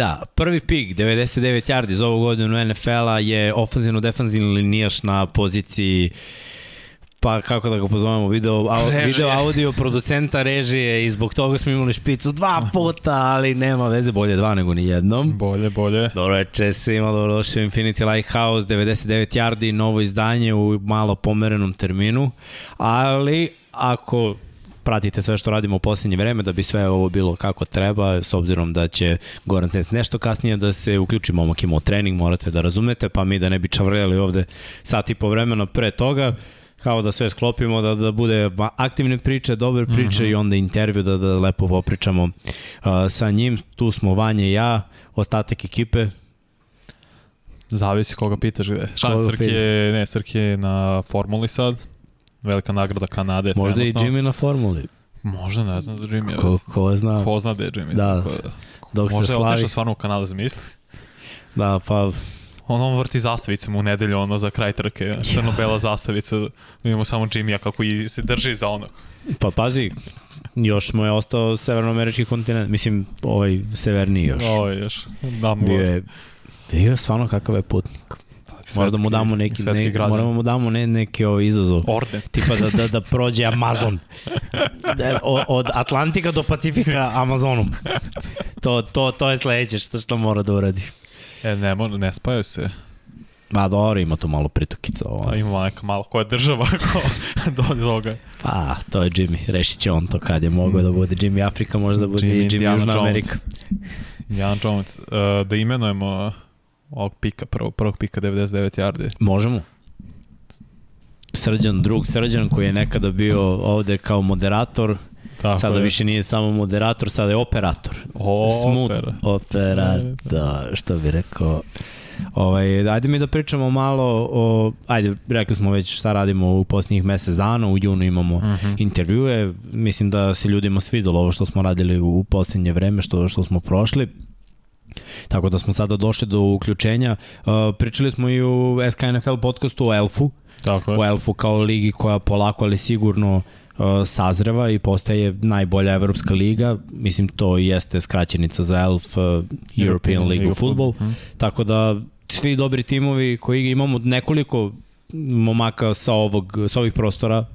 Da, prvi pik, 99 yardi za ovu godinu NFL-a je ofenzivno-defanzivni linijaš na poziciji pa kako da ga pozovemo, video, au, video audio producenta režije i zbog toga smo imali špicu dva puta, ali nema veze, bolje dva nego ni jednom. Bolje, bolje. Dobro veče svima, dobro došli u Infinity Lighthouse, 99 yardi, novo izdanje u malo pomerenom terminu, ali ako pratite sve što radimo u poslednje vreme da bi sve ovo bilo kako treba, s obzirom da će Goran Sens nešto kasnije da se uključi momak imao trening, morate da razumete, pa mi da ne bi čavrljali ovde sat i po vremena pre toga, kao da sve sklopimo, da, da bude aktivne priče, dobre priče mm -hmm. i onda intervju da, da lepo popričamo uh, sa njim. Tu smo Vanja i ja, ostatak ekipe, Zavisi koga pitaš gde. Šta, Srki je, ne, Srki je na formuli sad, velika nagrada Kanade. Možda trenutno. i Jimmy na formuli. Možda, ne znam za Jimmy. Ko, ko zna. Ko zna gde je Jimmy. Da, dok Možda se slavi. Možda je otišao stvarno u Kanadu, zamisli. Da, pa on, on vrti zastavicama u nedelju, ono za kraj trke, ja. crno-bela zastavica, imamo samo Jimmy-a kako i se drži za onog. Pa pazi, još mu je ostao severnoamerički kontinent, mislim, ovaj severniji još. Ovo još, da mu... Bio je, bio je stvarno kakav je putnik. Možda da mu damo neki, ne, moramo mu damo ne, neki ovaj izazov. Orden. Tipa da, da, da prođe Amazon. Da, od Atlantika do Pacifika Amazonom. To, to, to je sledeće što, što mora da uradi. E, ne, ne spajaju se. Ma dobro, ima tu malo pritokica. Ovo. Da, ima neka malo koja država ko do toga. Pa, to je Jimmy. Rešit će on to kad je mogao da bude Jimmy Afrika, možda bude Jimmy, Jimmy Južna Amerika. Jan Jones. Uh, da imenujemo ovog pika, prvog, prvog pika 99 yardi. Možemo. Srđan, drug Srđan koji je nekada bio ovde kao moderator, Tako sada je. više nije samo moderator, sada je operator. O, Smooth opera. operator, što bi rekao. Ovaj, ajde mi da pričamo malo o, ajde, rekli smo već šta radimo u posljednjih mesec dana, u junu imamo uh mhm. -huh. intervjue, mislim da se ljudima svidalo ovo što smo radili u posljednje vreme, što, što smo prošli. Tako da smo sada došli do uključenja. Uh, pričali smo i u SKNFL podcastu o Elfu. Tako je. O Elfu kao ligi koja polako ali sigurno uh, sazreva i postaje najbolja evropska liga. Mislim, to jeste skraćenica za ELF, uh, European, European League of Football. Hmm. Tako da svi dobri timovi koji imamo nekoliko momaka sa ovog sa ovih prostora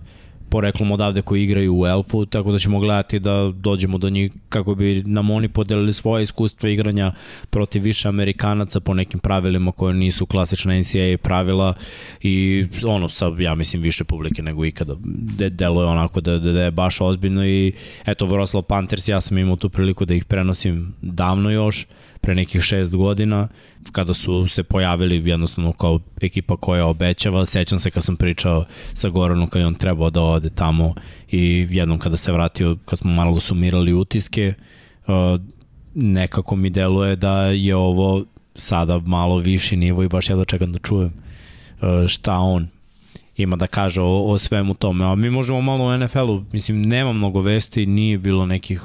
poreklom odavde koji igraju u Elfu, tako da ćemo gledati da dođemo do njih kako bi nam oni podelili svoje iskustva igranja protiv više Amerikanaca po nekim pravilima koje nisu klasična NCAA pravila i ono sa, ja mislim, više publike nego ikada. De, deluje onako da, da, da je baš ozbiljno i eto, Vroslav Panthers, ja sam imao tu priliku da ih prenosim davno još, pre nekih šest godina, kada su se pojavili jednostavno kao ekipa koja obećava. Sećam se kad sam pričao sa Goranom kad je on trebao da ode tamo i jednom kada se vratio, kad smo malo sumirali utiske, uh, nekako mi deluje da je ovo sada malo viši nivo i baš jedno čekam da čujem uh, šta on ima da kaže o, o svemu tome. A mi možemo malo u NFL-u, mislim, nema mnogo vesti, nije bilo nekih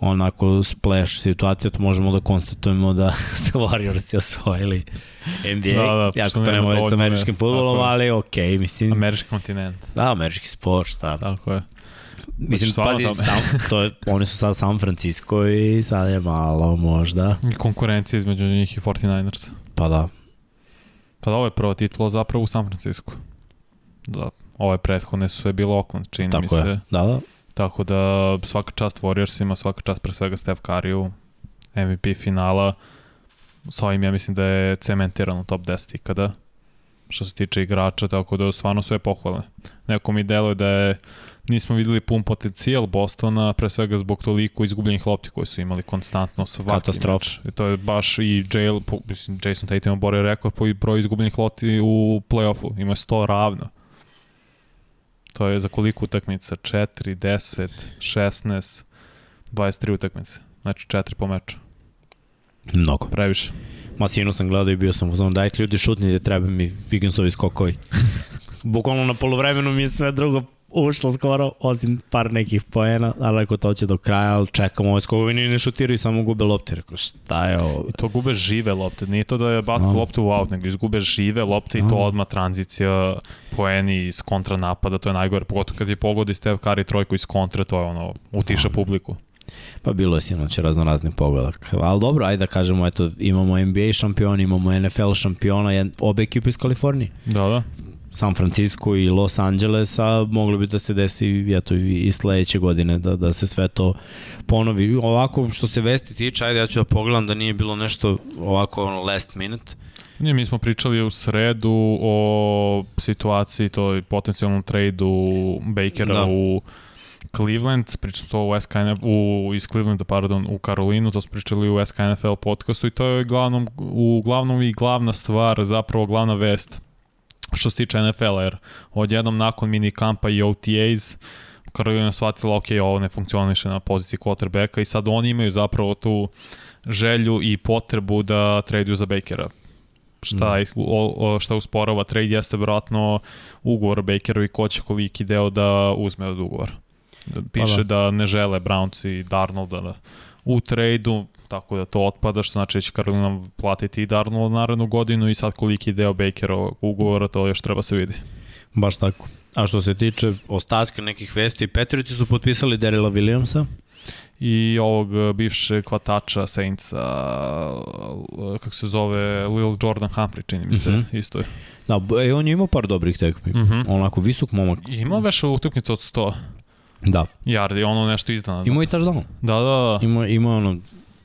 onako splash situacija, to možemo da konstatujemo da su Warriorsi osvojili NBA, da, da, jako to nema sa američkim futbolom, ali okej, okay, mislim. Američki kontinent. Da, američki sport, šta. Tako je. Mislim, pazi, sam, to je, oni su sad San Francisco i sad je malo možda. I konkurencija između njih i 49ers. Pa da. Pa da, ovo je prva titula zapravo u San Francisco. Da, ove prethodne su sve bilo Oakland, čini Tako mi se. Je. Da, da. Tako da svaka čast Warriorsima, svaka čast pre svega Steph Curryu, MVP finala. Sa ovim ja mislim da je cementiran u top 10 ikada što se tiče igrača, tako da stvarno sve pohvalne. Neko mi deluje da je nismo videli pun potencijal Bostona, pre svega zbog toliko izgubljenih lopti koje su imali konstantno svaki Katastrof. I to je baš i Jail, mislim, Jason Tatum obore rekord po broju izgubljenih lopti u play-offu. Ima 100 ravno. To je za koliko utakmica? 4, 10, 16, 23 utakmice. Znači 4 po meču. Mnogo. Previše. Ma sinu sam gledao i bio sam uzmano, dajte ljudi šutnite, treba mi Wigginsovi skokovi. Bukvalno na polovremenu mi je sve drugo ušlo skoro, osim par nekih poena, ali ako to će do kraja, ali čekamo skokovi, ni ne šutiraju, samo gube lopte. Rekao, šta je ovo? I to gube žive lopte, nije to da je baci no. loptu u out, nego izgube žive lopte i to odmah tranzicija, poeni iz kontra napada, to je najgore, pogotovo kad je pogodi Steve Curry trojku iz kontra, to je ono, utiša no. publiku. Pa bilo je sinoć razno raznih pogodak. Ali dobro, ajde da kažemo, eto, imamo NBA šampiona, imamo NFL šampiona, jed, obe ekipe iz Kalifornije. Da, da. San Francisco i Los Angeles, a moglo bi da se desi eto, i sledeće godine, da, da se sve to ponovi. Ovako, što se vesti tiče, ajde ja ću da pogledam da nije bilo nešto ovako last minute. Nije, mi smo pričali u sredu o situaciji, to je potencijalnom tradu Bakera da. u Cleveland, pričam to u SKNF, u, iz Clevelanda, pardon, u Karolinu, to smo pričali u SKNFL podcastu i to je glavnom, uglavnom i glavna stvar, zapravo glavna vest što se tiče NFL-a, jer odjednom nakon mini kampa i OTAs, Karolina shvatila, ok, ovo ne funkcioniše na poziciji quarterbacka i sad oni imaju zapravo tu želju i potrebu da traduju za Bakera. Šta, mm. o, o, šta usporava trade jeste vjerojatno ugovor Bakeru i ko će koliki deo da uzme od ugovora. Piše pa da. da ne žele Browns i Darnolda da, u tradu, tako da to otpada, što znači da će Carolina platiti i Darnold narednu godinu i sad koliki deo Bakerovog ugovora, to još treba se vidi. Baš tako. A što se tiče ostatka nekih vesti, Petrici su potpisali Derila Williamsa i ovog e, bivšeg hvatača Saintsa, e, kako se zove, Lil Jordan Humphrey, čini mi se, mm -hmm. isto je. Da, e, on je imao par dobrih tekmi. Mm -hmm. Onako visok momak. Imao već utakmicu od 100. Da. Yardi, ono nešto izdana. Imao i touchdown. Da, da, da. Imao, imao ono,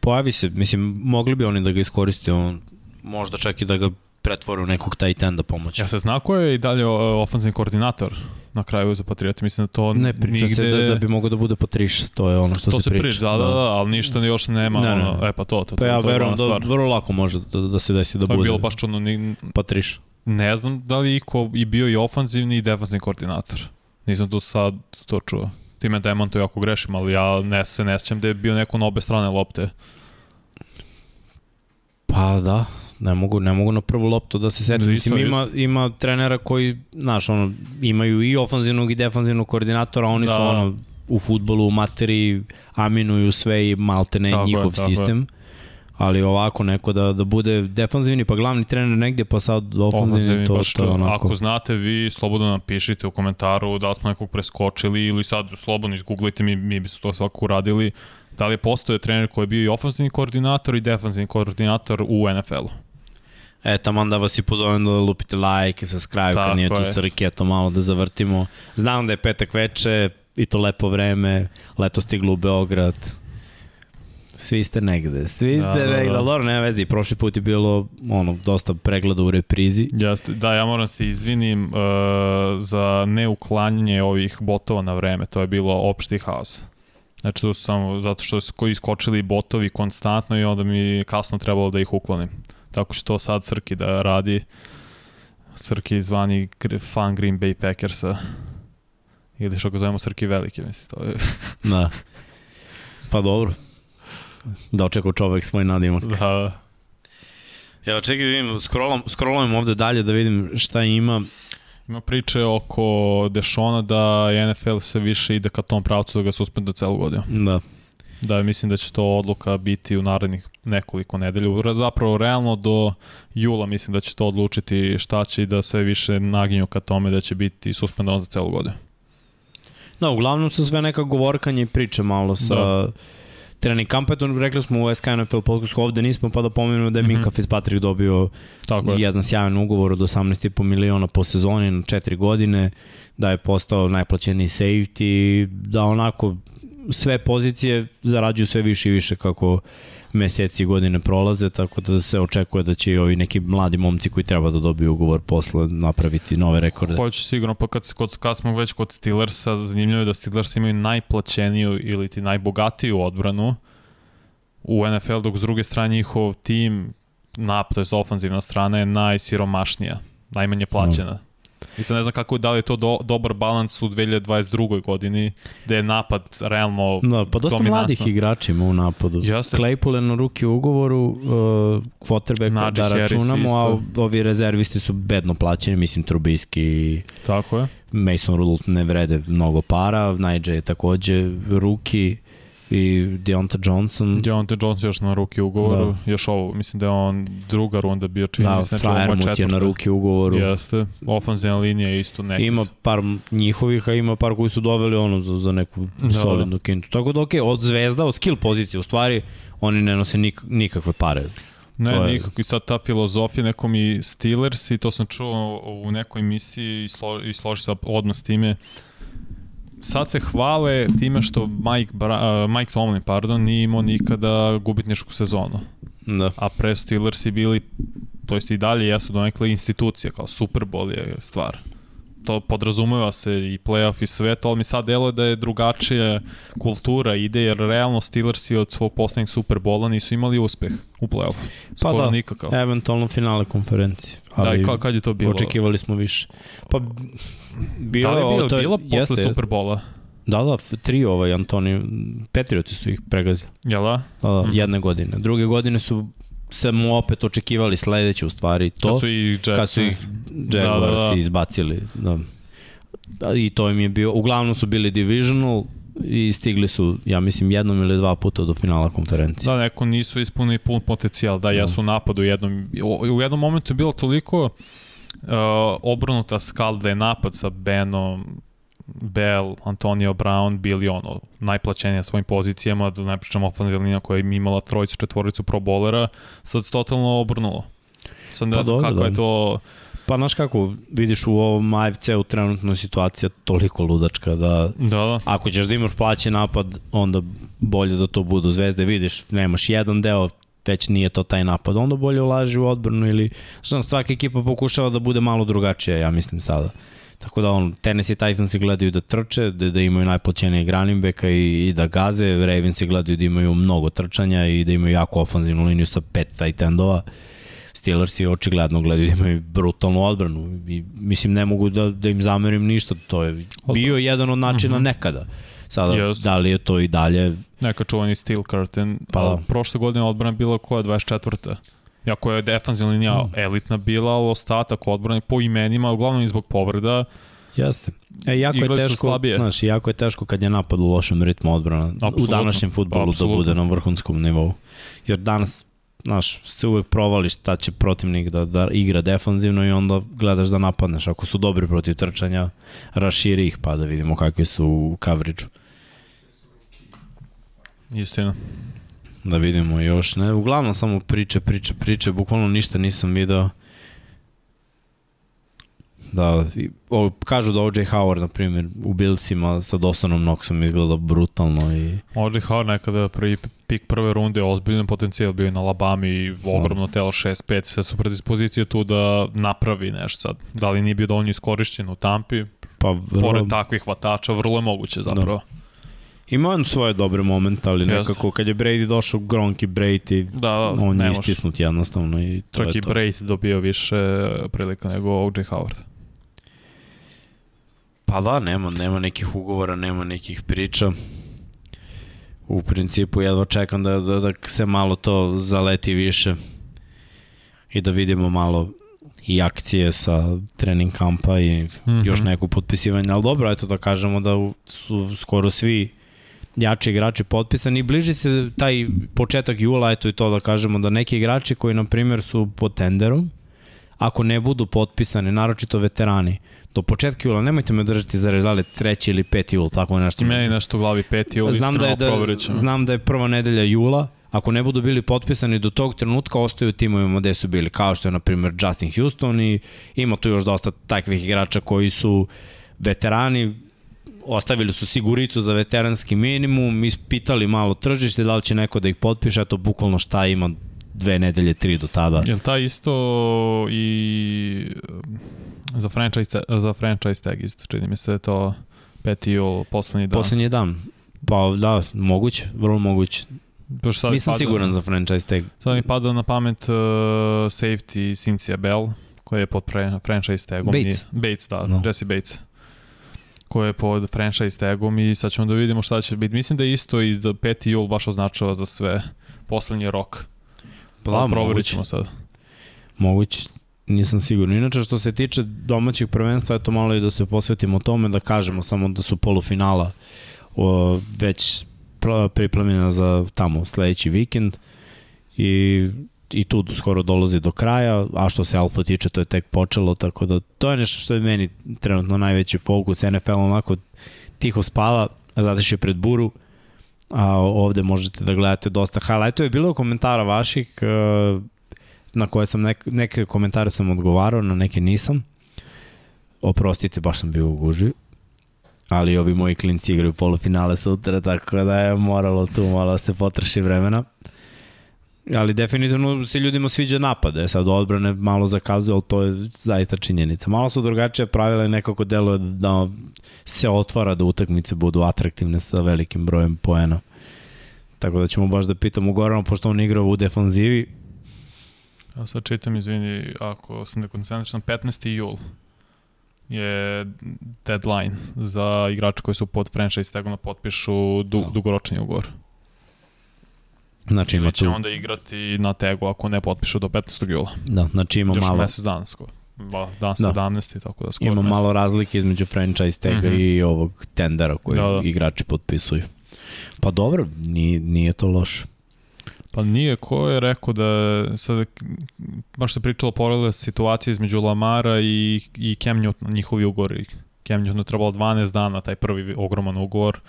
pojavi se, mislim, mogli bi oni da ga iskoriste, on, možda čak i da ga pretvore u nekog tight enda pomoći. Ja se zna ko je i dalje ofenzivni koordinator na kraju za Patrioti, mislim da to ne priča nigde... se da, da bi mogao da bude Patriš, to je ono što to se, priča. priča. Da, da, da, da, ali ništa još nema, ne, ne. ono, e pa to, to, pa ja to verujem da vrlo lako može da, da se desi da pa bude. Pa bilo baš čudno, ni... Patriš. Ne znam da li iko i bio i ofanzivni i defanzivni koordinator. Nisam tu sad to čuo. Ti me demantuju ako grešim, ali ja ne se ne sjećam da je bio neko na obe strane lopte. Pa da, ne mogu, ne mogu na prvu loptu da se setim. Mislim, ima, ima trenera koji, znaš, ono, imaju i ofanzivnog i defanzivnog koordinatora, oni da. su ono, u futbolu, u materiji, aminuju sve i malte ne tako njihov je, sistem. Je. Ali ovako neko da, da bude defanzivni pa glavni trener negde pa sad ofanzivni to što je onako. Ako znate vi slobodno nam pišite u komentaru da li smo nekog preskočili ili sad slobodno izgooglite mi, mi bi se to svako uradili Da li postoje trener koji je bio i ofenzivni koordinator i defensivni koordinator u NFL-u? E, tamo da vas i pozovem da lupite like i subscribe Tako kad nije tu sa raketom malo da zavrtimo. Znam da je petak veče i to lepo vreme, leto stiglo u Beograd. Svi ste negde, svi da, ste da, negde, da, da. dobro, nema vezi, prošli put je bilo ono, dosta pregleda u reprizi. Jeste, da, ja moram se izvinim uh, za neuklanjanje ovih botova na vreme, to je bilo opšti haos. Znači to su samo zato što su koji iskočili botovi konstantno i onda mi kasno trebalo da ih uklonim. Tako što to sad Srki da radi. Srki zvani fan Green Bay Packersa. Ili što ga zovemo Srki veliki, misli. To je... da. Pa dobro. Da očekao čovek svoj nadimak. Da. Ja čekaj da vidim, scrollam, scrollam ovde dalje da vidim šta ima. Ima priče oko Dešona da NFL se više ide ka tom pravcu da ga suspende celu godinu. Da. Da, mislim da će to odluka biti u narednih nekoliko nedelja. Zapravo, realno do jula mislim da će to odlučiti šta će i da sve više naginju ka tome da će biti suspendovan za celu godinu. Da, uglavnom su sve neka govorkanje i priče malo sa... Da trening kampeton, rekli smo u SK NFL podcastu, ovde nismo, pa da pomenemo da je Minka mm -hmm. Fitzpatrick dobio Tako je. jedan sjajan ugovor od 18,5 miliona po sezoni na 4 godine, da je postao najplaćeniji safety, da onako sve pozicije zarađuju sve više i više kako meseci i godine prolaze, tako da se očekuje da će i ovi neki mladi momci koji treba da dobiju ugovor posle napraviti nove rekorde. Hoće sigurno, pa kad, kad, kad smo već kod Steelersa, zanimljivo je da Steelers imaju najplaćeniju ili ti najbogatiju odbranu u NFL, dok s druge strane njihov tim, nap, to je ofanzivna strana, je najsiromašnija, najmanje plaćena. No. I sad ne znam kako da li je to do, dobar balans u 2022. godini, gde je napad realno Da, pa dosta dominantno. mladih igrača ima u napadu. Jeste. Claypool je na ruki u ugovoru, uh, quarterback da računamo, a ovi rezervisti su bedno plaćeni, mislim Trubisky Tako je. Mason Rudolph ne vrede mnogo para, Najđe je takođe ruki, i Deonta Johnson. Deonta Johnson još na ruki ugovoru, da. još ovo, mislim da je on druga runda bio čini da, mislim, znači Fryer je na ruki ugovoru. Jeste, ofenzivna linija je isto neki. Ima par njihovih, a ima par koji su doveli ono za, za neku da. solidnu kintu. Tako da, okej, okay, od zvezda, od skill pozicije, u stvari, oni ne nose nik, nikakve pare. Ne, to je... nikako. I sad ta filozofija nekom i Steelers i to sam čuo u nekoj emisiji i, slo, i složi se odmah s time sad se hvale time što Mike, Bra, uh, Mike Tomlin pardon, nije imao nikada gubitničku sezonu. Da. A pre Steelers i bili, to jest i dalje jesu donekle institucije, kao Super Bowl je stvar to podrazumeva se i playoff i sve to, ali mi sad deluje da je drugačija kultura ide, jer realno Steelersi od svog poslednjeg Superbola nisu imali uspeh u playoffu. Pa Skoro pa da, nikakav. eventualno finale konferencije. Ali da, i kad je to bilo? Očekivali smo više. Pa bilo, da li je bilo, to, bilo posle jeste, Superbola? Da, da, tri ovaj Antoni, Petrioci su ih pregazili. Jel da? Da, da, mm. jedne godine. Druge godine su se mu opet očekivali sledeće u stvari to. Kad su i Jackson. Kad su ih Jaguars da, da, da. izbacili. Da. I to im je bio, uglavnom su bili divisional i stigli su, ja mislim, jednom ili dva puta do finala konferencije. Da, neko nisu ispunili pun potencijal, da, ja su napad u jednom, u jednom momentu je bilo toliko uh, obrnuta skal da je napad sa Benom, Bell, Antonio Brown bili ono najplaćenija svojim pozicijama, da ne pričamo ofenzivna linija koja je imala trojicu, četvoricu pro bolera, sad se totalno obrnulo. Sad ne pa znam kako da. je to... Pa znaš kako, vidiš u ovom AFC-u trenutno situacija toliko ludačka da, da, da. ako ćeš da imaš plaće napad, onda bolje da to budu zvezde, vidiš, nemaš jedan deo, već nije to taj napad, onda bolje ulaži u odbranu ili, znam, svaka ekipa pokušava da bude malo drugačija, ja mislim sada. Tako da on, Tennessee Titansi gledaju da trče, da, da imaju najplaćenije backa i, i da gaze, Ravensi gledaju da imaju mnogo trčanja i da imaju jako ofanzivnu liniju sa pet tight endova. Steelersi očigledno gledaju da imaju brutalnu odbranu i mislim ne mogu da, da im zamerim ništa, to je bio jedan od načina mhm. nekada. Sada, Just. da li je to i dalje... Neka čuvani steel curtain. Pa, da. Prošle godine odbrana bila koja 24. Jako je defanzivna linija mm. elitna bila, ali ostatak odbrane po imenima, uglavnom i zbog povreda, Jeste. E, jako je teško, znaš, jako je teško kad je napad u lošem ritmu odbrana Absolutno. u današnjem futbolu da bude na vrhunskom nivou. Jer danas, znaš, se uvek provališ šta će protivnik da, da igra defanzivno i onda gledaš da napadneš. Ako su dobri protiv trčanja, raširi ih pa da vidimo kakvi su u coverage-u. Istina da vidimo još, ne, uglavnom samo priče, priče, priče, bukvalno ništa nisam video. Da, o, kažu da O.J. Howard, na primjer, u Billsima sa Dostanom Knoxom izgleda brutalno. I... O.J. Howard nekada prvi pik prve runde, ozbiljan potencijal bio na Alabama i ogromno telo 6-5, sve su predispozicije tu da napravi nešto sad. Da li nije bio dovoljno iskorišćen u Tampi? Pa vrlo... Pored takvih hvatača, vrlo je moguće zapravo. Da. Ima on svoje dobre momente, ali nekako kad je Brady došao, Gronk i Brady, da, da, on je istisnut jednostavno i to Čak je i to. Brady dobio više prilika nego O.J. Howard. Pa da, nema, nema nekih ugovora, nema nekih priča. U principu jedva čekam da, da, da se malo to zaleti više i da vidimo malo i akcije sa trening kampa i mm -hmm. još neku potpisivanje, ali dobro, eto da kažemo da su skoro svi jači igrači potpisani i bliži se taj početak jula, eto i to da kažemo da neki igrači koji na primjer su pod tenderom, ako ne budu potpisani, naročito veterani, do početka jula, nemojte me držati za rezale treći ili peti jul, tako nešto. Meni nešto u glavi peti jul, znam da je da, znam da je prva nedelja jula, ako ne budu bili potpisani do tog trenutka, ostaju timovima gde su bili, kao što je, na primjer, Justin Houston i ima tu još dosta takvih igrača koji su veterani, ostavili su siguricu za veteranski minimum, ispitali malo tržište, da li će neko da ih potpiše, eto bukvalno šta ima dve nedelje, tri do tada. Je li ta isto i za franchise, za franchise tag isto, čini mi se da je to 5. jul, poslednji dan. Poslednji dan. Pa da, moguće, vrlo moguće. sad Nisam pada, siguran za franchise tag. Sad mi pada na pamet uh, safety Cynthia Bell, koja je pod pre, franchise tagom. Bates. Bates, da, no. Jesse Bates ko je pod franchise tagom i sad ćemo da vidimo šta će biti. Mislim da je isto i da 5. jul baš označava za sve poslednji rok. Pa da, proverit ćemo sad. Moguće, nisam siguran. Inače, što se tiče domaćih prvenstva, eto malo i da se posvetimo tome, da kažemo samo da su polufinala o, već pripremljena za tamo sledeći vikend i i tu skoro dolazi do kraja, a što se Alfa tiče, to je tek počelo, tako da to je nešto što je meni trenutno najveći fokus. NFL onako tiho spava, zatiše pred buru, a ovde možete da gledate dosta highlightova. Je bilo komentara vaših e, na koje sam neke, neke komentare sam odgovarao, na neke nisam. Oprostite, baš sam bio u guži. Ali ovi moji klinci igraju polufinale sutra, tako da je moralo tu malo da se potraši vremena. Ali definitivno se ljudima sviđa napade, sad odbrane malo zakazuju, ali to je zaista činjenica. Malo su drugačije pravila i nekako deluje da se otvara da utakmice budu atraktivne sa velikim brojem poena. Tako da ćemo baš da pitamo Gorana, pošto on igra u defanzivi. Ja sad čitam, izvini, ako sam ne koncentričan, 15. jul je deadline za igrače koji su pod franchise tagom da potpišu du, da. dugoročni ugovor. Znači ima tu... onda igrati na tegu ako ne potpišu do 15. jula. Da, znači ima Još malo... Još mesec dana skoro. Ba, dan 17. Da. tako da skoro Ima mesec. malo razlike između franchise tega mm -hmm. i ovog tendera koji da, da. igrači potpisuju. Pa dobro, nije, nije to loše. Pa nije, ko je rekao da sad, baš se pričalo poredile situacije između Lamara i, i Cam Newton, njihovi ugovori. Cam Newton je trebalo 12 dana, taj prvi ogroman ugovor,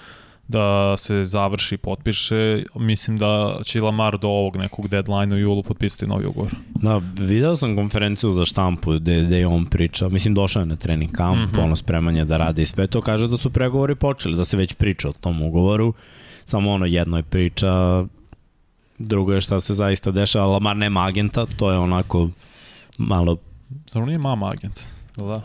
da se završi, potpiše. Mislim da će Lamar do ovog nekog deadline u julu potpisati novi ugovor. Da, video sam konferenciju za štampu gde, gde je on pričao. Mislim, došao je na trening kamp, mm -hmm. ono spremanje da radi i sve to. Kaže da su pregovori počeli, da se već priča o tom ugovoru. Samo ono, jedno je priča, drugo je šta se zaista dešava. Lamar nema agenta, to je onako malo... Zar nije mama agent? Da.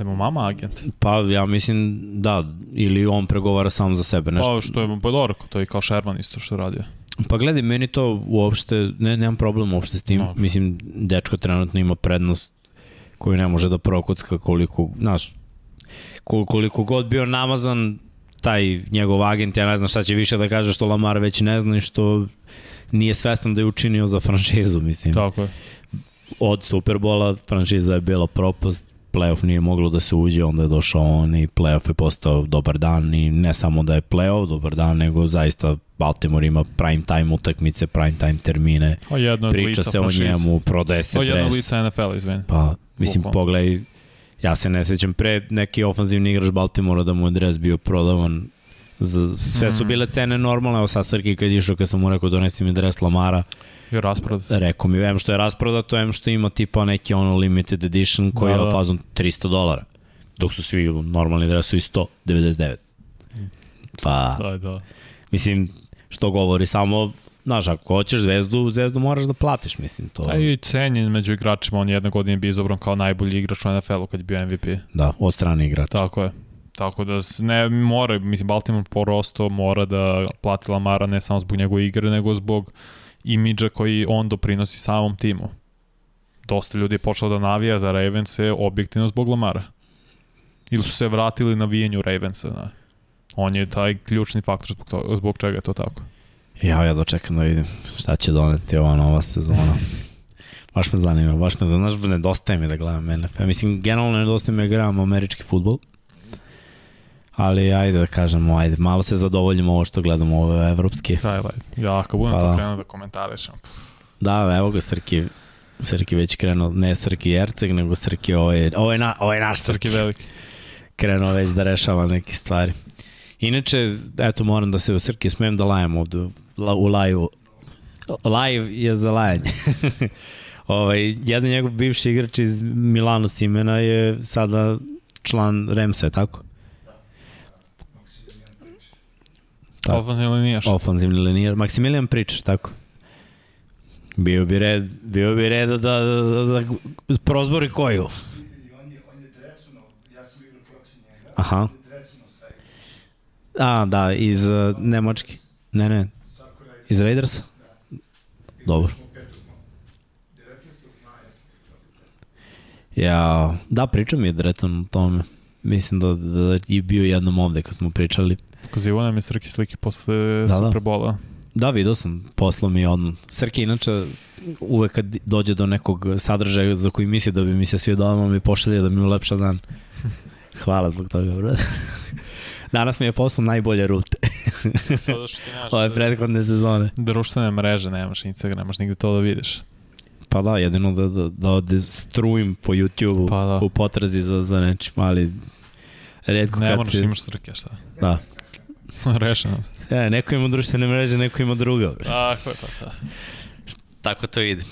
Emo mama agent? Pa ja mislim da, ili on pregovara samo za sebe. Nešto. Pa što je, pa dobro, to je kao Sherman isto što radio. Pa gledaj, meni to uopšte, ne, nemam problem uopšte s tim. No. Mislim, dečko trenutno ima prednost koju ne može da prokucka koliko, znaš, koliko god bio namazan taj njegov agent, ja ne znam šta će više da kaže što Lamar već ne zna i što nije svestan da je učinio za franšizu, mislim. Tako je. Od Superbola franšiza je bila propast, playoff nije moglo da se uđe, onda je došao on i playoff je postao dobar dan i ne samo da je playoff dobar dan, nego zaista Baltimore ima prime time utakmice, prime time termine, o, jedno priča se o njemu, prodaje se o, jedno lica NFL, izveni. Pa, mislim, Bukvalno. pogledaj, ja se ne sećam pre neki ofanzivni igrač Baltimora da mu je dres bio prodavan za, sve su mm. bile cene normalne, evo sad Srki kad išao kad sam mu rekao donesi mi dres Lamara, Je rasprodat. Rekao mi, em što je rasprodato, em što ima tipa neki ono limited edition koji da, je da. fazom 300 dolara. Dok su svi normalni dresovi 199. Pa, da, da. mislim, što govori samo Znaš, ako hoćeš zvezdu, zvezdu moraš da platiš, mislim. To... A i cenjen među igračima, on jedne godine bio izobran kao najbolji igrač u NFL-u kad je bio MVP. Da, od strane igrača. Tako je. Tako da ne mora, mislim, Baltimore porosto mora da plati Lamara ne samo zbog njegove igre, nego zbog imidža koji on doprinosi samom timu. Dosta ljudi je počelo da navija za Ravens-e objektivno zbog Lamara. Ili su se vratili na vijenju Ravensa. Da. On je taj ključni faktor zbog, to, zbog čega je to tako. Ja, ja dočekam da vidim šta će doneti ova nova sezona. baš me zanima, baš me zanima, znaš, nedostaje mi da gledam NFL. Mislim, generalno nedostaje mi da gledam američki futbol. Ali ajde da kažemo, ajde, malo se zadovoljimo ovo što gledamo ove evropske. Da, da, ja kad budem pa, to krenuo da komentarišem. Da, evo ga Srki, Srki već krenuo, ne Srki Jerceg, nego Srki, ovo je, ovo je, na, ovo je naš Srki. Srki veliki. Krenuo već da rešava neke stvari. Inače, eto, moram da se u Srki smijem da lajem ovde u live. Live je za lajanje. ovaj, jedan njegov bivši igrač iz Milano Simena je sada član Remsa, tako? Tako. Ofanzivni linijaš. Ofanzivni linijaš. Maksimilijan pričaš, tako? Bio bi red, bio bi red da, da, da, da prozbori koju. On je, on je Drecuno, ja sam igrao protiv njega. Aha. A, da, iz uh, Nemački. Ne, ne. Iz Raidersa? Da. Dobro. Ja, da, pričam je Dreton o tome. Mislim da, da je bio jednom ovde kad smo pričali. Pokazivo nam je Srki slike posle da, Superbola. Da. da, vidio sam, poslao mi odmah. Srki inače uvek kad dođe do nekog sadržaja za koji misli da bi mi se svi doma mi pošalje da mi ulepša dan. Hvala zbog toga, bro. Danas mi je poslao najbolje rute. Da ove prethodne sezone. Društvene mreže nemaš, Instagram, nemaš nigde to da vidiš. Pa da, jedino da, da, da ode strujim po YouTube-u Pa da. u potrazi za, za nečim, ali redko Ne kad moraš, se... imaš srke, šta? Da. Rešeno. E, neko ima društvene mreže, neko ima druga. Tako je, pa da. Tako to ide.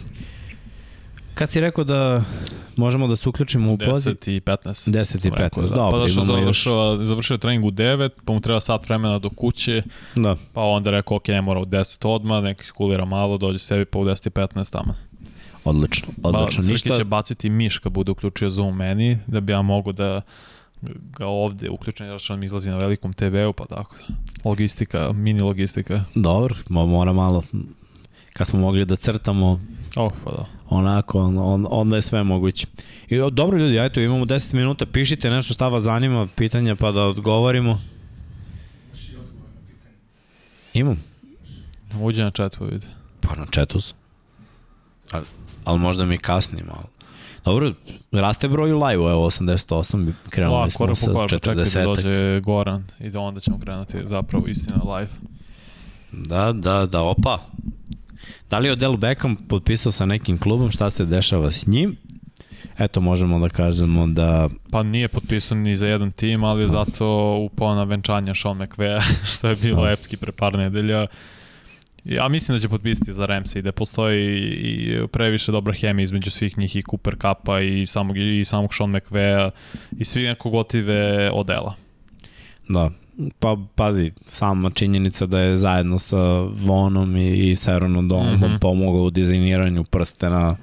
Kad si rekao da možemo da se uključimo u poziv? 10 i 15. 10 i sam rekao, 15, da. dobro, Pa da što imamo još- završio, trening u 9, pa mu treba sat vremena do kuće, Da. pa onda rekao, ok, ne mora u 10 odmah, neki skulira malo, dođe sebi pa u 10 i 15 tamo. Odlično, Pa odlično. Srki Ništa, će baciti miš kad bude uključio Zoom meni, da bi ja mogu da ga ovde uključim, jer što nam izlazi na velikom TV-u, pa tako da. Logistika, mini logistika. dobro, mo- mora malo, kad smo mogli da crtamo Oh, pa da. onako, on, on, onda je sve moguće. I dobro ljudi, ajto, imamo 10 minuta, pišite nešto šta vas zanima, pitanja pa da odgovorimo. Imam. Uđe na chat pa vidi. Pa na chatu sam. Ali, ali možda mi kasni malo. Dobro, raste broj u live-u, evo 88, bi krenuli Ovako, smo sa po korak, čekaj da 40. dođe Goran i da onda ćemo krenuti zapravo istina live. Da, da, da, opa. Da li je Odell Beckham potpisao sa nekim klubom, šta se dešava s njim? Eto, možemo da kažemo da... Pa nije potpisan ni za jedan tim, ali je zato upao na venčanje Sean McVeya, što je bilo Da. epski pre par nedelja. Ja mislim da će potpisati za Ramsey, da postoji i previše dobra hemija između svih njih i Cooper Cupa i samog, i samog Sean McVeya i svi nekog gotive odela. Da, pa pazi, sama činjenica da je zajedno sa Vonom i, i sa Aaronom Donaldom mm. -hmm. pomogao u dizajniranju prstena.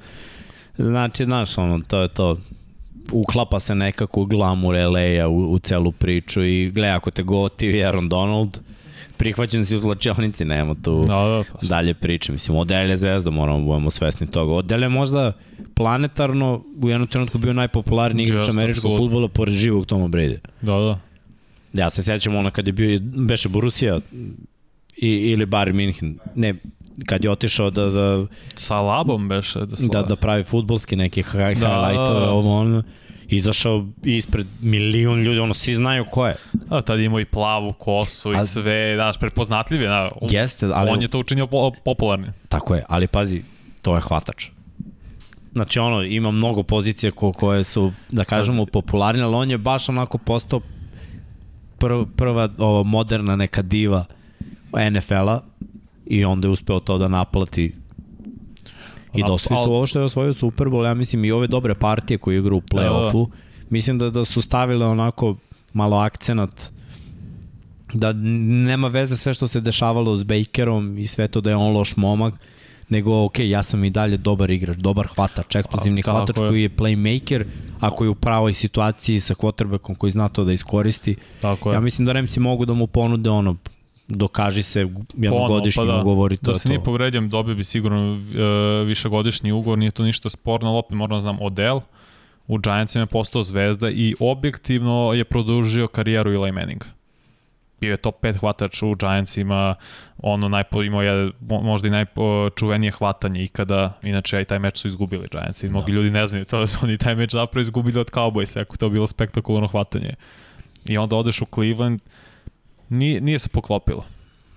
Znači, znaš, ono, to je to. Uklapa se nekako glamur LA-a u, u celu priču i gle, ako te gotivi Aaron Donald, prihvaćen si u zlačionici, nema tu Da, da, pa. dalje priče. Mislim, Odell je zvezda, moramo da budemo svesni toga. Odell je možda planetarno u jednom trenutku bio najpopularniji igrač Jeste, američkog apsolutno. futbola pored živog Toma Brady. Da, da. Ja se sećam ono kad je bio, beše Borussia i, ili Bayern Minhen, ne, kad je otišao da, da, Sa labom beše da da, da pravi futbolski neki hi- Da, highlightove, da, da. ovo ono, izašao ispred milion ljudi, ono, svi znaju ko je. A tad imao i plavu kosu i A- sve, znaš, prepoznatljiv je, da, Jeste, ali, on je to učinio po, popularnim. tako je, ali pazi, to je hvatač. Znači ono, ima mnogo pozicija ko, koje su, da kažemo, popularne, ali on je baš onako postao prv, prva ova moderna neka diva NFL-a i onda je uspeo to da naplati i došli su ovo što je osvojio Super Bowl, ja mislim i ove dobre partije koje igra u play-offu, mislim da, da su stavile onako malo akcenat da nema veze sve što se dešavalo s Bakerom i sve to da je on loš momak, nego ok, ja sam i dalje dobar igrač, dobar hvatač, eksplozivni tako hvatač je. koji je playmaker, ako je u pravoj situaciji sa quarterbackom koji zna to da iskoristi. Tako je. Ja mislim da Remsi mogu da mu ponude ono, dokaži se jednogodišnji pa da. ugovor i to Da se nije to. povredio, dobio bi sigurno uh, višegodišnji ugovor, nije to ništa sporno, ali opet moram da znam Odell u Giantsima je postao zvezda i objektivno je produžio karijeru Eli Manninga. Bio je top 5 hvatač u Giantsima, ono najpo, imao je mo- možda i najčuvenije hvatanje ikada, inače i taj meč su izgubili Giantsi. Mnogi ljudi ne znaju to da su oni taj meč zapravo izgubili od Cowboysa, ako to bilo spektakularno hvatanje. I onda odeš u Cleveland, nije, nije se poklopilo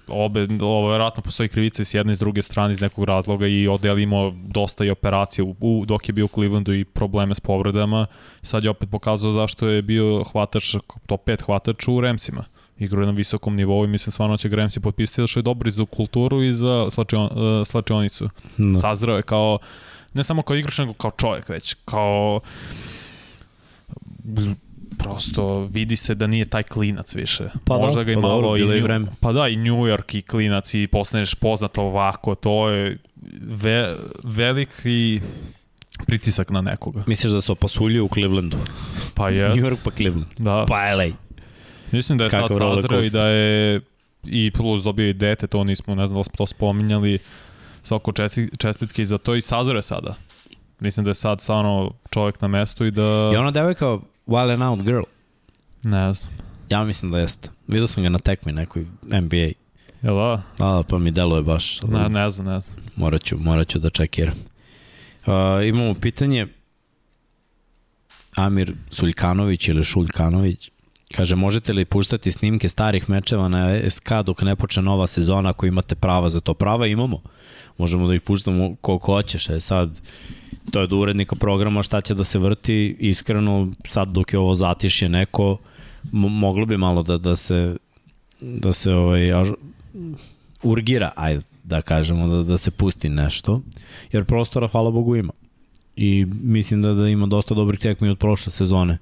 obe, ovo verovatno postoji krivica i s jedne i s druge strane iz nekog razloga i Odell imao dosta i operacije u, u, dok je bio u Clevelandu i probleme s povredama. Sad je opet pokazao zašto je bio hvatač, top 5 hvatač u Remsima. Igrao je na visokom nivou i mislim stvarno će Remsi potpisati, što je dobro i za kulturu i za slačion, uh, slačionicu. Da. Sazrao je kao, ne samo kao igrač, nego kao čovjek već, kao prosto vidi se da nije taj klinac više. Pa da, Možda ga i pa malo dobro, i New, vreme. pa da i New York i klinac i postaneš poznat ovako, to je ve, veliki pritisak na nekoga. Misliš da su opasuljuju u Clevelandu? Pa je, New York pa Cleveland. da. Pa LA. Mislim da je sad Kakav roller sazreo i da je i plus dobio i dete, to nismo, ne znam da smo to spominjali, svako česti, čestitke i za to i sazreo je sada. Mislim da je sad stvarno čovjek na mestu i da... I ona devojka Wild and Out Girl. Ne znam. Ja mislim da jeste. Vidio sam ga na tekmi nekoj NBA. Jel da? A, pa mi deluje baš. Ne, ne znam, ne znam. Morat ću, morat ću da čekiram. Uh, imamo pitanje Amir Suljkanović ili Šuljkanović. Kaže, možete li puštati snimke starih mečeva na SK dok ne počne nova sezona ako imate prava za to? Prava imamo. Možemo da ih puštamo koliko hoćeš. E sad, to je do urednika programa šta će da se vrti. Iskreno, sad dok je ovo zatišje neko, moglo bi malo da, da se da se ovaj, až, urgira, ajde da kažemo, da, da se pusti nešto, jer prostora, hvala Bogu, ima. I mislim da, da ima dosta dobrih tekmi od prošle sezone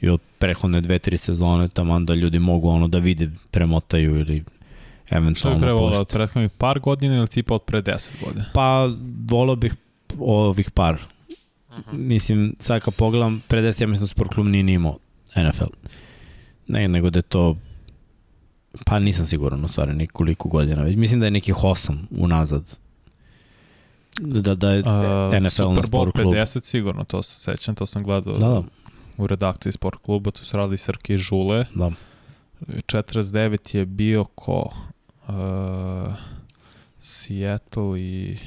i od prehodne dve, tri sezone, tamo da ljudi mogu ono da vide, premotaju ili eventualno Što je trebalo od prethodnih par godina ili tipa od pre 10 godina? Pa volao bih ovih par. Uh. -huh. Mislim, sad kad pogledam, pre 10 ja mislim da sport klub nije imao NFL. Ne, nego da je to Pa nisam siguran u stvari nekoliko godina. Već mislim da je nekih 8 unazad. Da, da je uh, NFL na sport klub. 50 sigurno, to se sećam, to sam gledao da, da. u redakciji sport kluba, tu su radili Srke i Žule. Da. 49 je bio ko? Uh, Seattle i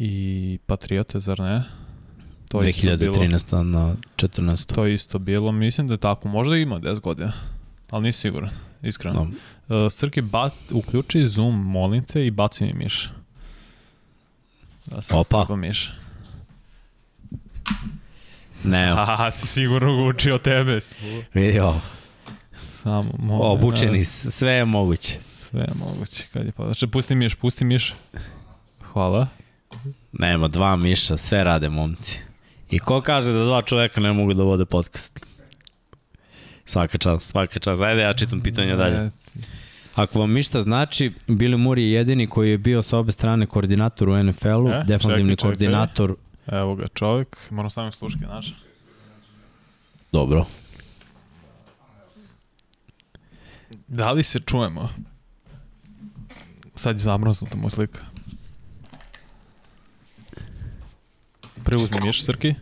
i Patriote, zar ne? To 2013. na 14. To je isto bilo, mislim da je tako, možda ima 10 godina. Ali nisi siguran, iskreno. No. Uh, Srki, bat, uključi Zoom, molim te, i baci mi miš. Da sam Opa. miš. Ne. Aha, ti sigurno ga učio tebe. Vidi ovo. Samo, molim. Obučeni, sve je moguće. Sve je moguće. Kad je pa... Znači, pusti miš, pusti miš. Hvala. Nema, dva miša, sve rade momci. I ko kaže da dva čoveka ne mogu da vode podcast? Svaka čast, svaka čast. Ajde, ja čitam pitanja dalje. Ako vam ništa znači, Billy Moore je jedini koji je bio sa obe strane koordinator u NFL-u, e, defanzivni čekaj, koordinator. Čekaj. Evo ga čovjek, moram staviti sluške, znaš. Dobro. Da li se čujemo? Sad je zamrznuta mu slika. Preuzmi miš, Srki.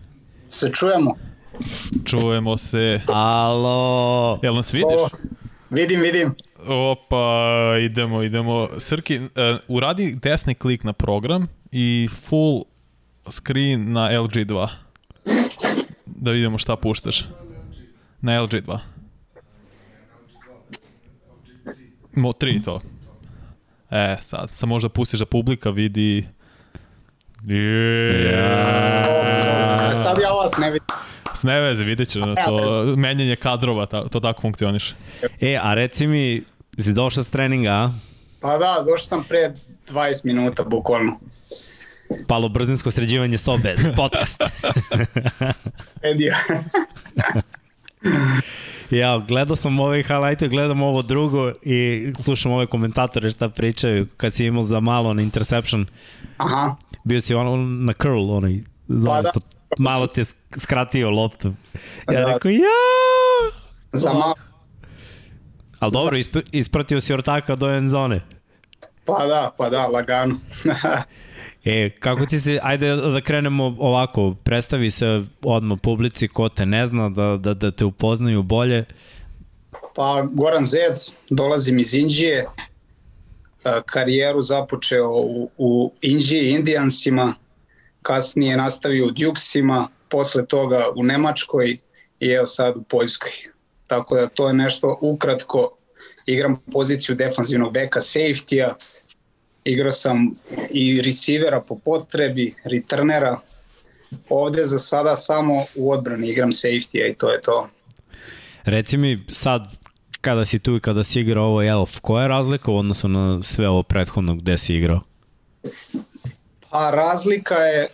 Se čujemo. Čujemo se. Alo. Jel nas vidiš? O, vidim, vidim. Opa, idemo, idemo. Srki, uh, uradi desni klik na program i full screen na LG2. Da vidimo šta puštaš. Na LG2. Mo 3 to. E, sad, sad možda pustiš da publika vidi... Yeah. Yeah. Sad ja vas ne vidim. S ne veze, vidjet ćeš, to menjanje kadrova, to tako funkcioniše. E, a reci mi, si došao s treninga, a? Pa da, došao sam pre 20 minuta, bukvalno. Palo brzinsko sređivanje sobe, podcast. Edio. ja, gledao sam ove highlighte, gledam ovo drugo i slušam ove komentatore šta pričaju kad si imao za malo na interception. Aha. Bio si on, na curl, onaj, pa da malo te skratio loptu. Ja da. rekao, ja! Za malo. Ali dobro, isp ispratio si ortaka do end zone. Pa da, pa da, lagano. e, kako ti se, ajde da krenemo ovako, predstavi se odmah publici ko te ne zna, da, da, da te upoznaju bolje. Pa, Goran Zec, dolazim iz Indije, e, karijeru započeo u, u Indiji, Indijansima, kasnije nastavio u Djuksima, posle toga u Nemačkoj i evo sad u Poljskoj. Tako da to je nešto ukratko. Igram poziciju defanzivnog beka safety-a, igrao sam i receivera po potrebi, returnera. Ovde za sada samo u odbrani igram safety-a i to je to. Reci mi sad, kada si tu i kada si igrao ovo Elf, koja je razlika u odnosu na sve ovo prethodno gde si igrao? A razlika je,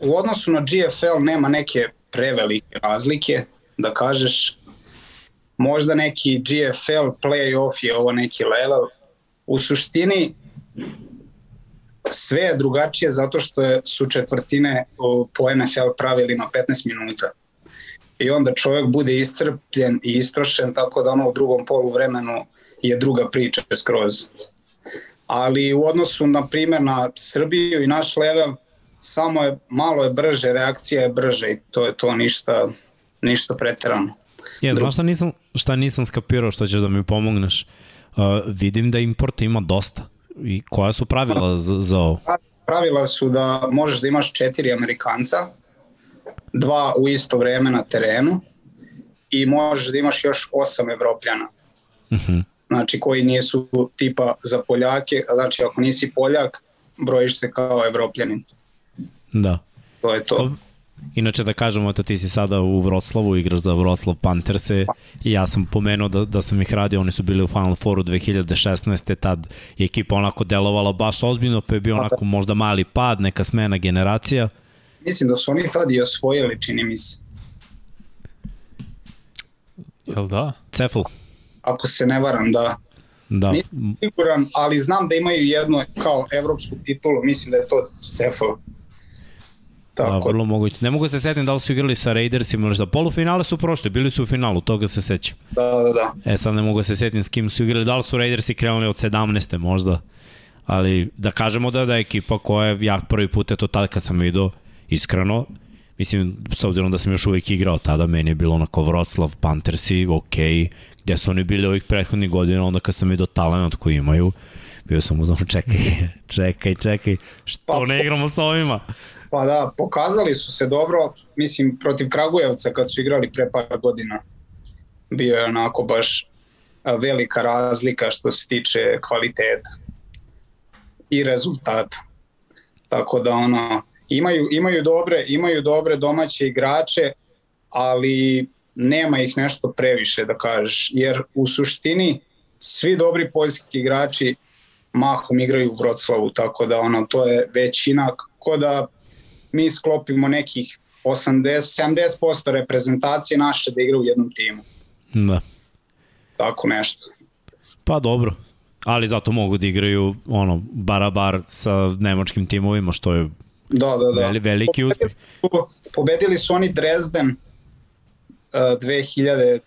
u odnosu na GFL nema neke prevelike razlike, da kažeš, možda neki GFL playoff je ovo neki level. U suštini sve je drugačije zato što su četvrtine po NFL pravilima 15 minuta. I onda čovjek bude iscrpljen i istrošen tako da ono u drugom polu vremenu je druga priča skroz ali u odnosu na primjer na Srbiju i naš level samo je malo je brže, reakcija je brže i to je to ništa ništa preterano. Je, znaš šta nisam, šta nisam skapirao što ćeš da mi pomogneš? Uh, vidim da importa ima dosta. I koja su pravila za, za ovo? Pravila su da možeš da imaš četiri Amerikanca, dva u isto vreme na terenu i možeš da imaš još osam evropljana. Uh -huh. Znači koji nisu tipa za Poljake, znači ako nisi Poljak, brojiš se kao evropljanin. Da. To je to. Inače da kažemo, eto ti si sada u Vroclavu, igraš za Vroclav Pantherse i ja sam pomenuo da, da sam ih radio, oni su bili u Final Fouru 2016. Tad je ekipa onako delovala baš ozbiljno, pa je bio onako možda mali pad, neka smena generacija. Mislim da su oni tad i osvojili, čini mi se. Jel da? Cefl. Ako se ne varam, da. Da. Nisam siguran, ali znam da imaju jednu kao evropsku titulu, mislim da je to Cefl. Tako. Da, vrlo moguće. Ne mogu se setim da li su igrali sa Raidersima ili šta. Polufinale su prošli, bili su u finalu, toga se sećam. Da, da, da. E sad ne mogu se setim s kim su igrali, da li su Raidersi krenuli od 17. možda. Ali da kažemo da da je ekipa koja je, ja prvi put, eto tada kad sam vidio, iskreno, mislim, s obzirom da sam još uvijek igrao tada, meni je bilo onako Vroclav, Panthersi, ok, gde su oni bili ovih prethodnih godina, onda kad sam vidio talent koji imaju, bio sam uzmano, čekaj, čekaj, čekaj, što pa, ne igramo sa ovima? Pa da, pokazali su se dobro, mislim, protiv Kragujevca kad su igrali pre par godina. Bio je onako baš velika razlika što se tiče kvaliteta i rezultata. Tako da ono, imaju, imaju, dobre, imaju dobre domaće igrače, ali nema ih nešto previše da kažeš, jer u suštini svi dobri poljski igrači mahom igraju u Vroclavu, tako da ono, to je većina, ko da mi sklopimo nekih 80-70% reprezentacije naše da igra u jednom timu. Da. Tako nešto. Pa dobro, ali zato mogu da igraju ono barabar sa nemačkim timovima što je da, da, da. Veli, veliki uspeh. Pobedili su oni Dresden uh, 2020.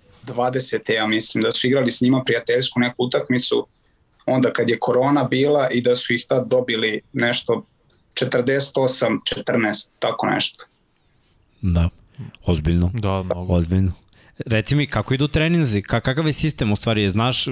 ja mislim da su igrali s njima prijateljsku neku utakmicu onda kad je korona bila i da su ih tad dobili nešto 48, 14, tako nešto. Da, ozbiljno. Da, mnogo. Ozbiljno. Reci mi, kako idu treninzi? Kakav je sistem u stvari? Znaš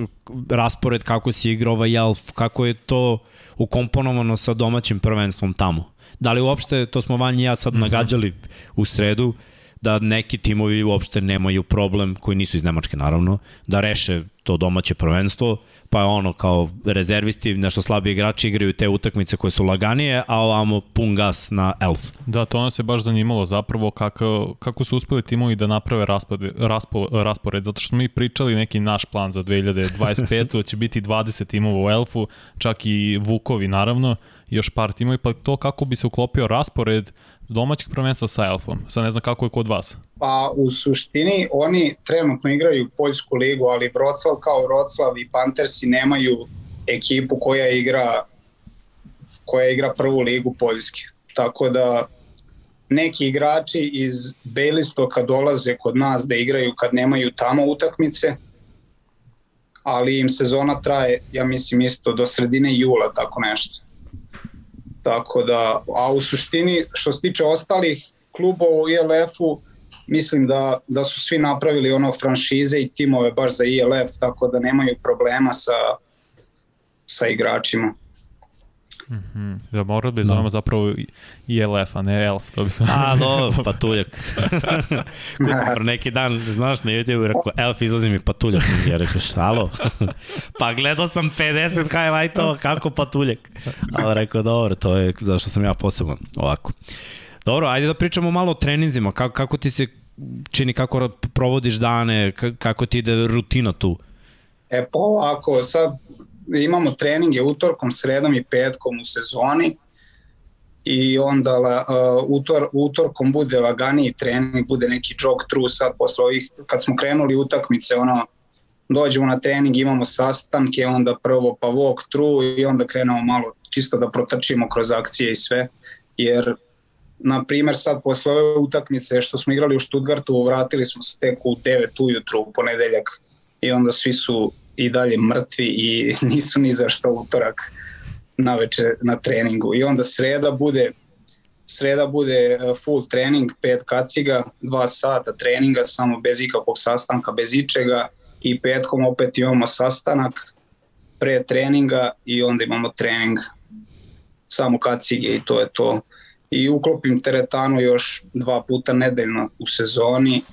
raspored kako si igrao ovaj Jelf? Kako je to ukomponovano sa domaćim prvenstvom tamo? Da li uopšte, to smo Vanja i ja sad mm -hmm. nagađali u sredu, da neki timovi uopšte nemaju problem, koji nisu iz Nemačke naravno, da reše to domaće prvenstvo, pa ono kao rezervisti, nešto slabiji igrači igraju te utakmice koje su laganije, a ovamo pun gas na Elf. Da, to nas je baš zanimalo zapravo kako, kako su uspeli timovi da naprave raspored, raspo, raspored, zato što smo mi pričali neki naš plan za 2025. da će biti 20 timova u Elfu, čak i Vukovi naravno, još par timova, pa to kako bi se uklopio raspored domaćih prvenstva sa Elfom. Sad ne znam kako je kod vas. Pa u suštini oni trenutno igraju Poljsku ligu, ali Vroclav kao Vroclav i Pantersi nemaju ekipu koja igra koja igra prvu ligu Poljske. Tako da neki igrači iz Bejlistoka dolaze kod nas da igraju kad nemaju tamo utakmice, ali im sezona traje, ja mislim isto do sredine jula, tako nešto. Tako da, a u suštini što se tiče ostalih klubova u ILF-u, mislim da, da su svi napravili ono franšize i timove baš za ILF, tako da nemaju problema sa, sa igračima. Mm -hmm. Da mora bi zovemo no. zapravo ILF, a ne ELF. To bi se... A, no, patuljak. Kupo neki dan, znaš, na YouTube rekao, ELF izlazi mi patuljak. Ja rekao, šalo? pa gledao sam 50 highlightova, kako patuljak? Ali rekao, dobro, to je zašto sam ja posebno ovako. Dobro, ajde da pričamo malo o treninzima. Kako, kako ti se čini, kako provodiš dane, kako ti ide rutina tu? E pa ovako, sad imamo treninge utorkom, sredom i petkom u sezoni i onda uh, utor, utorkom bude laganiji trening, bude neki jog through sad posle ovih, kad smo krenuli utakmice, ono, dođemo na trening, imamo sastanke, onda prvo pa walk through i onda krenemo malo čisto da protrčimo kroz akcije i sve, jer na primer sad posle ove utakmice što smo igrali u Stuttgartu, vratili smo se tek u 9 ujutru u ponedeljak i onda svi su i dalje mrtvi i nisu ni za što utorak na večer na treningu. I onda sreda bude sreda bude e, full trening, pet kaciga, dva sata treninga, samo bez ikakvog sastanka, bez ičega i petkom opet imamo sastanak pre treninga i onda imamo trening samo kacige i to je to. I uklopim teretanu još dva puta nedeljno u sezoni,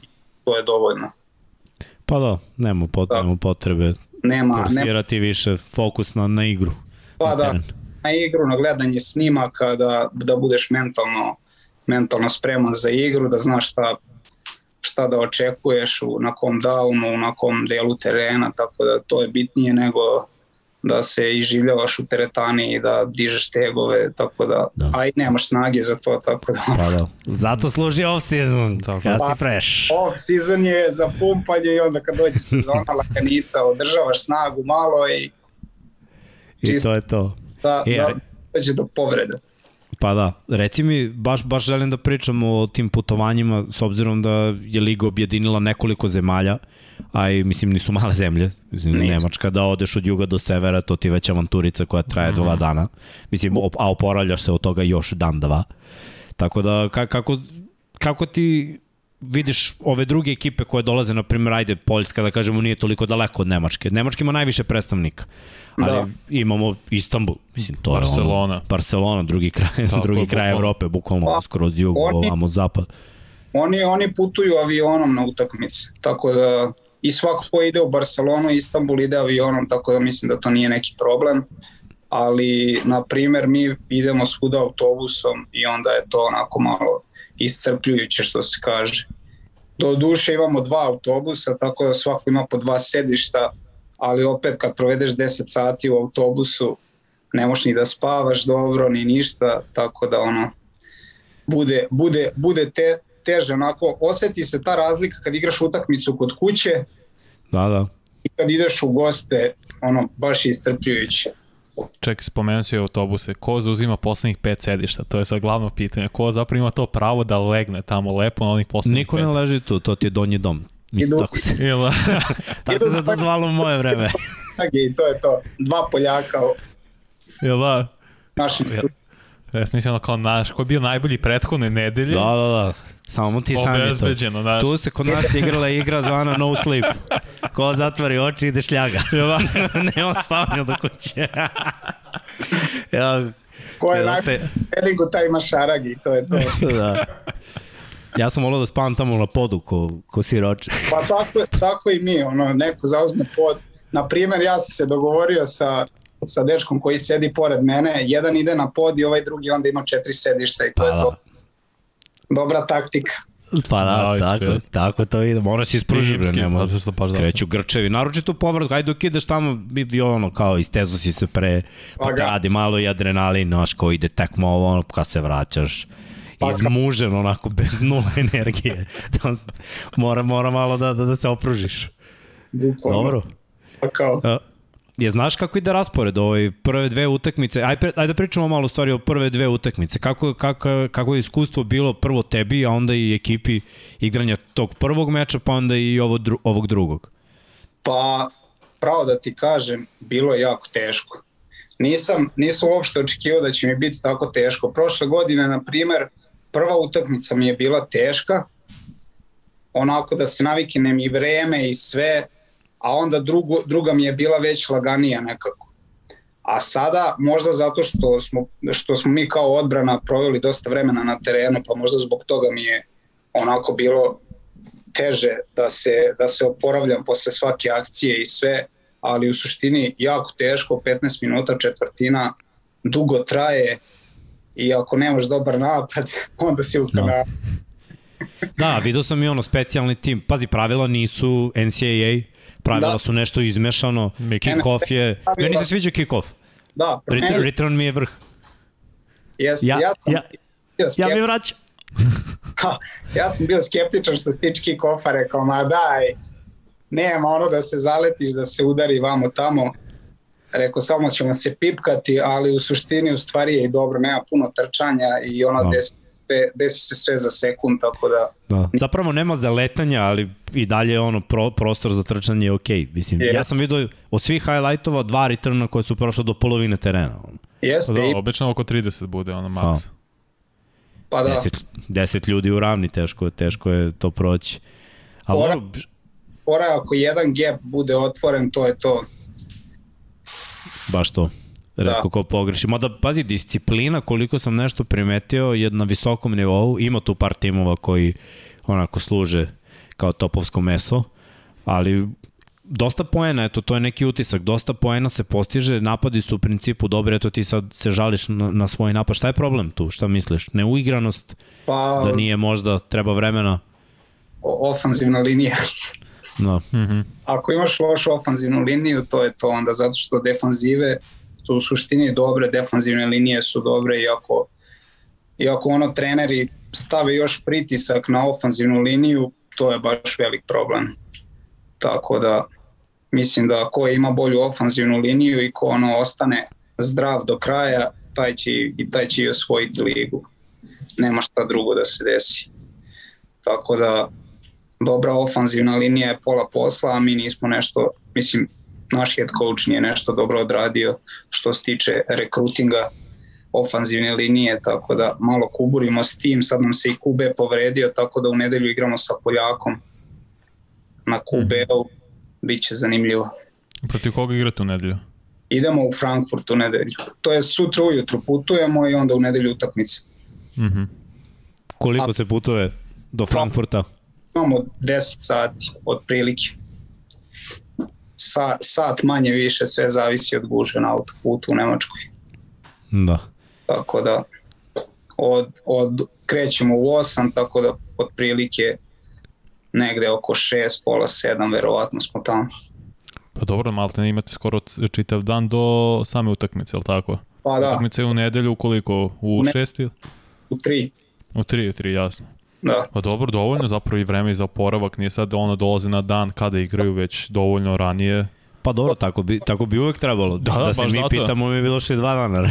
to je dovoljno. Pa da, nema potrebe, nema potrebe Nema, nema, forsirati više fokus na, na igru. pa na da, teren. na igru, na gledanje snimaka, da, da budeš mentalno, mentalno spreman za igru, da znaš šta, šta da očekuješ u, na kom downu, na kom delu terena, tako da to je bitnije nego da se iživljavaš u teretani i da dižeš tegove, tako da, Da. da. a i nemaš snage za to, tako da Pa da. Zato služi off-season, Tako. kada Pa, si fresh. off season je za pumpanje i onda kad dođe sezona lakanica, održavaš snagu malo i I čisto. to je to. da, E, da dođe do povrede. Pa da, reci mi, baš, baš želim da pričam o tim putovanjima, s obzirom da je Liga objedinila nekoliko zemalja, a i mislim nisu male zemlje, mislim Nisu. Nemačka da odeš od juga do severa, to ti je već avanturica koja traje dva dana, mislim, op- a oporavljaš se od toga još dan, dva. Tako da, ka, kako, kako ti vidiš ove druge ekipe koje dolaze, na primjer, ajde, Poljska, da kažemo, nije toliko daleko od Nemačke. Nemačka ima najviše predstavnika, ali Da. imamo Istanbul, mislim, to je ono, Barcelona. Barcelona, drugi kraj, Tako, drugi kraj. Evrope, bukvalno Pa, skroz jug, oni- ovamo zapad. Oni, oni putuju avionom na utakmice, tako da i svako ko ide u Barcelonu, Istanbul ide avionom, tako da mislim da to nije neki problem. Ali, na primer, mi idemo svuda autobusom i onda je to onako malo iscrpljujuće što se kaže. Do duše imamo dva autobusa, tako da svako ima po dva sedišta, ali opet kad provedeš 10 sati u autobusu, ne možeš ni da spavaš dobro, ni ništa, tako da ono, bude, bude, bude te, teže onako, oseti se ta razlika kad igraš utakmicu kod kuće Da, da. i kad ideš u goste, ono, baš je iscrpljujuće. Čekaj, spomenuo si autobuse. Ko zauzima poslednjih pet sedišta? To je sad glavno pitanje. Ko zapravo ima to pravo da legne tamo lepo na onih poslednjih Niko pet? ne leži tu, to ti je donji dom. Mislim, Idu- tako se, Ili, tako Idu se za- to zvalo u moje vreme. I to je to. Dva Poljaka u da? našem Ja. studiju. Ja sam mislio ono kao naš, ko je bio najbolji prethodne nedelje? Da, da, da. Samo ti sami to. Obezbeđeno, znaš. Tu se kod nas igrala igra zvana No Sleep. Ko zatvori oči ide šljaga. Da? Nema spavanja do kuće. ja, Ko je Jel na te- treningu, taj ima šaragi, to je to. da. Ja sam volao da spavam tamo na podu ko, ko siroče. Pa tako, tako i mi, ono, neko zauzme pod. Na primer, ja sam se dogovorio sa, sa dečkom koji sedi pored mene, jedan ide na pod i ovaj drugi onda ima četiri sedišta i to Pa je da. to. Dobra taktika. Pa da, Da, tako, ispred. tako to ide. Mora se ispruži, bre, nema. zato što. Kreću grčevi, naročito u povratku, ajde dok ideš tamo, bi ono kao istezu si se pre, pa te ga. radi malo i adrenalin, znaš, ko ide tekmo ovo, ono, kad se vraćaš, Pa ka- izmužen onako, bez nula energije. Da, mora, mora malo da, da, da se opružiš. Bukvalno. Dobro. Pa kao, je znaš kako ide raspored ovaj prve dve utakmice? Aj pre, ajde da pričamo malo stvari o prve dve utakmice. Kako kako kako je iskustvo bilo prvo tebi, a onda i ekipi igranja tog prvog meča, pa onda i ovo dru, ovog drugog. Pa, pravo da ti kažem, bilo je jako teško. Nisam, nisam uopšte očekivao da će mi biti tako teško. Prošle godine, na primer, prva utakmica mi je bila teška, onako da se naviknem i vreme i sve, a onda drugo, druga mi je bila već laganija nekako. A sada, možda zato što smo, što smo mi kao odbrana proveli dosta vremena na terenu, pa možda zbog toga mi je onako bilo teže da se, da se oporavljam posle svake akcije i sve, ali u suštini jako teško, 15 minuta četvrtina, dugo traje i ako nemaš dobar napad, onda si u Da. kanalu. Da, vidio sam i ono specijalni tim. Pazi, pravila nisu NCAA, pravila Da. su nešto izmešano, kick-off je... Pravila- Meni se sviđa kick-off. Da, Return, meni, return mi je vrh. jest, Ja- ja, sam ja- Ja skeptičan, mi vraćam. ja sam bio skeptičan što se tiče kick-offa, rekao, ma daj, nema ono da se zaletiš, da se udari vamo tamo. Rekao, samo ćemo se pipkati, ali u suštini u stvari je i dobro, nema puno trčanja i ono Da. desi, sve- desi se sve za sekund, tako da Da. Zapravo nema zaletanja, ali i dalje je ono pro, prostor za trčanje je okej. Mislim, Jest. ja sam vidio od svih highlightova dva returna koje su prošle do polovine terena. Jeste, Da, i, obično oko 30 bude, ono, maks. pa da. Deset, deset ljudi u ravni, teško, je- teško je to proći. Ali Ora- je ako jedan gap bude otvoren, to je to. baš to. Redko Da. ko pogreši. Mada, pazi, disciplina, koliko sam nešto primetio, je na visokom nivou. Ima tu par timova koji onako služe kao topovsko meso, ali dosta poena, eto, to je neki utisak, dosta poena se postiže, napadi su u principu dobri, eto ti sad se žališ na, na svoj napad. Šta je problem tu? Šta misliš? Neuigranost? Pa, Da nije možda, treba vremena? ofanzivna linija. No. Mm -hmm. Ako imaš lošu ofanzivnu liniju, to je to onda, zato što defanzive su u suštini dobre, defanzivne linije su dobre, iako, iako ono treneri stave još pritisak na ofanzivnu liniju, to je baš velik problem. Tako da, mislim da ko ima bolju ofanzivnu liniju i ko ono ostane zdrav do kraja, taj će, taj će i osvojiti ligu. Nema šta drugo da se desi. Tako da, dobra ofanzivna linija je pola posla, a mi nismo nešto, mislim, naš head coach nije nešto dobro odradio što se tiče rekrutinga ofanzivne linije, tako da malo kuburimo s tim, sad nam se i Kube povredio, tako da u nedelju igramo sa Poljakom na Kubeu, bit će zanimljivo. Protiv koga igrate u nedelju? Idemo u Frankfurt u nedelju. To je sutra ujutru putujemo i onda u nedelju utakmice. Mm -hmm. Koliko se putuje do Frankfurta? Imamo 10 sati otprilike. Sa, sat manje više, sve zavisi od guže na autoputu u Nemačkoj. Da. Tako da od, od, krećemo u 8, tako da otprilike negde oko 6, pola 7, verovatno smo tamo. Pa dobro, malte ne imate skoro čitav dan do same utakmice, je li tako? Pa da, Utakmice u nedelju koliko? U Ne. 6 ili? u 3. U 3, u 3, jasno. Da. Pa dobro, dovoljno zapravo i vreme za oporavak, nije sad ono dolazi na dan kada igraju, već dovoljno ranije. Pa dobro, tako bi, tako bi uvek trebalo. Da, Da, da se mi zato. pitamo, mi bi došli dva dana.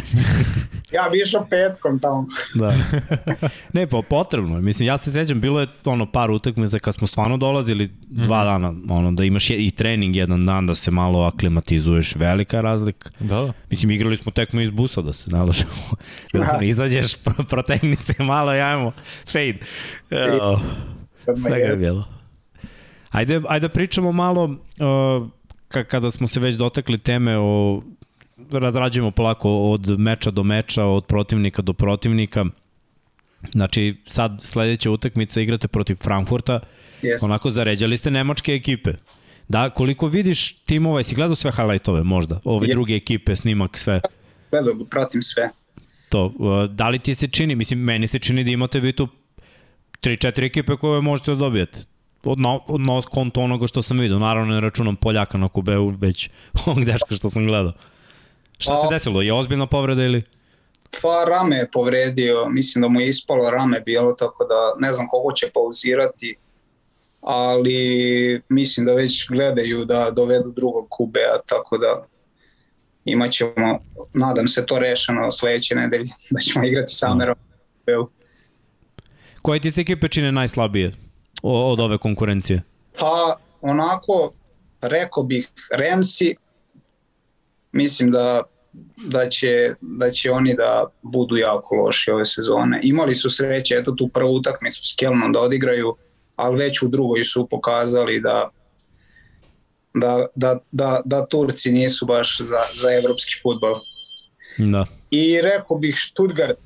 Ja bi išao petkom tamo. da. ne, pa potrebno je. Mislim, ja se sećam, bilo je ono par utakmica kad smo stvarno dolazili dva dana, ono, da imaš je, i trening jedan dan, da se malo aklimatizuješ, velika je razlika. Da, da. Mislim, igrali smo tekmu iz busa da se nalažemo. Da. Izađeš, pro- protegni se malo i ajmo, fade. Evo, svega je bilo. Ajde, ajde da pričamo malo, uh, kada smo se već dotakli teme o razrađujemo polako od meča do meča, od protivnika do protivnika. Znači, sad sledeća utakmica igrate protiv Frankfurta, Yes. onako zaređali ste nemačke ekipe. Da, koliko vidiš timova, jesi gledao sve highlightove možda? Ove Je. druge ekipe, snimak, sve. Gledao, pratim sve. To, uh, da li ti se čini, mislim, meni se čini da imate vi tu 3-4 ekipe koje možete da dobijete. Od, na, od na konto onoga što sam vidio. Naravno ne računam Poljaka na Kubeu, već ovog dečka što sam gledao. Šta se Pa- desilo? Je ozbiljna povreda ili? Pa rame je povredio, mislim da mu je ispalo rame bilo, tako da ne znam koliko će pauzirati, ali mislim da već gledaju da dovedu drugog Kubea, tako da imat ćemo, nadam se to rešeno sledeće nedelje, da ćemo igrati sa Amerom. Kubeu. Koje ti se ekipe čine najslabije od ove konkurencije? Pa onako, rekao bih Remsi, mislim da da će, da će oni da budu jako loši ove sezone. Imali su sreće, eto tu prvu utakmicu s Kelnom da odigraju, ali već u drugoj su pokazali da da, da, da, da Turci nisu baš za, za evropski futbol. Da. I rekao bih Stuttgart,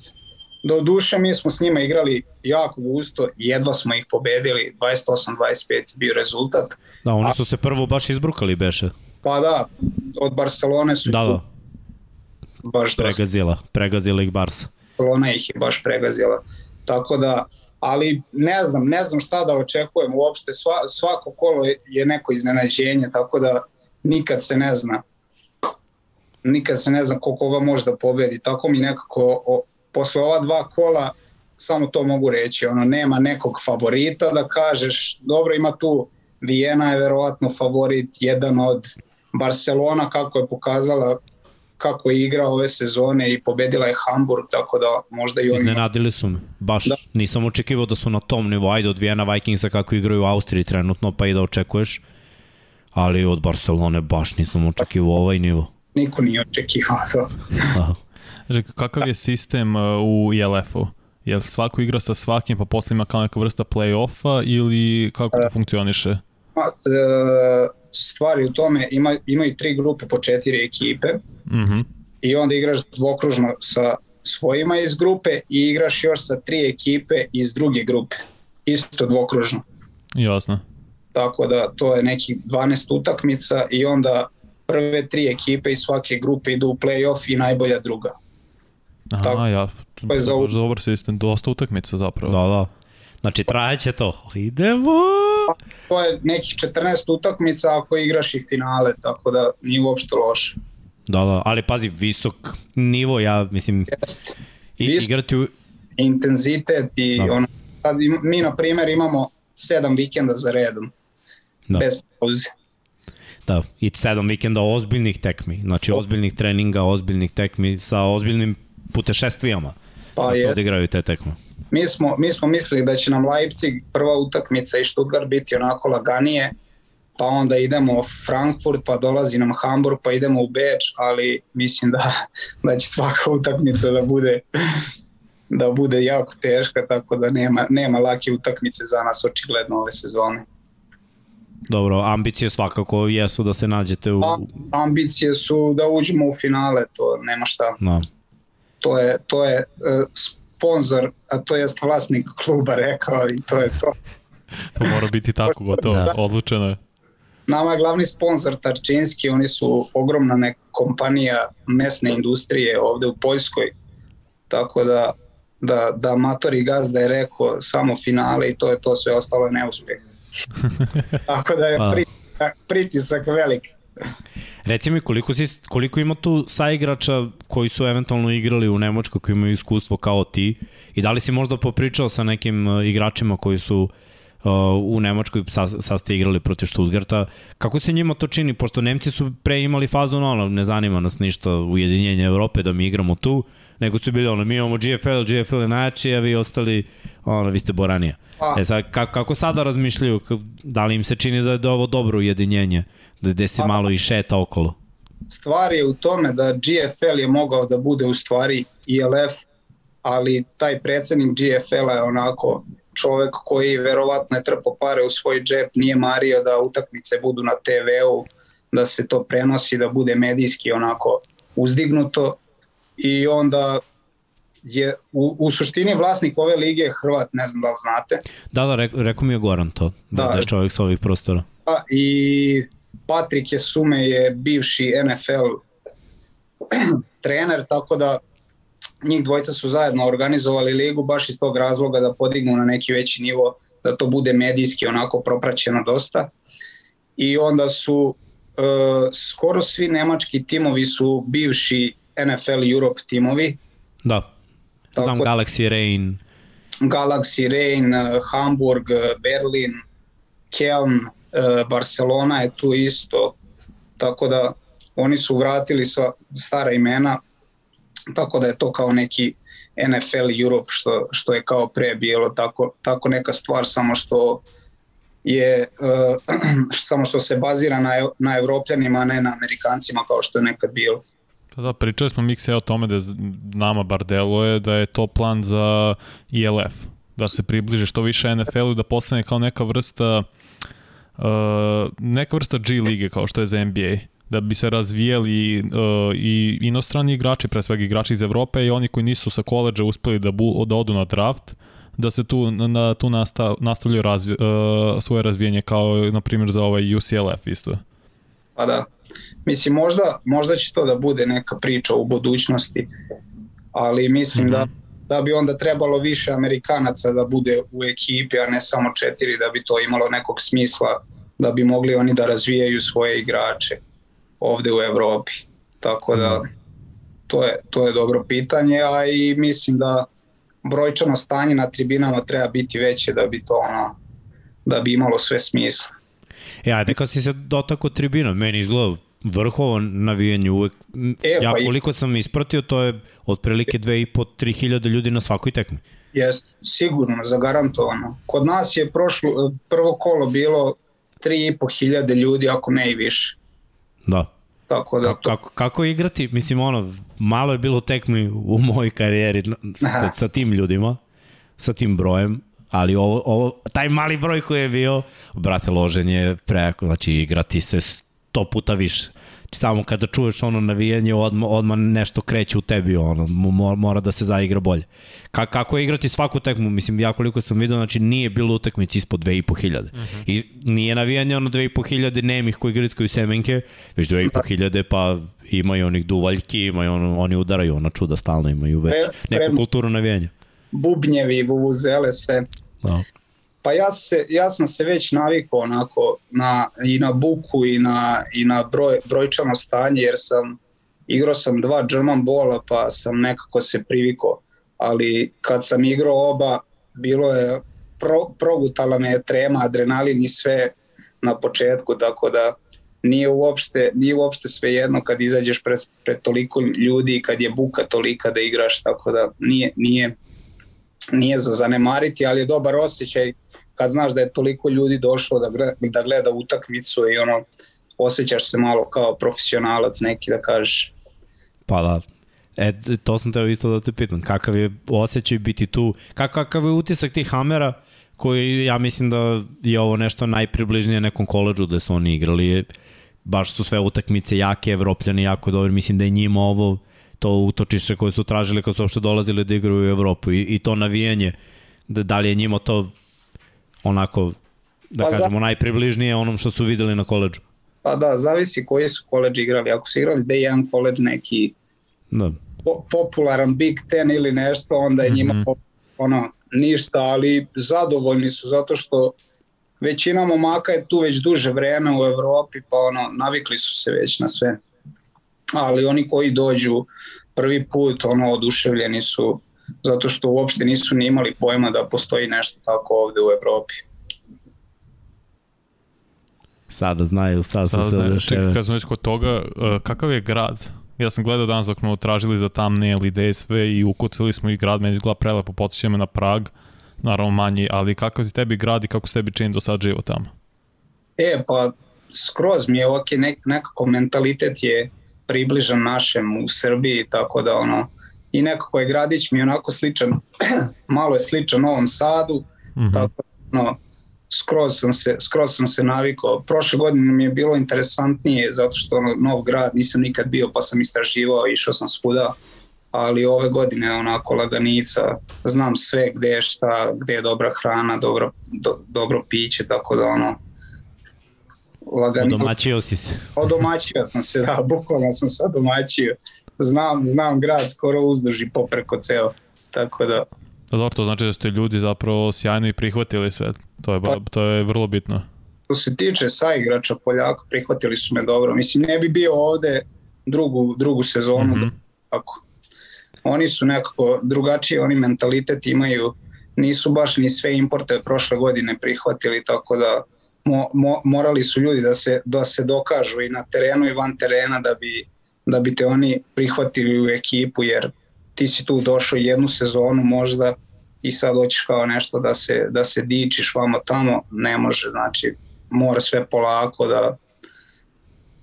do duše mi smo s njima igrali jako gusto, jedva smo ih pobedili, 28-25 je bio rezultat. Da, oni su se prvo baš izbrukali, beše. Pa da, od Barcelone su Da, da, baš dosta. pregazila. Pregazila ih Barsa. Barcelona ih je baš pregazila. Tako da, ali ne znam, ne znam šta da očekujem uopšte, Sva, svako kolo je- je neko iznenađenje, tako da nikad se ne zna. Nikad se ne zna ko koga može da pobedi, tako mi nekako o, posle ova dva kola samo to mogu reći, ono nema nekog favorita da kažeš, dobro ima tu Vijena je verovatno favorit, jedan od Barcelona kako je pokazala kako je igrao ove sezone i pobedila je Hamburg, tako da možda i oni... Iznenadili su me. Baš da. Nisam očekivao da su na tom nivou. Ajde od Vijena Vikingsa kako igraju u Austriji trenutno, pa i da očekuješ. Ali od Barcelone baš nisam očekivao ovaj nivo. Niko nije očekivao to. Kakav je sistem uh, u ILF-u? Jel svako igra sa svakim pa posle ima kao neka vrsta play-offa ili kako to funkcioniše? Ma, e, Stvari u tome, ima, imaju tri grupe po četiri ekipe Mhm. i onda igraš dvokružno sa svojima iz grupe i igraš još sa tri ekipe iz druge grupe. Isto dvokružno. Jasno. tako da to je neki 12 utakmica i onda prve tri ekipe iz svake grupe idu u play-off i najbolja druga. Aha, tako, ja, to je za... dobar sistem, dosta utakmica zapravo. Da, da. Znači, trajeće to. Idemo! To je nekih 14 utakmica ako igraš i finale, tako da nije uopšte loše. Da, da, ali pazi, visok nivo, ja mislim, i, Visok, igrati u... Intenzitet i da. ono, sad mi na primjer imamo sedam vikenda za redom, da. bez pauze. Da, i sedam vikenda ozbiljnih tekmi, znači ozbiljnih treninga, ozbiljnih tekmi sa ozbiljnim putešestvijama. Pa da je. odigraju te tekme. Mi smo, mi smo mislili da će nam Leipzig prva utakmica i Stuttgart biti onako laganije, pa onda idemo u Frankfurt, pa dolazi nam Hamburg, pa idemo u Beč, ali mislim da, da će svaka utakmica da bude da bude jako teška, tako da nema, nema lake utakmice za nas očigledno ove sezone. Dobro, ambicije svakako jesu da se nađete u... A, ambicije su da uđemo u finale, to nema šta. No. To je, to je uh, sponsor, a to jest vlasnik kluba rekao i to je to. to mora biti tako gotovo, da. odlučeno je. Nama je glavni sponsor Tarčinski, oni su ogromna neka kompanija mesne industrije ovde u Poljskoj, tako da da, da matori gazda je rekao samo finale i to je to, sve ostalo je neuspeh. Tako da je pritisak, pritisak velik. Reci mi koliko, si, koliko ima tu saigrača koji su eventualno igrali u Nemačkoj, koji imaju iskustvo kao ti i da li si možda popričao sa nekim uh, igračima koji su uh, u Nemačkoj sa, sa ste igrali protiv Stuttgarta. Kako se njima to čini? Pošto Nemci su pre imali fazu, no, ne zanima nas ništa ujedinjenje Evrope da mi igramo tu, nego su bili ono, mi imamo GFL, GFL je najjači, a vi ostali, ono, vi ste Boranija. A. E sad, kako, kako sada razmišljaju, da li im se čini da je ovo dobro ujedinjenje, da gde se a. malo i šeta okolo? Stvar je u tome da GFL je mogao da bude u stvari ILF, ali taj predsednik GFL-a je onako čovek koji verovatno je trpo pare u svoj džep, nije mario da utakmice budu na TV-u, da se to prenosi, da bude medijski onako uzdignuto i onda je u, u suštini vlasnik ove lige Hrvat, ne znam da li znate. Da, da, rekao mi je Goran to, da, da je čovjek sa ovih prostora. Da, i Patrik je Sume je bivši NFL trener, tako da njih dvojica su zajedno organizovali ligu baš iz tog razloga da podignu na neki veći nivo, da to bude medijski onako propraćeno dosta. I onda su uh, skoro svi nemački timovi su bivši NFL Europe timovi. Da, znam Tako, Galaxy Rain. Galaxy Rain, Hamburg, Berlin, Kelm, Barcelona je tu isto. Tako da oni su vratili sva stara imena, tako da je to kao neki NFL Europe što, što je kao pre bilo tako, tako neka stvar samo što je uh, samo što se bazira na, na evropljanima, a ne na amerikancima kao što je nekad bilo. Pa da, pričali smo Mikse o tome da nama bar deluje da je to plan za ILF, da se približe što više NFL-u i da postane kao neka vrsta uh, neka vrsta G lige kao što je za NBA da bi se razvijali uh, i inostrani igrači, pre svega igrači iz Evrope i oni koji nisu sa koleđa uspeli da, bu, da odu na draft, da se tu, na, tu nastav, nastavljaju razvi, uh, svoje razvijenje kao na primjer za ovaj UCLF isto. Pa da, Mislim, možda, možda će to da bude neka priča u budućnosti, ali mislim mm -hmm. da. Da bi onda trebalo više Amerikanaca da bude u ekipi, a ne samo četiri, da bi to imalo nekog smisla, da bi mogli oni da razvijaju svoje igrače ovde u Evropi. Tako da mhm. to je, to je dobro pitanje, a i mislim da brojčano stanje na tribinama treba biti veće da bi to ono, da bi imalo sve smisla. E, ajde, kad si se dotako tribina, meni izgleda vrhovo navijanje uvek. E, ja pa koliko i... sam ispratio, to je otprilike 2,5-3 hiljade ljudi na svakoj tekmi. Jeste, sigurno, zagarantovano. Kod nas je prošlo, prvo kolo bilo 3,5 hiljade ljudi, ako ne i više. Da. Tako da to... kako, kako igrati? Mislim, ono, malo je bilo tekmi u mojoj karijeri sa, sa tim ljudima, sa tim brojem, ali ovo, ovo, taj mali broj koji je bio, brate, loženje preko, znači igrati se sto puta više. Samo kada čuješ ono navijanje, odmah, odmah nešto kreće u tebi, ono, mora da se zaigra bolje. Ka, kako je igrati svaku tekmu, mislim, ja koliko sam vidio, znači nije bilo utakmici ispod 2500. Uh -huh. I nije navijanje ono 2500 nemih koji grickaju semenke, već 2500 pa imaju onih duvaljki, imaju ono, oni udaraju ona čuda stalno imaju već neku kulturu navijanja. Bubnjevi, vuvuzele, sve. Da. Pa ja, se, ja sam se već navikao onako na, i na buku i na, i na broj, brojčano stanje jer sam igrao sam dva German bola pa sam nekako se privikao. Ali kad sam igrao oba bilo je pro, progutala me trema, adrenalin i sve na početku tako da nije uopšte, nije uopšte sve jedno kad izađeš pred, pred toliko ljudi kad je buka tolika da igraš tako da nije, nije, nije za zanemariti ali je dobar osjećaj kad znaš da je toliko ljudi došlo da gleda, da gleda utakmicu i ono, osjećaš se malo kao profesionalac neki da kažeš. Pa da, E, to sam teo isto da te pitam, kakav je osjećaj biti tu, kakav je utisak tih Hamera, koji ja mislim da je ovo nešto najpribližnije nekom koleđu da su oni igrali, baš su sve utakmice jake, evropljani jako dobri, mislim da je njima ovo to utočište koje su tražili kad su uopšte dolazili da igraju u Evropu. I, i to navijanje, da, da li je njima to onako, da pa kažemo, za... najpribližnije onom što su videli na koleđu. Pa da, zavisi koji su koleđ igrali. Ako su igrali D1 koleđ neki da. Po, popularan Big Ten ili nešto, onda je njima mm -hmm. ono, ništa, ali zadovoljni su zato što većina momaka je tu već duže vreme u Evropi, pa ono, navikli su se već na sve. Ali oni koji dođu prvi put, ono, oduševljeni su zato što uopšte nisu ni imali pojma da postoji nešto tako ovde u Evropi. Sada znaju, sada, sada se znaju. Čekaj, kad smo već kod toga, uh, kakav je grad? Ja sam gledao danas dok smo tražili za thumbnail i DSV i ukucali smo i grad, meni izgleda prelepo, podsjeća me na Prag, naravno manji, ali kakav si tebi grad i kako se tebi čini do sad živo tamo? E, pa skroz mi je ok, nek, nekako mentalitet je približan našem u Srbiji, tako da ono, i nekako je gradić mi onako sličan, malo je sličan Novom Sadu, mm -hmm. tako no, skroz sam se, skroz sam se navikao. Prošle godine mi je bilo interesantnije zato što ono, nov grad nisam nikad bio pa sam istraživao, išao sam svuda, ali ove godine onako laganica, znam sve gde je šta, gde je dobra hrana, dobro, do, dobro piće, tako da ono, laganica. Odomaćio si se. Odomaćio sam se, da, bukvalno sam se odomaćio znam, znam grad skoro uzduž i popreko ceo. Tako da... Da, dobro, to znači da ste ljudi zapravo sjajno i prihvatili sve. To je, pa, to je vrlo bitno. Što se tiče sa igrača Poljaka, prihvatili su me dobro. Mislim, ne bi bio ovde drugu, drugu sezonu. Mm -hmm. tako. Oni su nekako drugačiji, oni mentalitet imaju, nisu baš ni sve importe prošle godine prihvatili, tako da mo, mo, morali su ljudi da se, da se dokažu i na terenu i van terena da bi da bi te oni prihvatili u ekipu, jer ti si tu došao jednu sezonu možda i sad hoćeš kao nešto da se, da se dičiš vamo tamo, ne može, znači mora sve polako da,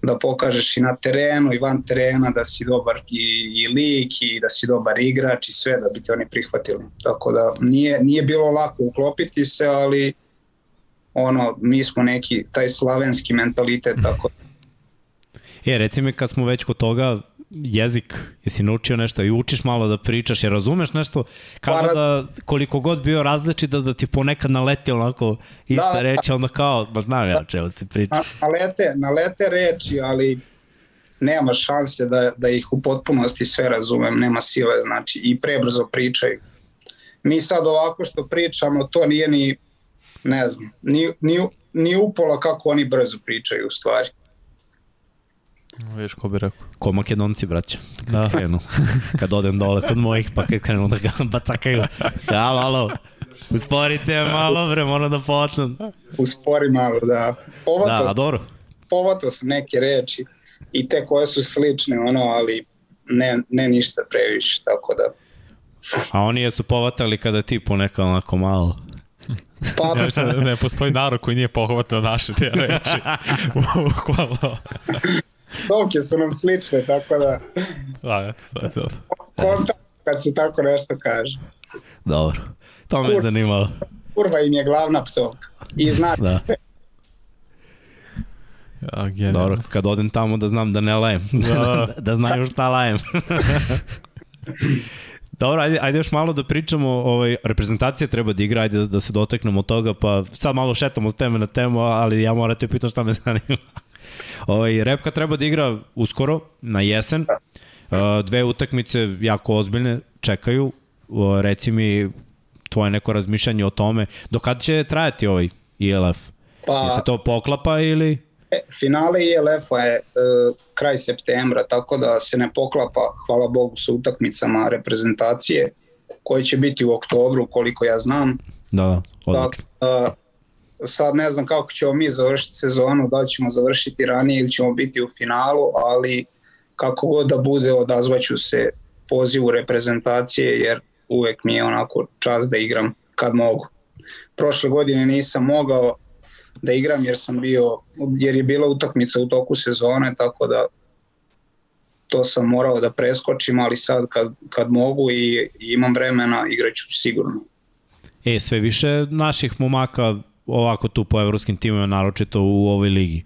da pokažeš i na terenu i van terena da si dobar i, i lik i da si dobar igrač i sve da bi te oni prihvatili. Tako da nije, nije bilo lako uklopiti se, ali ono, mi smo neki taj slavenski mentalitet, tako da E, reci mi kad smo već kod toga, jezik, jesi naučio nešto i učiš malo da pričaš, jer razumeš nešto, kao pa, da koliko god bio različit da, da ti ponekad naleti onako ista da, reč, onda kao, ba znam ja čeo se priča. Na, nalete, nalete reči, ali nema šanse da, da ih u potpunosti sve razumem, nema sile, znači i prebrzo pričaju. Mi sad ovako što pričamo, to nije ni, ne znam, ni, ni, ni upola kako oni brzo pričaju u stvari. Viš ko bi rekao. Ko makedonci, braća. Kad da. krenu. Kad odem dole kod mojih, pa kad krenu da ga bacakaju. Halo, halo. Usporite malo, bre, moram da potnem. Uspori malo, da. Povato da, dobro. Povato sam neke reči i te koje su slične, ono, ali ne, ne ništa previše, tako da... A oni jesu povatali kada ti ponekad onako malo... Pa, ja mislim da ne postoji narod koji nije pohvatao naše te reči. Bukvalno. Stovke su nam slične, tako da... Da, to je to. Konta kad se tako nešto kaže. Dobro, to me Kur, zanimalo. Kurva im je glavna psovka. I znaš, da. Ja, Dobro, kad odem tamo da znam da ne lajem. Da, da znaju šta lajem. Dobro, ajde, ajde još malo da pričamo, ovaj, reprezentacija treba da igra, ajde da, da se doteknemo toga, pa sad malo šetamo s teme na temu, ali ja moram te pitam šta me zanima. Ovaj, Repka treba da igra uskoro, na jesen, uh, dve utakmice jako ozbiljne, čekaju, uh, reci mi tvoje neko razmišljanje o tome, do kada će trajati ovaj ILF? Pa, je se to poklapa ili... E, finale ILF-a je e, kraj septembra, tako da se ne poklapa, hvala Bogu, sa utakmicama reprezentacije, koje će biti u oktobru, koliko ja znam. Da, da, odlično. Da, sad ne znam kako ćemo mi završiti sezonu, da li ćemo završiti ranije ili ćemo biti u finalu, ali kako god da bude, odazvaću se pozivu reprezentacije, jer uvek mi je onako čas da igram kad mogu. Prošle godine nisam mogao, da igram jer sam bio, jer je bila utakmica u toku sezone, tako da to sam morao da preskočim, ali sad kad, kad mogu i, i imam vremena, igraću sigurno. E, sve više naših momaka ovako tu po evropskim timima, naročito u ovoj ligi.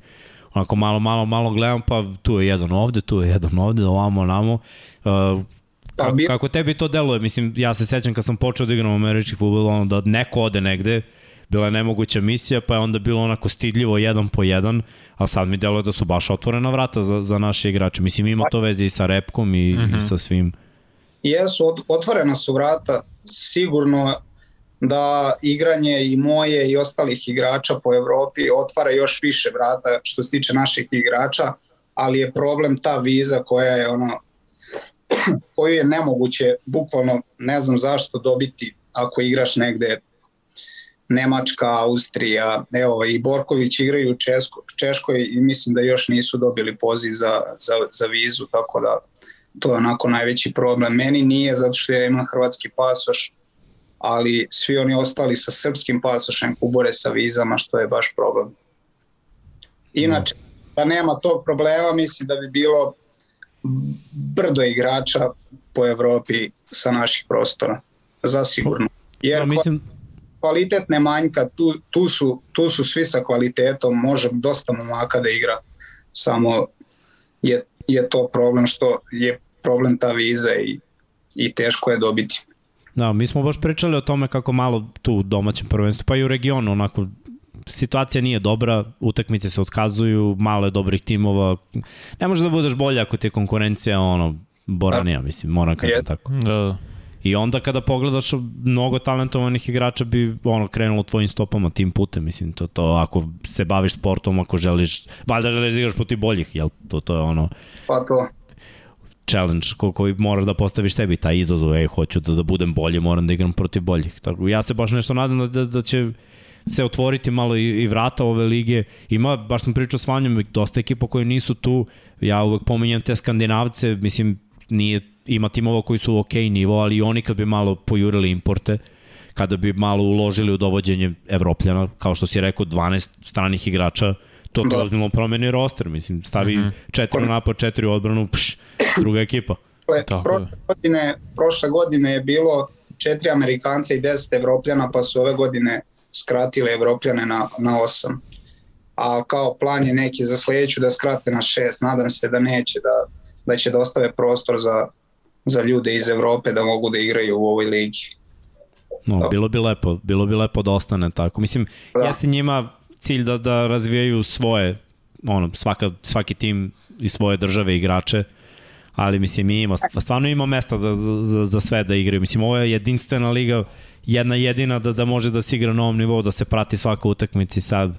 Onako malo, malo, malo gledam, pa tu je jedan ovde, tu je jedan ovde, ovamo, namo. Uh, pa kako, tebi to deluje? Mislim, ja se sećam kad sam počeo da igram američki futbol, ono da neko ode negde, bila je nemoguća misija, pa je onda bilo onako stidljivo jedan po jedan, a sad mi deluje da su baš otvorena vrata za, za naše igrače. Mislim, ima to veze i sa repkom i, uh -huh. i mhm. sa svim. Jesu, otvorena su vrata, sigurno da igranje i moje i ostalih igrača po Evropi otvara još više vrata što se tiče naših igrača, ali je problem ta viza koja je ono koju je nemoguće bukvalno ne znam zašto dobiti ako igraš negde Nemačka, Austrija, evo i Borković igraju u Česko, Češkoj i mislim da još nisu dobili poziv za, za, za vizu, tako da to je onako najveći problem. Meni nije zato što ja imam hrvatski pasoš, ali svi oni ostali sa srpskim pasošem kubore sa vizama, što je baš problem. Inače, da nema tog problema, mislim da bi bilo brdo igrača po Evropi sa naših prostora. Zasigurno. Jer ja, mislim, kvalitet ne manjka, tu, tu, su, tu su svi sa kvalitetom, može dosta momaka da igra, samo je, je to problem što je problem ta viza i, i teško je dobiti. Da, mi smo baš pričali o tome kako malo tu u domaćem prvenstvu, pa i u regionu, onako, situacija nije dobra, utakmice se odskazuju, malo je dobrih timova, ne može da budeš bolje ako ti je konkurencija, ono, boranija, mislim, moram kažem tako. Da, da. I onda kada pogledaš mnogo talentovanih igrača bi ono krenulo tvojim stopama tim putem, mislim to to ako se baviš sportom, ako želiš, valjda želiš da igraš protiv boljih, jel? To to je ono Pa to challenge ko, koji moraš da postaviš sebi taj izazov, ej, hoću da, da budem bolji, moram da igram protiv boljih. Tako, ja se baš nešto nadam da, da, da će se otvoriti malo i, i vrata ove lige. Ima, baš sam pričao s Vanjom, dosta ekipa koji nisu tu, ja uvek pominjem te skandinavce, mislim, nije ima timova koji su ok nivo, ali oni kad bi malo pojurili importe, kada bi malo uložili u dovođenje Evropljana, kao što si rekao, 12 stranih igrača, to da. ozbiljno promeni roster, mislim, stavi mm -hmm. četiri u napad, četiri u odbranu, pš, druga ekipa. Prošle godine, prošle godine je bilo četiri Amerikanca i 10 Evropljana, pa su ove godine skratili Evropljane na, na osam. A kao plan je neki za sledeću da skrate na šest, nadam se da neće, da, da će da ostave prostor za za ljude iz Evrope da mogu da igraju u ovoj ligi. No, da. bilo bi lepo, bilo bi lepo da ostane tako. Mislim, da. jeste njima cilj da, da razvijaju svoje, ono, svaka, svaki tim i svoje države igrače, ali mislim mi ima, stvarno ima mesta da, za, za sve da igraju. Mislim, ovo je jedinstvena liga, jedna jedina da, da može da se igra na ovom nivou, da se prati svaka utakmica i sad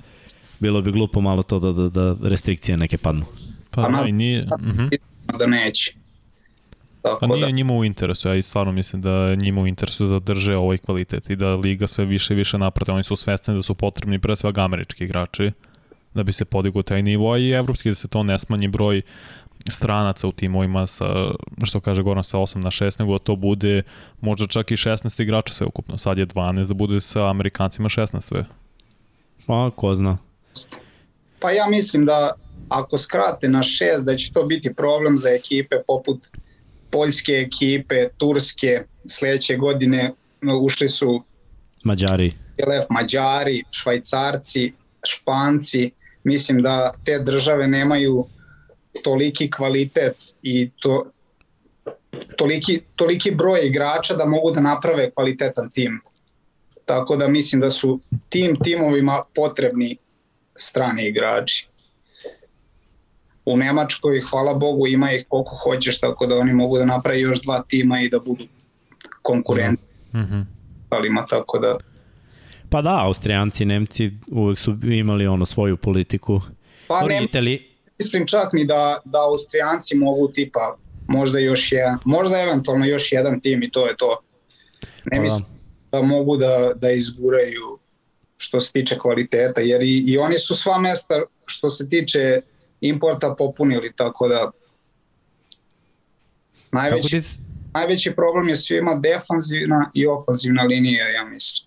bilo bi glupo malo to da, da, da restrikcije neke padnu. Pa, pa da, i nije... Uh mhm. -huh. Da neće. Tako pa nije da. njima u interesu, ja i stvarno mislim da njima u interesu da zadrže ovaj kvalitet i da liga sve više i više naprate. Oni su svesni da su potrebni pre svega američki igrači da bi se podigao taj nivo i evropski da se to ne smanji broj stranaca u timovima sa, što kaže Goran, sa 8 na 6, nego da to bude možda čak i 16 igrača sve ukupno. Sad je 12, da bude sa Amerikancima 16 sve. Pa, ko zna. Pa ja mislim da ako skrate na 6, da će to biti problem za ekipe poput poljske ekipe, turske, sledeće godine ušli su Mađari. LF Mađari, Švajcarci, Španci, mislim da te države nemaju toliki kvalitet i to, toliki, toliki broj igrača da mogu da naprave kvalitetan tim. Tako da mislim da su tim timovima potrebni strani igrači. U Nemačkoj, hvala Bogu, ima ih koliko hoćeš, tako da oni mogu da napravi još dva tima i da budu konkurenti. Mm -hmm. Ali ima tako da... Pa da, Austrijanci i Nemci uvek su imali ono svoju politiku. Pa ne, Itali... mislim čak ni da, da Austrijanci mogu tipa možda još jedan, možda eventualno još jedan tim i to je to. Ne pa, mislim da. da mogu da, da izguraju što se tiče kvaliteta, jer i, i oni su sva mesta što se tiče importa popunili, tako da najveći, ti... najveći problem je svima defanzivna i ofanzivna linija, ja mislim.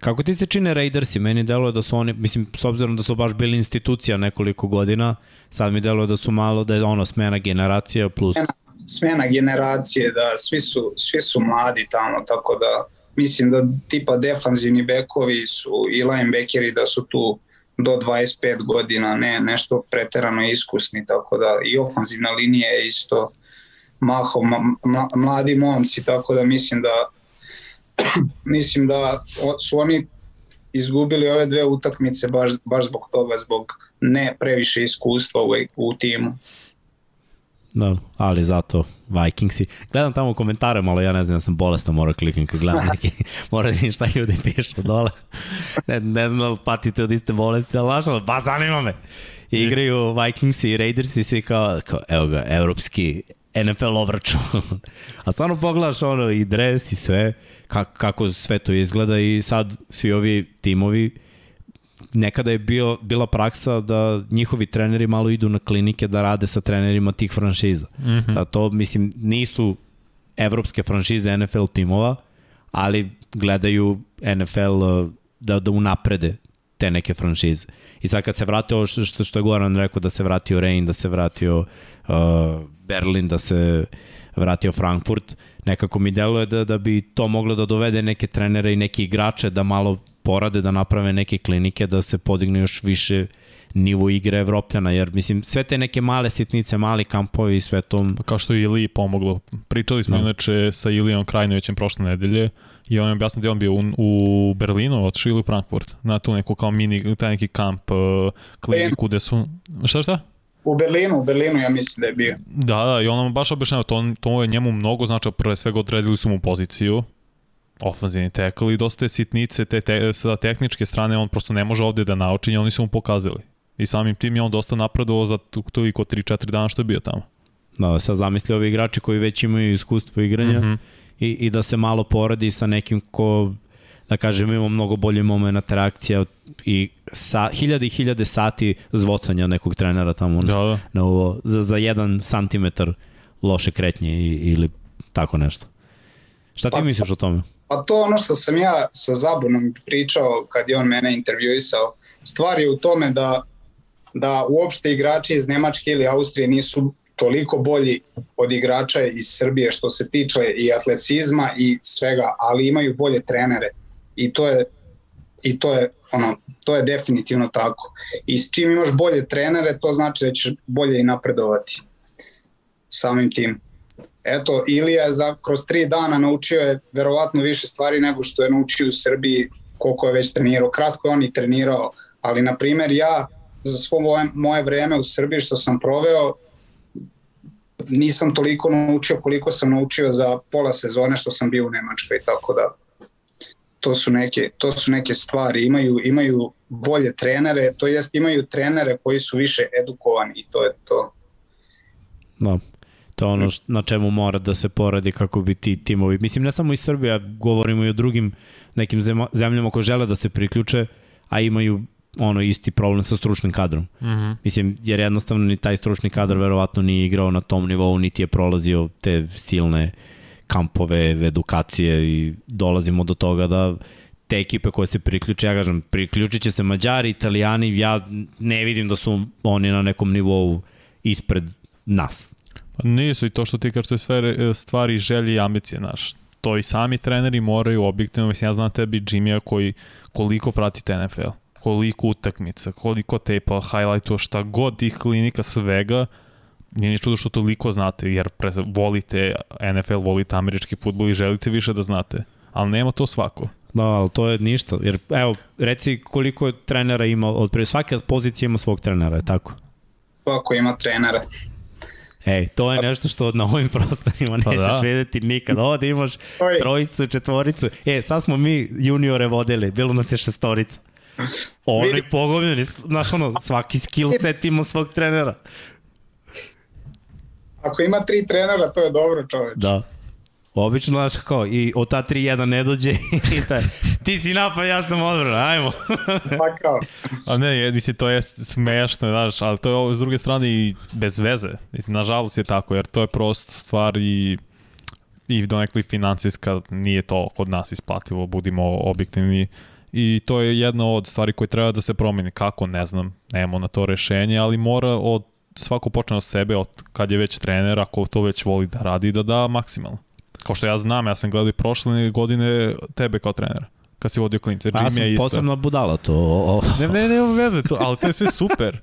Kako ti se čine Raidersi? Meni deluje da su oni, mislim, s obzirom da su baš bili institucija nekoliko godina, sad mi deluje da su malo, da je ono smena generacija plus... Smena, smena generacije, da, svi su, svi su mladi tamo, tako da mislim da tipa defanzivni bekovi su i linebackeri da su tu do 25 godina, ne nešto preterano iskusni, tako da i ofanzivna linija je isto mahom mla, mladi momci, tako da mislim da mislim da su oni izgubili ove dve utakmice baš, baš zbog toga, zbog ne previše iskustva u, u timu. Da, ali zato Vikingsi. Gledam tamo komentare malo, ja ne znam, ja sam bolestan, mora klikam kad gledam neki, mora da vidim šta ljudi pišu dole. Ne, ne znam da li patite od iste bolesti, ali našao, ba zanima me. I igraju Vikingsi i Raidersi svi kao, kao, evo ga, evropski NFL obračun. A stvarno pogledaš ono i dres i sve, kako sve to izgleda i sad svi ovi timovi nekada je bio, bila praksa da njihovi treneri malo idu na klinike da rade sa trenerima tih franšiza. Mm -hmm. da to, mislim, nisu evropske franšize NFL timova, ali gledaju NFL uh, da, da unaprede te neke franšize. I sad kad se vratio, što, što, što je Goran rekao, da se vratio Rein, da se vratio uh, Berlin, da se vratio Frankfurt, nekako mi deluje da, da bi to moglo da dovede neke trenere i neke igrače da malo porade da naprave neke klinike da se podigne još više nivo igre Evropljana, jer mislim sve te neke male sitnice, mali kampovi i sve to... Pa kao što je Ili pomoglo. Pričali smo no. Da. inače sa Ilijom Krajnovićem prošle nedelje i on je objasnio da on bio u, u Berlinu, otišao ili u Frankfurt, na tu neku kao mini, taj neki kamp, uh, kliniku gde su... Šta šta? U Berlinu, u Berlinu ja mislim da je bio. Da, da, i on nam baš objašnjava, to, to je njemu mnogo znači, prve svega odredili su mu poziciju, ofanzivni tekl i dosta te sitnice te, te, sa tehničke strane on prosto ne može ovde da nauči i oni su mu pokazali. I samim tim je on dosta napredovao za toliko 3-4 dana što je bio tamo. Da, sad zamisli ovi igrači koji već imaju iskustvo igranja mm -hmm. i, i da se malo poradi sa nekim ko da kažem, ima mnogo bolji moment reakcija i sa, hiljade i hiljade sati zvocanja nekog trenera tamo da, da. na ovo, za, za jedan santimetar loše kretnje i, ili tako nešto. Šta ti pa, misliš o tome? Pa to ono što sam ja sa Zabunom pričao kad je on mene intervjuisao. Stvar je u tome da, da uopšte igrači iz Nemačke ili Austrije nisu toliko bolji od igrača iz Srbije što se tiče i atlecizma i svega, ali imaju bolje trenere. I to je i to je ono to je definitivno tako. I s čim imaš bolje trenere, to znači da ćeš bolje i napredovati samim tim eto, Ilija za, kroz tri dana naučio je verovatno više stvari nego što je naučio u Srbiji koliko je već trenirao. Kratko je on i trenirao, ali na primer ja za svo moje, moje vreme u Srbiji što sam proveo nisam toliko naučio koliko sam naučio za pola sezone što sam bio u Nemačkoj, tako da to su neke, to su neke stvari. Imaju, imaju bolje trenere, to jest imaju trenere koji su više edukovani i to je to. No. To je ono na čemu mora da se poradi kako bi ti timovi, mislim ne samo iz Srbije, govorimo i o drugim nekim zemljama koje žele da se priključe, a imaju ono isti problem sa stručnim kadrom. Mm -hmm. Mislim, jer jednostavno ni taj stručni kadar verovatno nije igrao na tom nivou, niti je prolazio te silne kampove, edukacije i dolazimo do toga da te ekipe koje se priključe, ja kažem, priključit će se Mađari, Italijani, ja ne vidim da su oni na nekom nivou ispred nas. Pa nisu i to što ti kažeš, to je sve stvari želje i ambicije, naš. To i sami treneri moraju objektivno, mislim, ja znam tebi Jimmya koji koliko prati NFL, koliko utakmica, koliko tepa, highlightova, šta god tih klinika, svega, nije ni čudo što toliko znate, jer pre, volite NFL, volite američki futbol i želite više da znate. Ali nema to svako. Da, ali to je ništa. Jer, evo, reci koliko trenera ima, od pre svake pozicije ima svog trenera, je tako? Svako ima trenera. Ej, to je nešto što na ovim prostorima pa nećeš da. videti nikad. Ovde imaš trojicu, četvoricu. E, sad smo mi juniore vodili, bilo nas je šestorica. Oni pogobljeni, znaš ono, svaki skill set ima svog trenera. Ako ima tri trenera, to je dobro čoveč. Da. Obično, znaš kako, i od ta 3-1 ne dođe i taj, ti si napad, ja sam odbrana, ajmo. pa kao. A ne, mislim, to je smešno, znaš, ali to je ovo s druge strane i bez veze. Mislim, nažalost je tako, jer to je prost stvar i i donekli financijska nije to kod nas isplativo, budimo objektivni i to je jedna od stvari koje treba da se promeni. Kako, ne znam, nemamo na to rešenje, ali mora od svako počne od sebe, od kad je već trener, ako to već voli da radi, da da maksimalno. Kao što ja znam, ja sam gledao i prošle godine tebe kao trenera kad si vodio klince. Pa ja sam je posebno budala to. O, Ne, ne, nema veze, to, ali to je sve super.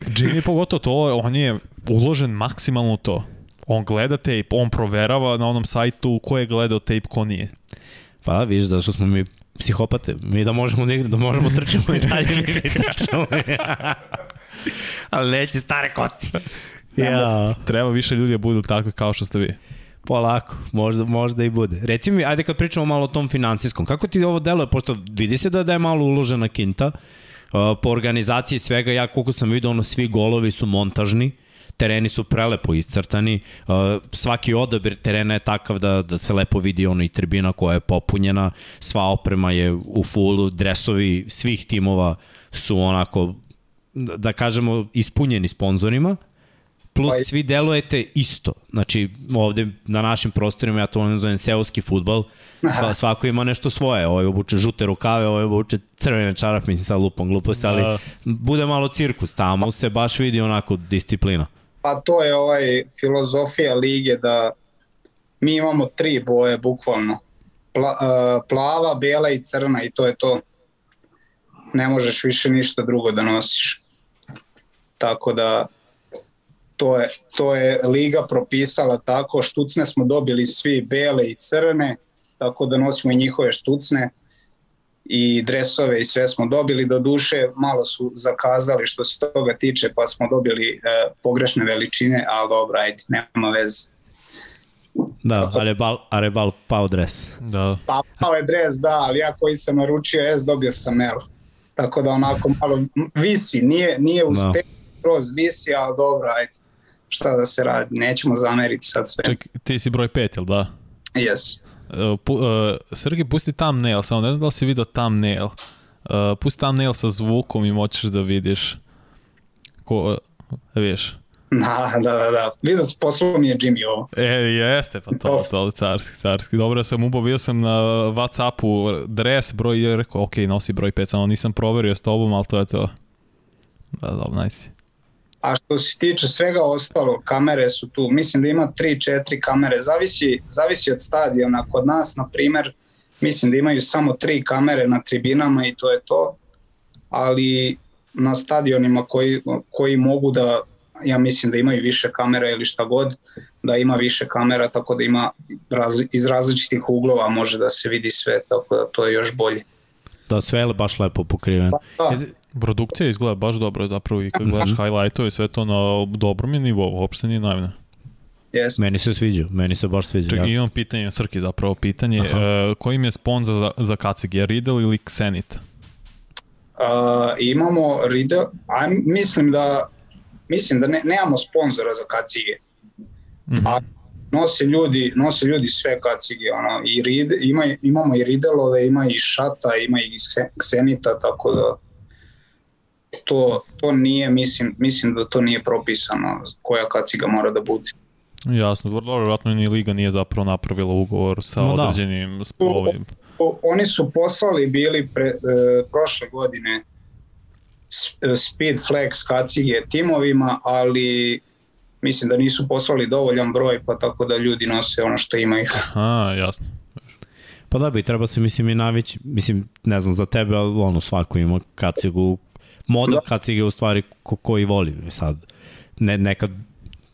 Jimmy pogotovo to, on je uložen maksimalno to. On gleda tape, on proverava na onom sajtu ko je gledao tape, ko nije. Pa vidiš, da što smo mi psihopate, mi da možemo da, da možemo trčimo i dalje, mi ne trčamo. ali neće stare kosti. Ja. Treba više ljudi da budu takvi kao što ste vi. Polako, možda, možda i bude. Reci mi, ajde kad pričamo malo o tom finansijskom, kako ti ovo deluje, pošto vidi se da, da je malo uložena kinta, uh, po organizaciji svega, ja koliko sam vidio, ono, svi golovi su montažni, tereni su prelepo iscrtani, uh, svaki odabir terena je takav da, da se lepo vidi ono i tribina koja je popunjena, sva oprema je u fullu, dresovi svih timova su onako, da kažemo, ispunjeni sponzorima, plus pa svi delujete isto. Znači, ovde na našim prostorima, ja to zovem seoski futbol, Sva, svako ima nešto svoje, ovaj obuče žute rukave, ovaj obuče crvene čarape, mislim sad lupom gluposti, ali da. bude malo cirkus, tamo se baš vidi onako disciplina. Pa to je ovaj filozofija lige da mi imamo tri boje bukvalno. Pla, uh, plava, bela i crna i to je to. Ne možeš više ništa drugo da nosiš. Tako da to je, to je liga propisala tako, štucne smo dobili svi bele i crne, tako da nosimo i njihove štucne i dresove i sve smo dobili, do duše malo su zakazali što se toga tiče, pa smo dobili e, pogrešne veličine, ali dobro, ajde, nema veze. Da, Tako, Arebal, Arebal pao dres. Da. Pa, pao je dres, da, ali ja koji sam naručio S, dobio sam L. Tako da onako malo visi, nije, nije u da. kroz visi, ali dobro, ajde šta da se radi, nećemo zameriti sad sve. Ček, ti si broj 5, jel da? Yes. Uh, pu, uh, Srgi, pusti thumbnail, samo ne znam da li si vidio thumbnail. Uh, pusti thumbnail sa zvukom i moćeš da vidiš ko, uh, vidiš. Da, da, da, da. Vidio sam, poslao mi je Jimmy ovo. E, jeste, pa to, to, carski, carski. Dobro sam ubao, sam na Whatsappu dres, broj, je rekao, ok, nosi broj 5, samo nisam proverio s tobom, ali to je to. Da, dobro, nice. A što se tiče svega ostalo, kamere su tu, mislim da ima 3-4 kamere, zavisi, zavisi od stadiona. Kod nas, na primer, mislim da imaju samo tri kamere na tribinama i to je to, ali na stadionima koji, koji mogu da, ja mislim da imaju više kamera ili šta god, da ima više kamera, tako da ima razli, iz različitih uglova može da se vidi sve, tako da to je još bolje. Da, sve je baš lepo pokriveno. Pa, da. Produkcija izgleda baš dobro, zapravo i kad gledaš mm -hmm. highlightove, sve to na dobrom je nivou, uopšte nije najmno. Yes. Meni se sviđa, meni se baš sviđa. Čekaj, ja. imam pitanje, Srki zapravo pitanje, uh, e, kojim je sponsor za, za kacig, je Riddle ili Xenit? Uh, imamo Riddle, a mislim da mislim da ne, nemamo sponzora za kacige. Mm -hmm. A nose ljudi, nose ljudi sve kacige, ono, i Riddle, ima, imamo i Ridelove, ima i Šata, ima i Xenita, tako da to, to nije, mislim, mislim da to nije propisano koja kaciga mora da bude. Jasno, vrlo vjerojatno ni Liga nije zapravo napravila ugovor sa no, da. određenim da. ovim. Oni su poslali bili pre, e, prošle godine Speed Flex kacige timovima, ali mislim da nisu poslali dovoljan broj, pa tako da ljudi nose ono što imaju. Aha, jasno. Pa da bi, treba se, mislim, i navići, mislim, ne znam za tebe, ali ono, svako ima kacigu, model da. kacige u stvari ko, koji voli sad. Ne, nekad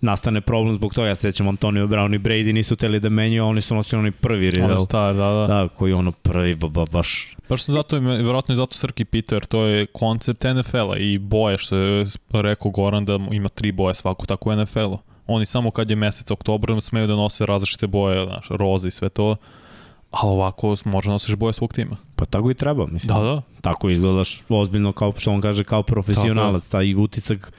nastane problem zbog toga, ja sećam Antonio Brown i Brady nisu teli da menjaju, oni su nosili onaj prvi ridel. Ono star, da, da. Da, koji ono prvi, ba, ba, baš... Baš sam zato, verovatno i zato Srki pitao, jer to je koncept NFL-a i boje, što je rekao Goran da ima tri boje svaku tako u NFL-u. Oni samo kad je mesec oktobar smeju da nose različite boje, znaš, roze i sve to, ali ovako možda nosiš boje svog tima. Pa tako i treba, mislim. Da, da. Tako izgledaš ozbiljno, kao što on kaže, kao profesionalac, taj utisak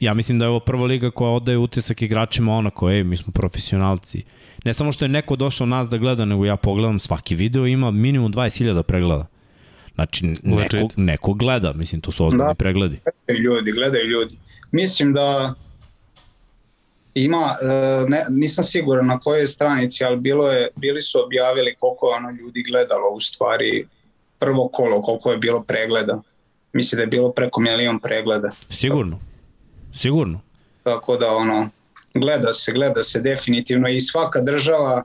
ja mislim da je ovo prva liga koja odaje utisak igračima onako, ej, mi smo profesionalci. Ne samo što je neko došao nas da gleda, nego ja pogledam svaki video ima minimum 20.000 pregleda. Znači, neko, neko gleda, mislim, to su ozbiljni da, pregledi. Gledaju ljudi, gledaju ljudi. Mislim da ima, e, ne, nisam siguran na kojoj stranici, ali bilo je, bili su objavili koliko ono ljudi gledalo u stvari prvo kolo, koliko je bilo pregleda. Mislim da je bilo preko milion pregleda. Sigurno. Sigurno. Tako da ono, gleda se, gleda se definitivno i svaka država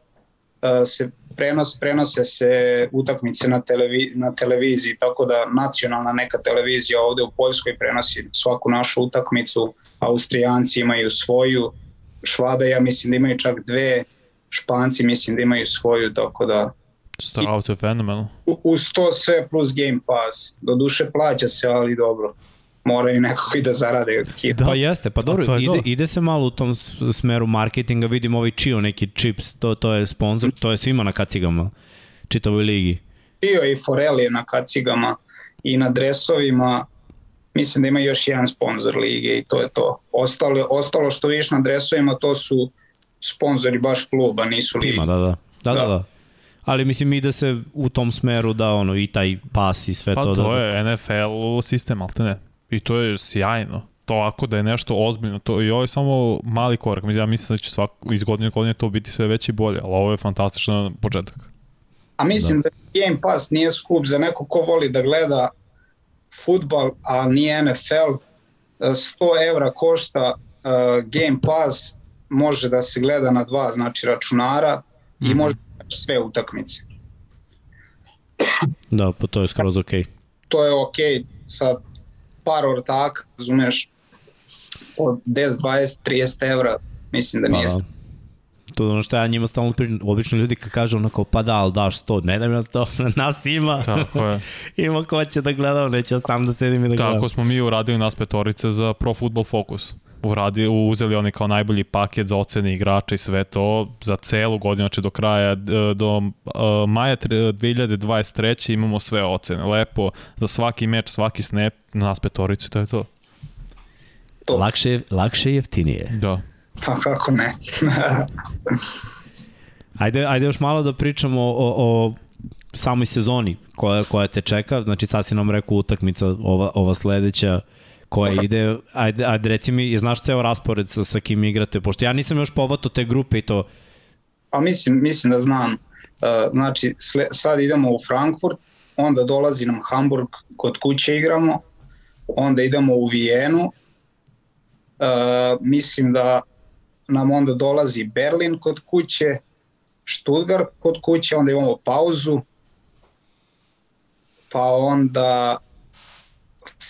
uh, se prenos, prenose se utakmice na, televi, na televiziji, tako da nacionalna neka televizija ovde u Poljskoj prenosi svaku našu utakmicu, Austrijanci imaju svoju, Švabe ja mislim da imaju čak dve, Španci mislim da imaju svoju, tako da Strauto je fenomenalno. Uz to sve plus Game Pass. Do duše plaća se, ali dobro moraju nekako i da zarade Da. Pa jeste, pa dobro, ide, ide se malo u tom smeru marketinga, vidim ovaj Chio neki chips, to, to je sponsor, to je svima na kacigama, čitavoj ligi. Chio i Forelli na kacigama i na dresovima, mislim da ima još jedan sponsor lige i to je to. Ostalo, ostalo što viš na dresovima, to su sponzori baš kluba, nisu lige. Tima, da, da. Da, da, da. da ali mislim ide se u tom smeru da ono i taj pas i sve pa to. Pa to da, je NFL sistem, ali ne. I to je sjajno. To ako da je nešto ozbiljno, to i ovo je samo mali korak. Ja mislim da će svako, iz godine godine to biti sve veće i bolje, ali ovo je fantastičan početak. A mislim da. da Game Pass nije skup za neko ko voli da gleda futbal, a nije NFL. 100 evra košta uh, Game Pass, može da se gleda na dva znači računara mm -hmm. i mhm. može da sve utakmice. Da, pa to je skroz okej. Okay. To je okej, okay. sad par ortaka, razumeš, po 10, 20, 30 evra, mislim da nije. Pa, da. To je ono što ja njima stalno pričam, obično ljudi kad kažu onako, pa da, ali daš to, ne da mi nas to, nas ima. Tako je. ima ko će da gleda, neće sam da sedim i da gledam. Tako smo mi uradili nas petorice za Pro Football Focus. Uradi, uzeli oni kao najbolji paket za ocene igrača i sve to za celu godinu, znači do kraja, do uh, maja 2023. imamo sve ocene. Lepo, za svaki meč, svaki snap, nas petoricu, to je to. to. Lakše, lakše i jeftinije. Da. Pa kako ne. ajde, ajde još malo da pričamo o, o, o samoj sezoni koja, koja te čeka. Znači sad si nam rekao utakmica ova, ova sledeća koja ide, ajde, ajde reci mi, znaš ceo raspored sa, sa kim igrate, pošto ja nisam još povato te grupe i to... Pa mislim, mislim da znam. Uh, znači, sle, sad idemo u Frankfurt, onda dolazi nam Hamburg, kod kuće igramo, onda idemo u Vijenu, uh, mislim da nam onda dolazi Berlin kod kuće, Stuttgart kod kuće, onda imamo pauzu, pa onda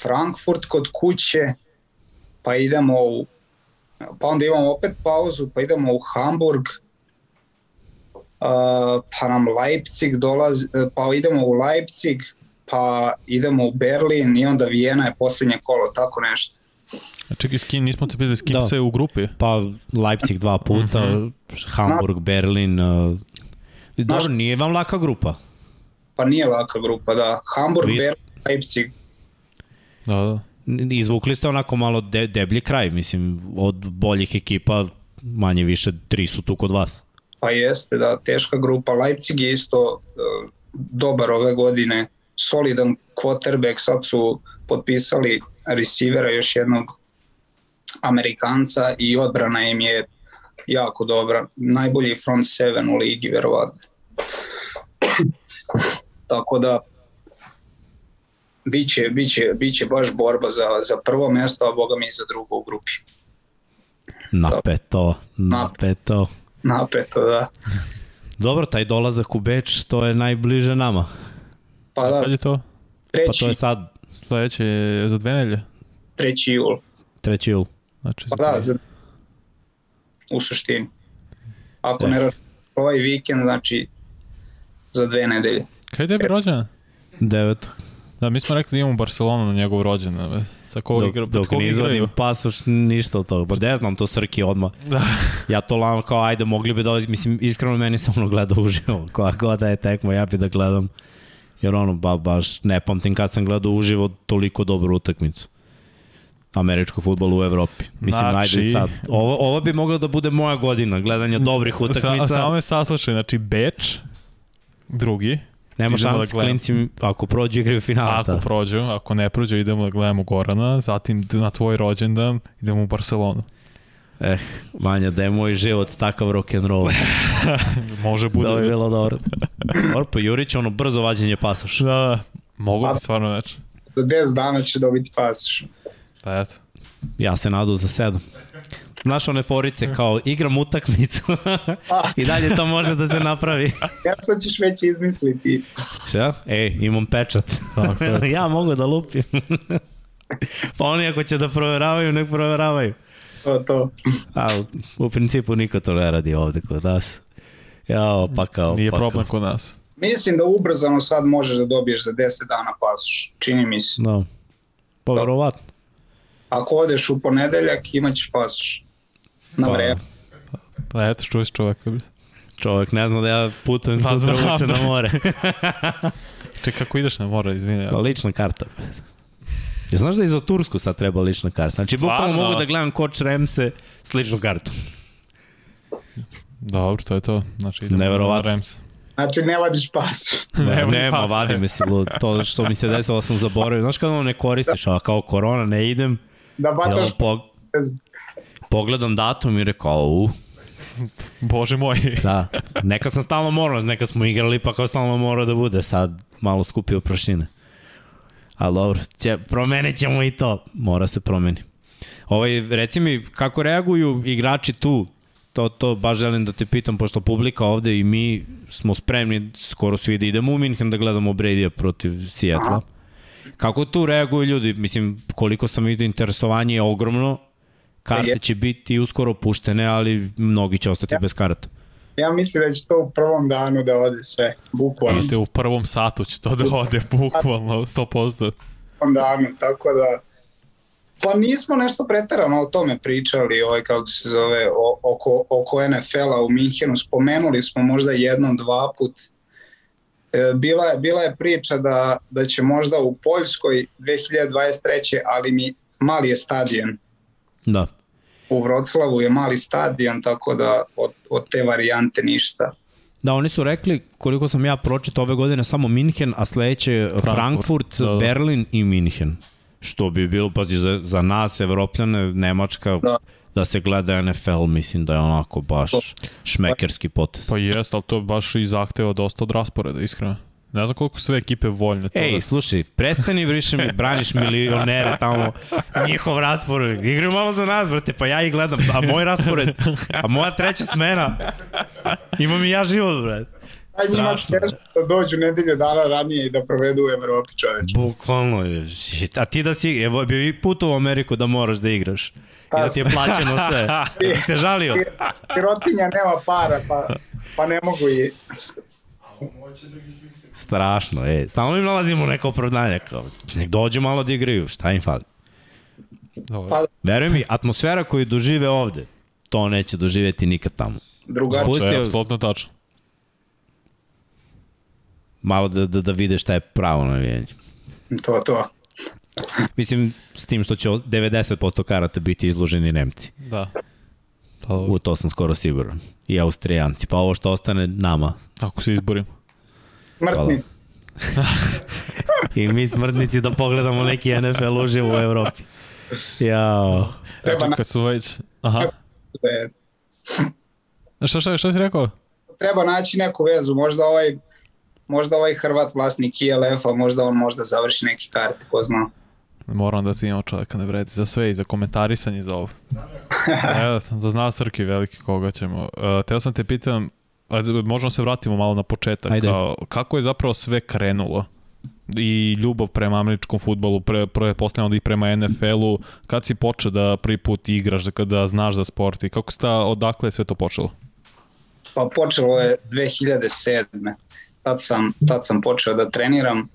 Frankfurt kod kuće, pa idemo u pa onda imamo opet pauzu, pa idemo u Hamburg, uh, pa nam Leipzig dolazi, pa idemo u Leipzig, pa idemo u Berlin i onda Vijena je poslednje kolo, tako nešto. A čekaj, s kim, nismo te pitali, s kim da. se u grupi? Pa Leipzig dva puta, mm -hmm. Hamburg, Na, Berlin, uh, dobro, nije vam laka grupa. Pa nije laka grupa, da. Hamburg, Vi... Berlin, Leipzig. Da, da. Izvukli ste onako malo de, deblji kraj, mislim, od boljih ekipa manje više tri su tu kod vas. Pa jeste, da, teška grupa. Leipzig je isto uh, dobar ove godine, solidan quarterback, sad su potpisali receivera još jednog Amerikanca i odbrana im je jako dobra. Najbolji front seven u ligi, verovatno. Tako da biće, biće, biće baš borba za, za prvo mesto, a boga mi za drugo u grupi. Napeto, napeto. Napeto, da. Dobro, taj dolazak u Beč, to je najbliže nama. Pa da, Kad je to? Pa treći, to je sad Sledeće je za dve nelje. treći jul. 3. jul. Znači, Pa da, za, u suštini. Ako Da. ne ovaj vikend, znači za dve nedelje. Kada je tebi rođena? 9. Da, mi smo rekli da imamo Barcelonu na njegov rođendan. Sa kog Dok, igra, dok ne izvadim pasoš, ništa od toga. Pa ne znam, to Srki odmah. Da. Ja to lano kao, ajde, mogli bi dolaziti, mislim, iskreno meni sam ono gledao uživo, koja god da je tekma, ja bi da gledam, jer ono, ba, baš ne pamtim kad sam gledao uživo toliko dobru utakmicu američkog futbola u Evropi. Mislim, Znači- ajde sad. Ovo, ovo bi moglo da bude moja godina gledanja dobrih Sa, utakmica. samo me saslušaj, znači Beč, drugi, Nema da šans gledamo. klinci ako prođu igraju finala. ako da. prođu, ako ne prođu idemo da gledamo Gorana, zatim na tvoj rođendan idemo u Barcelonu. Eh, Vanja, da je moj život takav rock'n'roll. Može bude. da bi bilo dobro. Dobro, pa Jurić, ono brzo vađenje pasoša. Da, da. Mogu bi stvarno znači. Za 10 dana će dobiti pasoš. Da, eto. Ja se nadu za sedam. Znaš one forice kao igram utakmicu i dalje to može da se napravi. Nešto ćeš već izmisliti. Šta? Ej, imam pečat. Ja mogu da lupim. pa oni ako će da proveravaju, nek proveravaju. To, to. A u, u principu niko to ne radi ovde kod nas. Jao, pa kao... Nije pa problem Kao. kod nas. Mislim da ubrzano sad možeš da dobiješ za 10 dana pasoš. Čini mi se. Da. Pa Da. verovatno. Ako odeš u ponedeljak, imaćeš pasoš. Na Pa, vreme. Pa eto, čuješ čoveka. Čovjek ne zna da ja putujem Pa, sutra znam, uče na more. Čekaj, kako ideš na more, izvini. Pa lična karta. Ja znaš da i za Tursku sad treba lična karta? Znači, bukvalno mogu da gledam Koč Remse s ličnom kartom. Dobro, to je to. Znači idemo Neverovatno. na Rams. Znači ne vadiš pasoš. Ne, Nema nema, pas. vadi mi se lud. To što mi se desilo sam zaboravio. Znaš kad ono ne koristiš, a kao korona ne idem, Da ja bacaš po, bez... pogledam datum i rekao, u, Bože moj. da. Neka sam stalno morao, neka smo igrali pa kao stalno mora da bude. Sad malo skupio prašine. Ali dobro, će, promenit ćemo i to. Mora se promeni. Ovaj, reci mi, kako reaguju igrači tu? To, to baš želim da te pitam, pošto publika ovde i mi smo spremni skoro svi da idemo u Minhen da gledamo Brady-a protiv Seattle. Kako tu reaguju ljudi? Mislim, koliko sam vidio, interesovanje je ogromno. Karte Je. će biti uskoro puštene, ali mnogi će ostati bez karata. Ja mislim da će to u prvom danu da ode sve. Bukvalno. Jeste u prvom satu će to da ode, bukvalno, 100%. prvom danu, tako da pa nismo nešto pretarano o tome pričali, ovaj, kako se zove, o, oko, oko NFL-a u Minhenu, spomenuli smo možda jednom, dva put, e, bila, je, bila je priča da, da će možda u Poljskoj 2023. ali mi mali je stadion, Da. u Vroclavu je mali stadion, tako da od, od te varijante ništa. Da, oni su rekli, koliko sam ja pročitao ove godine, samo Minhen, a sledeće Frankfurt, Frankfurt, da, da. Berlin i Minhen. Što bi bilo, pazi, za, za nas, Evropljane, Nemačka, da. Da. da se gleda NFL, mislim da je onako baš šmekerski potez. Pa jest, ali to baš i zahteva dosta od rasporeda, iskreno. Ne znam koliko su sve ekipe voljne. To Ej, da... slušaj, prestani više mi, braniš milionere tamo, njihov raspored. Igraju malo za nas, brate, pa ja ih gledam. A moj raspored, a moja treća smena, imam i ja život, brate. Aj njima Strašno. teško da dođu nedelju dana ranije i da provedu u Evropi čoveč. Bukvalno, a ti da si, evo, bio i put u Ameriku da moraš da igraš. I da ti je plaćeno sve. Da ti se žalio. Sirotinja nema para, pa, pa ne mogu i... Strašno, ej. Stalno im nalazimo neko opravdanje. Kao, nek dođu malo da igraju, šta im fali? Dobro. Pa Veruj mi, atmosfera koju dožive ovde, to neće doživeti nikad tamo. drugačije. Pusti- To je apsolutno tačno. Malo da, da, da vide šta je pravo navijanje. To, to. Mislim, s tim što će 90% karata biti izloženi Nemci. Da. Pa, U to sam skoro siguran. I Austrijanci. Pa ovo što ostane nama. ako se izborim. Smrtni. I mi smrtnici da pogledamo neki NFL uživo u Evropi. Jao. Treba na- kad su već... Aha. Šta, šta, šta si rekao? treba naći neku vezu, možda ovaj možda ovaj Hrvat vlasnik ILF-a, možda on možda završi neki karte, ko zna. Moram da si imao čovjeka ne vredi za sve i za komentarisanje i za ovo. Evo, da zna Srki veliki koga ćemo. Uh, teo sam te pitam, Ajde, možemo se vratimo malo na početak. Ajde. Kao, kako je zapravo sve krenulo? i ljubav prema američkom futbolu, pre, pre postavljeno i prema NFL-u, kad si počeo da prvi put igraš, da kada znaš za sport i kako sta, odakle je sve to počelo? Pa počelo je 2007. Tad sam, tad sam počeo da treniram.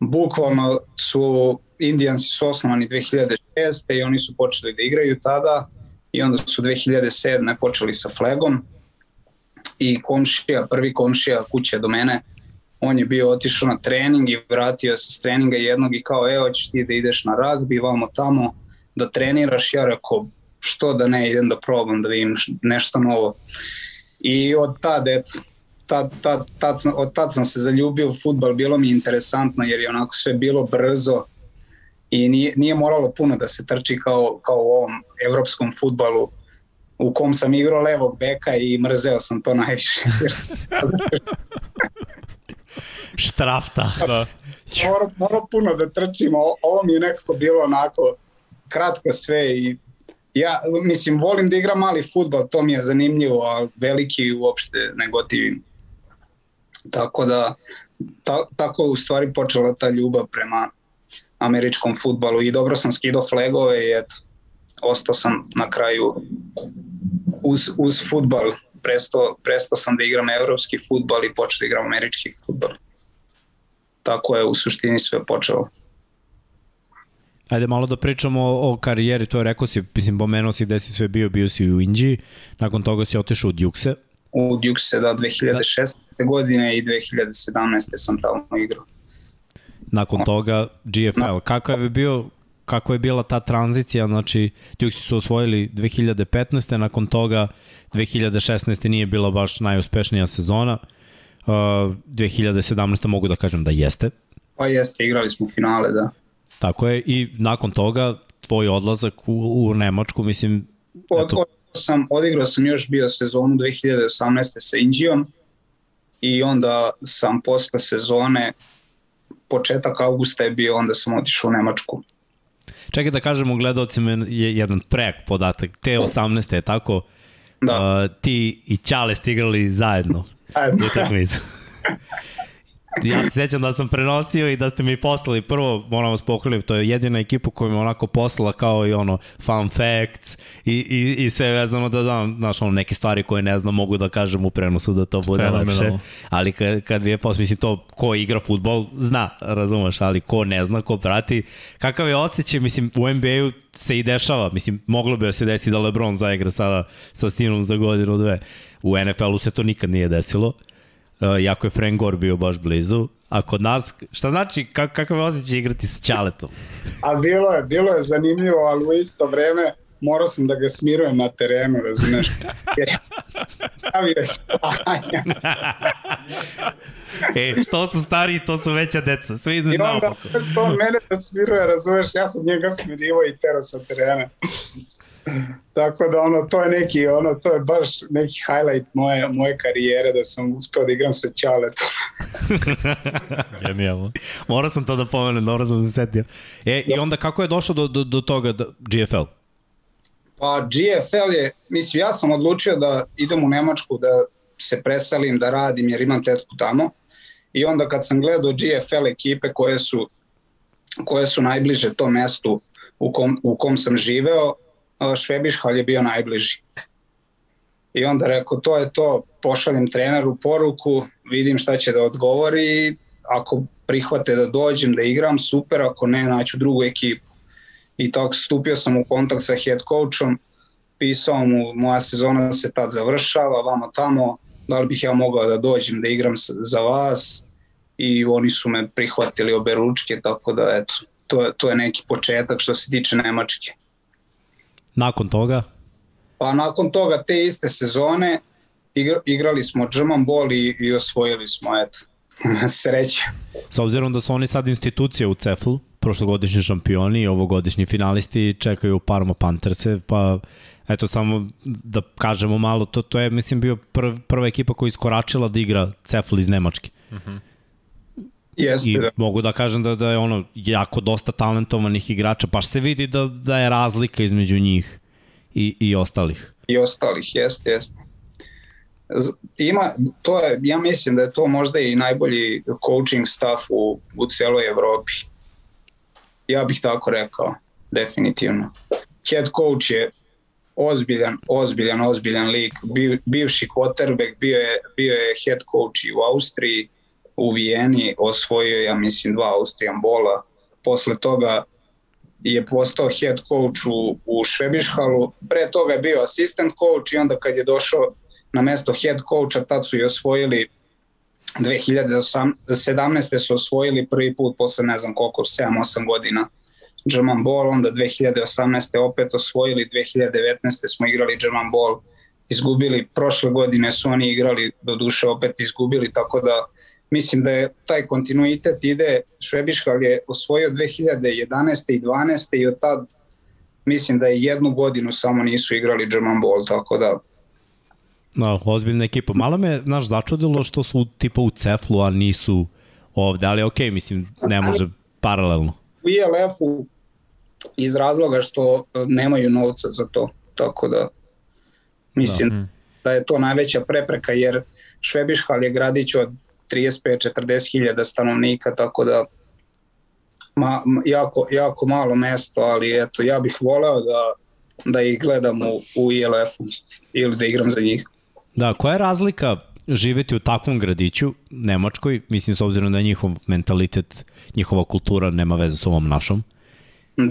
Bukvalno su Indijansi su osnovani 2006. i oni su počeli da igraju tada i onda su 2007. počeli sa flegom i komšija, prvi komšija kuće do mene, on je bio otišao na trening i vratio se s treninga jednog i kao, evo ćeš ti da ideš na ragbi, vamo tamo, da treniraš, ja rekao, što da ne idem da probam, da vidim nešto novo. I od tad, eto, tad, tad, tad sam, od tad sam se zaljubio u futbal, bilo mi interesantno jer je onako sve bilo brzo i nije, nije moralo puno da se trči kao, kao u ovom evropskom futbalu u kom sam igrao levog beka i mrzeo sam to najviše. Štrafta. Da. mora, mora puno da trčimo, ovo mi je nekako bilo onako kratko sve i ja, mislim, volim da igram mali futbal, to mi je zanimljivo, a veliki uopšte ne gotivim. Tako da, ta, tako u stvari počela ta ljubav prema američkom futbalu i dobro sam skidao flegove i eto, ostao sam na kraju uz, uz futbal. Presto, presto sam da igram evropski futbal i počeo da igram američki futbal. Tako je u suštini sve počelo. Ajde malo da pričamo o, o karijeri, to je rekao si, mislim, pomenuo si gde si sve bio, bio si u Indiji, nakon toga si otišao u Dukse. U Dukse, da, 2016. Da. godine i 2017. sam tamo igrao. Nakon toga GFL. Kako je bio kako je bila ta tranzicija, znači Dukes su osvojili 2015. nakon toga 2016. nije bila baš najuspešnija sezona. Uh, 2017. mogu da kažem da jeste. Pa jeste, igrali smo finale, da. Tako je, i nakon toga tvoj odlazak u, u Nemačku, mislim... Od, od, sam, odigrao sam još bio sezonu 2018. sa Inđijom i onda sam posle sezone početak augusta je bio, onda sam otišao u Nemačku. Čekaj da kažemo gledalcima je jedan prek podatak. Te 18. je tako? Da. Uh, ti i Ćale ste igrali zajedno. Zajedno. Utakmicu. ja se sećam da sam prenosio i da ste mi poslali prvo, moram vas pohvaliti, to je jedina ekipa koja mi onako poslala kao i ono fun facts i, i, i sve vezano da dam, znaš, ono, neke stvari koje ne znam mogu da kažem u prenosu da to bude lepše. Ali kad, kad vi je posle, mislim, to ko igra futbol zna, razumeš, ali ko ne zna, ko prati, kakav je osjećaj, mislim, u NBA-u se i dešava, mislim, moglo bi da se desi da LeBron zaigra sada sa sinom za godinu, dve. U NFL-u se to nikad nije desilo uh, jako je Frank Gore bio baš blizu. A kod nas, šta znači, kak, kakav je osjećaj igrati sa Ćaletom? A bilo je, bilo je zanimljivo, ali u isto vreme morao sam da ga smirujem na terenu, razumeš? Je spavanja. e, što su stari, to su veća deca. Svi I onda, mene da smiruje, razumeš, ja sam njega smirivo i tero sa terena. Tako da ono, to je neki, ono, to je baš neki highlight moje, moje karijere da sam uspeo da igram sa Ćaletom. Genijalno. Morao sam to da pomenem, dobro sam se setio. E, i onda kako je došlo do, do, do toga da, GFL? Pa GFL je, mislim, ja sam odlučio da idem u Nemačku, da se preselim, da radim jer imam tetku tamo. I onda kad sam gledao GFL ekipe koje su, koje su najbliže tom mestu u kom, u kom sam živeo, Švebišhalj je bio najbliži. I onda rekao, to je to, pošaljem treneru poruku, vidim šta će da odgovori, ako prihvate da dođem da igram, super, ako ne, naću drugu ekipu. I tako stupio sam u kontakt sa head coachom, pisao mu, moja sezona se tad završava, vamo tamo, da li bih ja mogao da dođem da igram za vas i oni su me prihvatili obe ručke, tako da eto, to to je neki početak što se tiče Nemačke. Nakon toga? Pa nakon toga te iste sezone igra, igrali smo German Ball i, i osvojili smo, eto, sreće. S obzirom da su oni sad institucije u Ceflu, prošlogodišnji šampioni i ovogodišnji finalisti čekaju Parma Pantherse, pa eto samo da kažemo malo, to, to je mislim bio prv, prva ekipa koja iskoračila da igra Cefl iz Nemačke. Uh -huh. Jeste, I da. mogu da kažem da, da je ono jako dosta talentovanih igrača, baš se vidi da, da je razlika između njih i, i ostalih. I ostalih, jeste, jeste. ima, to je, ja mislim da je to možda i najbolji coaching staff u, u celoj Evropi. Ja bih tako rekao, definitivno. Head coach je ozbiljan, ozbiljan, ozbiljan lik, Bi, bivši quarterback, bio je, bio je head coach i u Austriji, u Vijeni, osvojio ja mislim dva Austrijan bola, posle toga je postao head coach u, u Švebišhalu, pre toga je bio assistant coach i onda kad je došao na mesto head coacha, tad su i osvojili 2017. su osvojili prvi put posle ne znam koliko, 7-8 godina German Ball, onda 2018. opet osvojili, 2019. smo igrali German Ball, izgubili, prošle godine su oni igrali, do duše opet izgubili, tako da mislim da je taj kontinuitet ide, Švebiškal je osvojio 2011. i 12. i od tad mislim da je jednu godinu samo nisu igrali German Ball, tako da No, ozbiljna ekipa. Malo me, znaš, začudilo što su tipa u Ceflu, a nisu ovde, ali okej, okay, mislim, ne može paralelno. U ILF-u iz razloga što e, nemaju novca za to, tako da mislim da, da je to najveća prepreka jer Švebišhal je gradić od 35-40 hiljada stanovnika, tako da ma, jako, jako malo mesto, ali eto, ja bih voleo da, da ih gledam u, u ILF-u ili da igram za njih. Da, koja je razlika živeti u takvom gradiću, Nemačkoj, mislim s obzirom da njihov mentalitet, njihova kultura nema veze s ovom našom,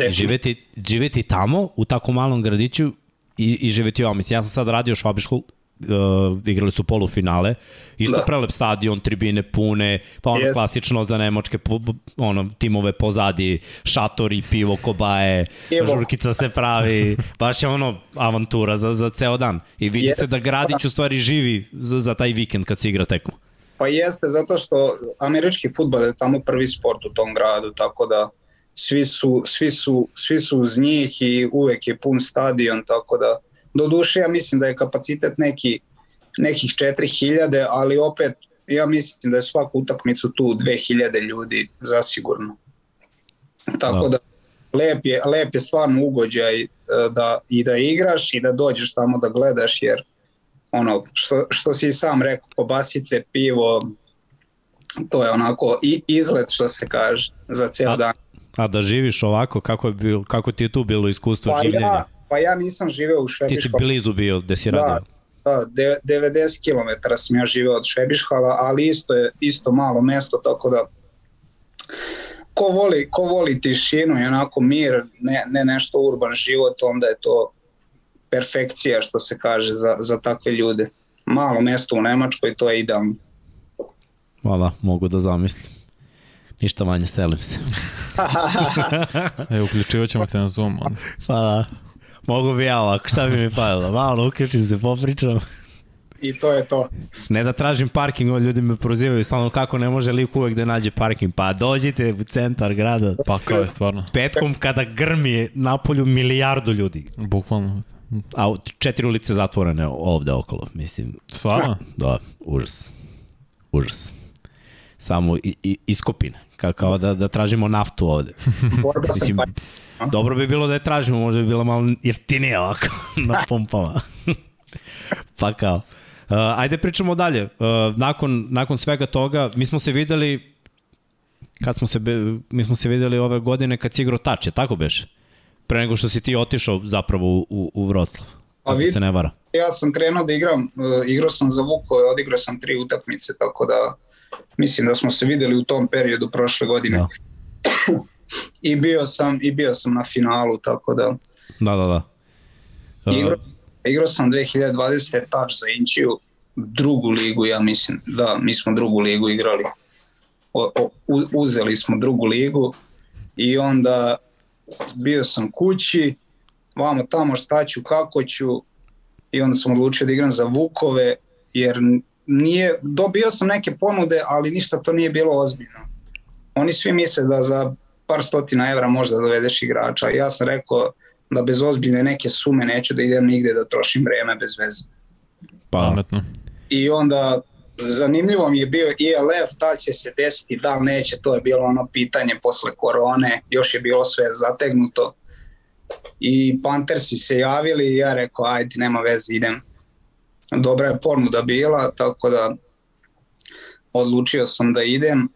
živeti, živeti tamo u tako malom gradiću i, i živeti ovom. Mislim, ja sam sad radio Švabiškul, uh, igrali su polufinale, isto da. prelep stadion, tribine pune, pa ono yes. klasično za nemočke po, ono, timove pozadi, šatori, pivo, kobaje, Evo. žurkica se pravi, baš je ono avantura za, za ceo dan. I vidi yes. se da Gradić u stvari živi za, za taj vikend kad se igra tekmo. Pa jeste, zato što američki futbol je tamo prvi sport u tom gradu, tako da svi su, svi su, svi su uz njih i uvek je pun stadion, tako da Do duše ja mislim da je kapacitet neki, nekih 4000, ali opet ja mislim da je svaku utakmicu tu 2000 ljudi zasigurno. Tako da, da lep je, lep je stvarno ugođaj e, da, i da igraš i da dođeš tamo da gledaš jer ono što, što si sam rekao kobasice, pivo to je onako i izlet što se kaže za ceo dan. A da živiš ovako, kako, je bil, kako ti je tu bilo iskustvo pa življenja? Ja, Pa ja nisam živeo u Švebiškalu. Ti si blizu bio gde si radio. Da, da 90 km sam ja živeo od Švebišhala, ali isto je isto malo mesto, tako da ko voli, ko voli tišinu i onako mir, ne, ne nešto urban život, onda je to perfekcija što se kaže za, za takve ljude. Malo mesto u Nemačkoj, to je idealno. Hvala, mogu da zamislim. Ništa manje, selim se. e, uključivat ćemo te na Zoom. Onda. Da. Mogu bi ja ovako, šta bi mi falilo? Malo uključim se, popričam. I to je to. Ne da tražim parking, ovo ljudi me prozivaju, stvarno kako ne može lik uvek da nađe parking. Pa dođite u centar grada. Pa kao je stvarno. Petkom kada grmi na polju milijardu ljudi. Bukvalno. A četiri ulice zatvorene ovde okolo, mislim. Stvarno? Da, užas. Užas. Samo i, i, iskopine. Kao, kao da, da tražimo naftu ovde. mislim, Dobro bi bilo da je tražimo, možda bi bilo malo jeftinije ovako na pumpama. pa kao. Uh, ajde pričamo dalje. Uh, nakon, nakon svega toga, mi smo se videli kad smo se, mi smo se videli ove godine kad si igrao tače, tako beš? Pre nego što si ti otišao zapravo u, u, u Vroslav. Pa vid, se ne vara. Ja sam krenuo da igram, uh, igrao sam za Vuko, odigrao sam tri utakmice, tako da mislim da smo se videli u tom periodu prošle godine. Da. i bio sam i bio sam na finalu tako da da da da uh... igrao, igrao sam 2020 touch za Inčiju drugu ligu ja mislim da mi smo drugu ligu igrali o, o, uzeli smo drugu ligu i onda bio sam kući vamo tamo šta ću kako ću i onda sam odlučio da igram za Vukove jer nije, dobio sam neke ponude ali ništa to nije bilo ozbiljno oni svi misle da za par stotina evra možda dovedeš igrača. Ja sam rekao da bez ozbiljne neke sume neću da idem nigde da trošim vreme bez veze. Pametno. I onda zanimljivo mi je bio ILF, da li će se desiti, da li neće, to je bilo ono pitanje posle korone, još je bilo sve zategnuto. I Panthersi se javili i ja rekao, ajde, nema veze, idem. Dobra je ponuda bila, tako da odlučio sam da idem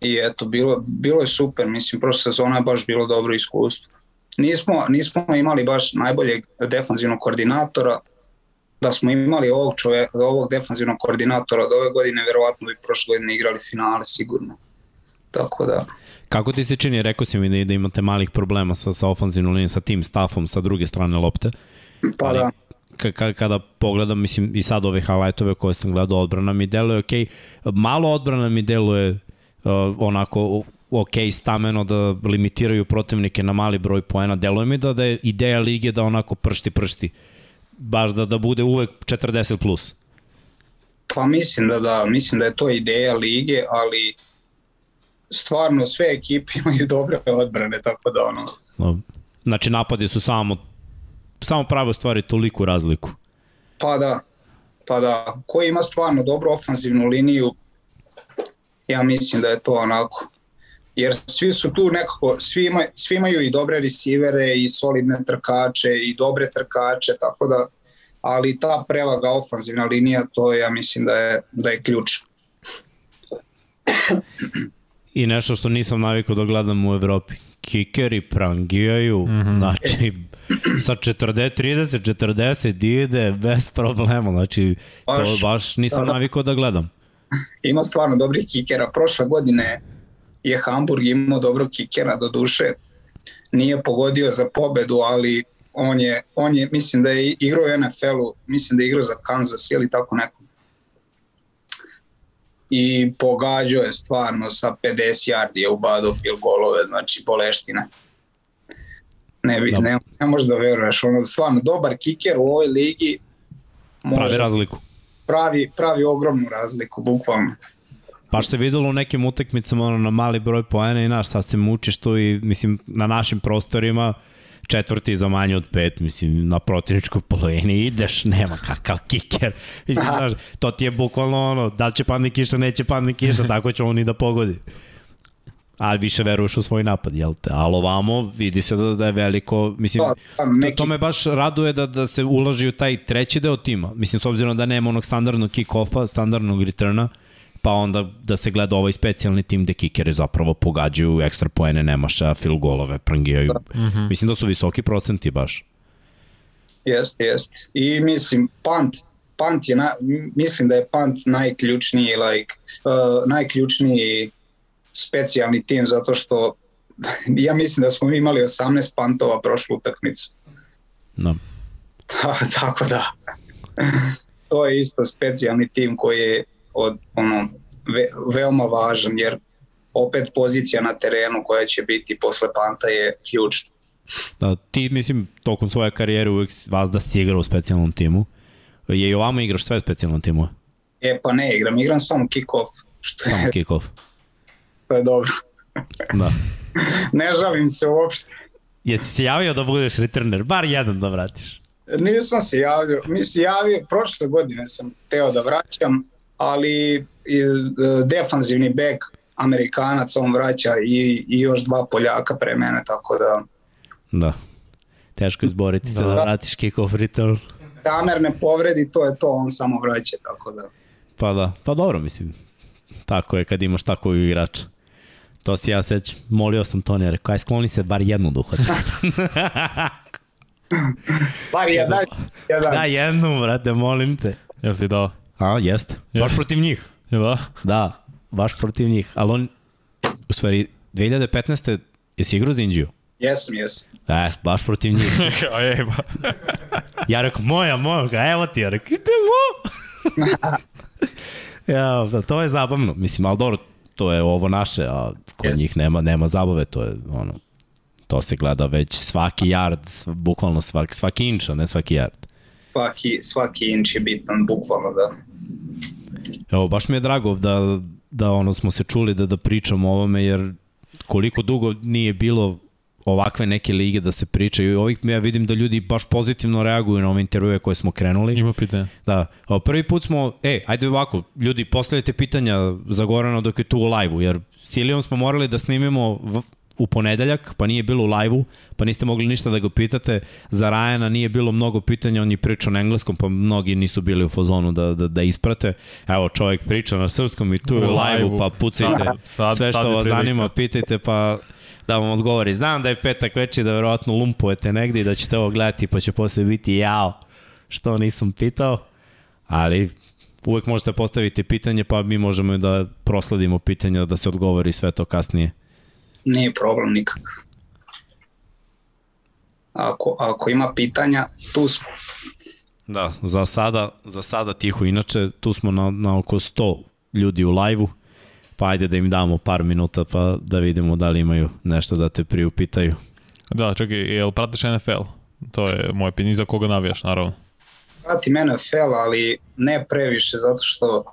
i eto, bilo, bilo je super, mislim, prošla sezona je baš bilo dobro iskustvo. Nismo, nismo imali baš najboljeg defanzivnog koordinatora, da smo imali ovog, čove, ovog defanzivnog koordinatora od ove godine, verovatno bi prošle godine igrali finale sigurno. Tako da... Kako ti se čini, rekao si mi da, da imate malih problema sa, sa ofanzivnom linijom, sa tim stafom sa druge strane lopte. Pa ali, da. Ka, kada pogledam, mislim, i sad ove highlightove koje sam gledao, odbrana mi deluje ok. Malo odbrana mi deluje uh, onako ok stameno da limitiraju protivnike na mali broj poena. Deluje mi da, da je ideja lige da onako pršti pršti. Baš da, da bude uvek 40 plus. Pa mislim da da, mislim da je to ideja lige, ali stvarno sve ekipe imaju dobre odbrane, tako da ono... Znači napadi su samo, samo pravo stvari toliku razliku. Pa da, pa da, ko ima stvarno dobru ofanzivnu liniju, ja mislim da je to onako. Jer svi su tu nekako, svi, ima, svi imaju i dobre resivere i solidne trkače i dobre trkače, tako da, ali ta prevaga ofanzivna linija, to ja mislim da je, da je ključ. I nešto što nisam navikao da gledam u Evropi. Kikeri prangijaju, mm -hmm. znači sa 40, 30, 40 ide bez problema, znači baš, to baš nisam navikao da gledam. Ima stvarno dobrih kikera. Prošle godine je Hamburg imao dobrog kikera do duše. Nije pogodio za pobedu, ali on je, on je mislim da je igrao u NFL-u, mislim da je igrao za Kansas ili tako neko i pogađao je stvarno sa 50 yardi je ubadao field golove, znači boleštine. Ne, bi, ne, ne možeš da veruješ, ono stvarno dobar kiker u ovoj ligi može, pravi razliku. Pravi, pravi ogromnu razliku, bukvalno. Pa se videlo u nekim utakmicama ono, na mali broj poena i naš, sad se mučiš tu i mislim na našim prostorima četvrti za manje od pet, mislim, na protivničkoj polovini ideš, nema kakav kiker. Mislim, znaš, to ti je bukvalno ono, da li će padne kiša, neće padne kiša, tako će on i da pogodi. Ali više veruješ u svoj napad, jel te? Ali ovamo vidi se da, da je veliko, mislim, pa, pa, neki... to, to me baš raduje da, da se ulaži u taj treći deo tima. Mislim, s obzirom da nema onog standardnog kick-offa, standardnog returna, pa onda da se gleda ovaj specijalni tim gde kikere zapravo pogađaju ekstra poene Nemaša, fil golove, prangijaju. Da. Mm -hmm. Mislim da su visoki procenti baš. Jeste, jeste. I mislim, punt, punt je, na, mislim da je punt najključniji, like, uh, najključniji specijalni tim zato što ja mislim da smo imali 18 pantova prošlu utakmicu. No. Tako da, to je isto specijalni tim koji je od ono ve, veoma važan jer opet pozicija na terenu koja će biti posle Panta je ključna. Da, ti mislim tokom svoje karijere uvek vas da si igrao u specijalnom timu. Je i ovamo igraš sve u specijalnom timu? E pa ne igram, igram samo kick-off. Što samo je, kick-off. To je dobro. da. ne žalim se uopšte. Jesi se javio da budeš returner? Bar jedan da vratiš. Nisam se javio. Mislim, javio, prošle godine sam teo da vraćam, ali e, defanzivni bek Amerikanac on vraća i, i još dva Poljaka pre mene, tako da... Da. Teško izboriti da. se da, da vratiš kick-off return. Tamer ne povredi, to je to, on samo vraća, tako da... Pa da, pa dobro, mislim. Tako je kad imaš takvog igrača. To si ja seć, molio sam Tonija, rekao, aj skloni se bar jednu da uhvati. bar jedan, jedan. Da, jednu, brate, molim te. Jel ti dao? A, jeste. Baš protiv njih. Da? Da, baš protiv njih. Ali on, u stvari, 2015. jesi igrao za Indiju? Jesam, jesam. E, baš protiv njih. A je, ba. ja rekao, moja, moja, evo ti, ja rekao, idemo. ja, da, to je zabavno. Mislim, ali dobro, to je ovo naše, a kod yes. njih nema, nema zabave, to je ono, to se gleda već svaki yard, bukvalno svaki, svaki inč, a ne svaki yard. Svaki, svaki inč je bitan, bukvalno da. Evo, baš mi je drago da, da ono smo se čuli da, da pričamo o ovome, jer koliko dugo nije bilo ovakve neke lige da se pričaju. Ovih ja vidim da ljudi baš pozitivno reaguju na ove intervjue koje smo krenuli. Ima pitanja. Da. Prvi put smo, e, ajde ovako, ljudi, postavljajte pitanja za Gorana dok je tu u live-u, jer s Ilijom smo morali da snimimo u ponedeljak, pa nije bilo u live-u, pa niste mogli ništa da ga pitate. Za Rajana nije bilo mnogo pitanja, on je pričao na engleskom, pa mnogi nisu bili u fazonu da, da, da isprate. Evo, čovjek priča na srpskom i tu u live-u, pa pucajte sad, sve što vas zanima, pitajte, pa da vam odgovori. Znam da je petak veći, da verovatno lumpujete negde i da ćete ovo gledati, pa će posle biti jao, što nisam pitao, ali uvek možete postaviti pitanje, pa mi možemo da prosledimo pitanja da se odgovori sve to kasnije. Nije problem nikak. Ako, ako ima pitanja, tu smo. Da, za sada, za sada tiho. Inače, tu smo na, na oko 100 ljudi u lajvu, pa ajde da im damo par minuta pa da vidimo da li imaju nešto da te priupitaju. Da, čekaj, jel pratiš NFL? To je moj pitanje, za koga navijaš, naravno pratim NFL, ali ne previše, zato što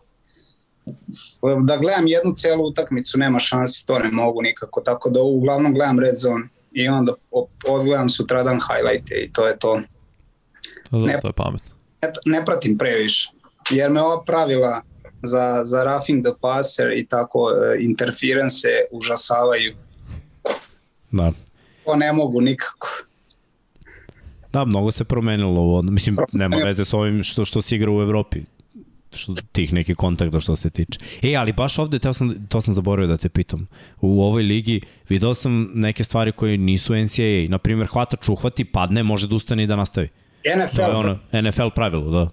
da gledam jednu celu utakmicu nema šansi, to ne mogu nikako, tako da uglavnom gledam Red Zone i onda odgledam sutradan highlighte i to je to. Da, ne, to je pametno. Ne, ne pratim previše, jer me ova pravila za, za roughing the passer i tako e, interference užasavaju. Da. To ne mogu nikako. Da, mnogo se promenilo ovo. Mislim, nema veze s ovim što, što se igra u Evropi što tih nekih kontakta što se tiče. E, ali baš ovde, to sam, to sam zaboravio da te pitam, u ovoj ligi video sam neke stvari koje nisu NCAA, na primjer hvatač uhvati, padne, može da ustane i da nastavi. NFL. To je ono, NFL pravilo, da.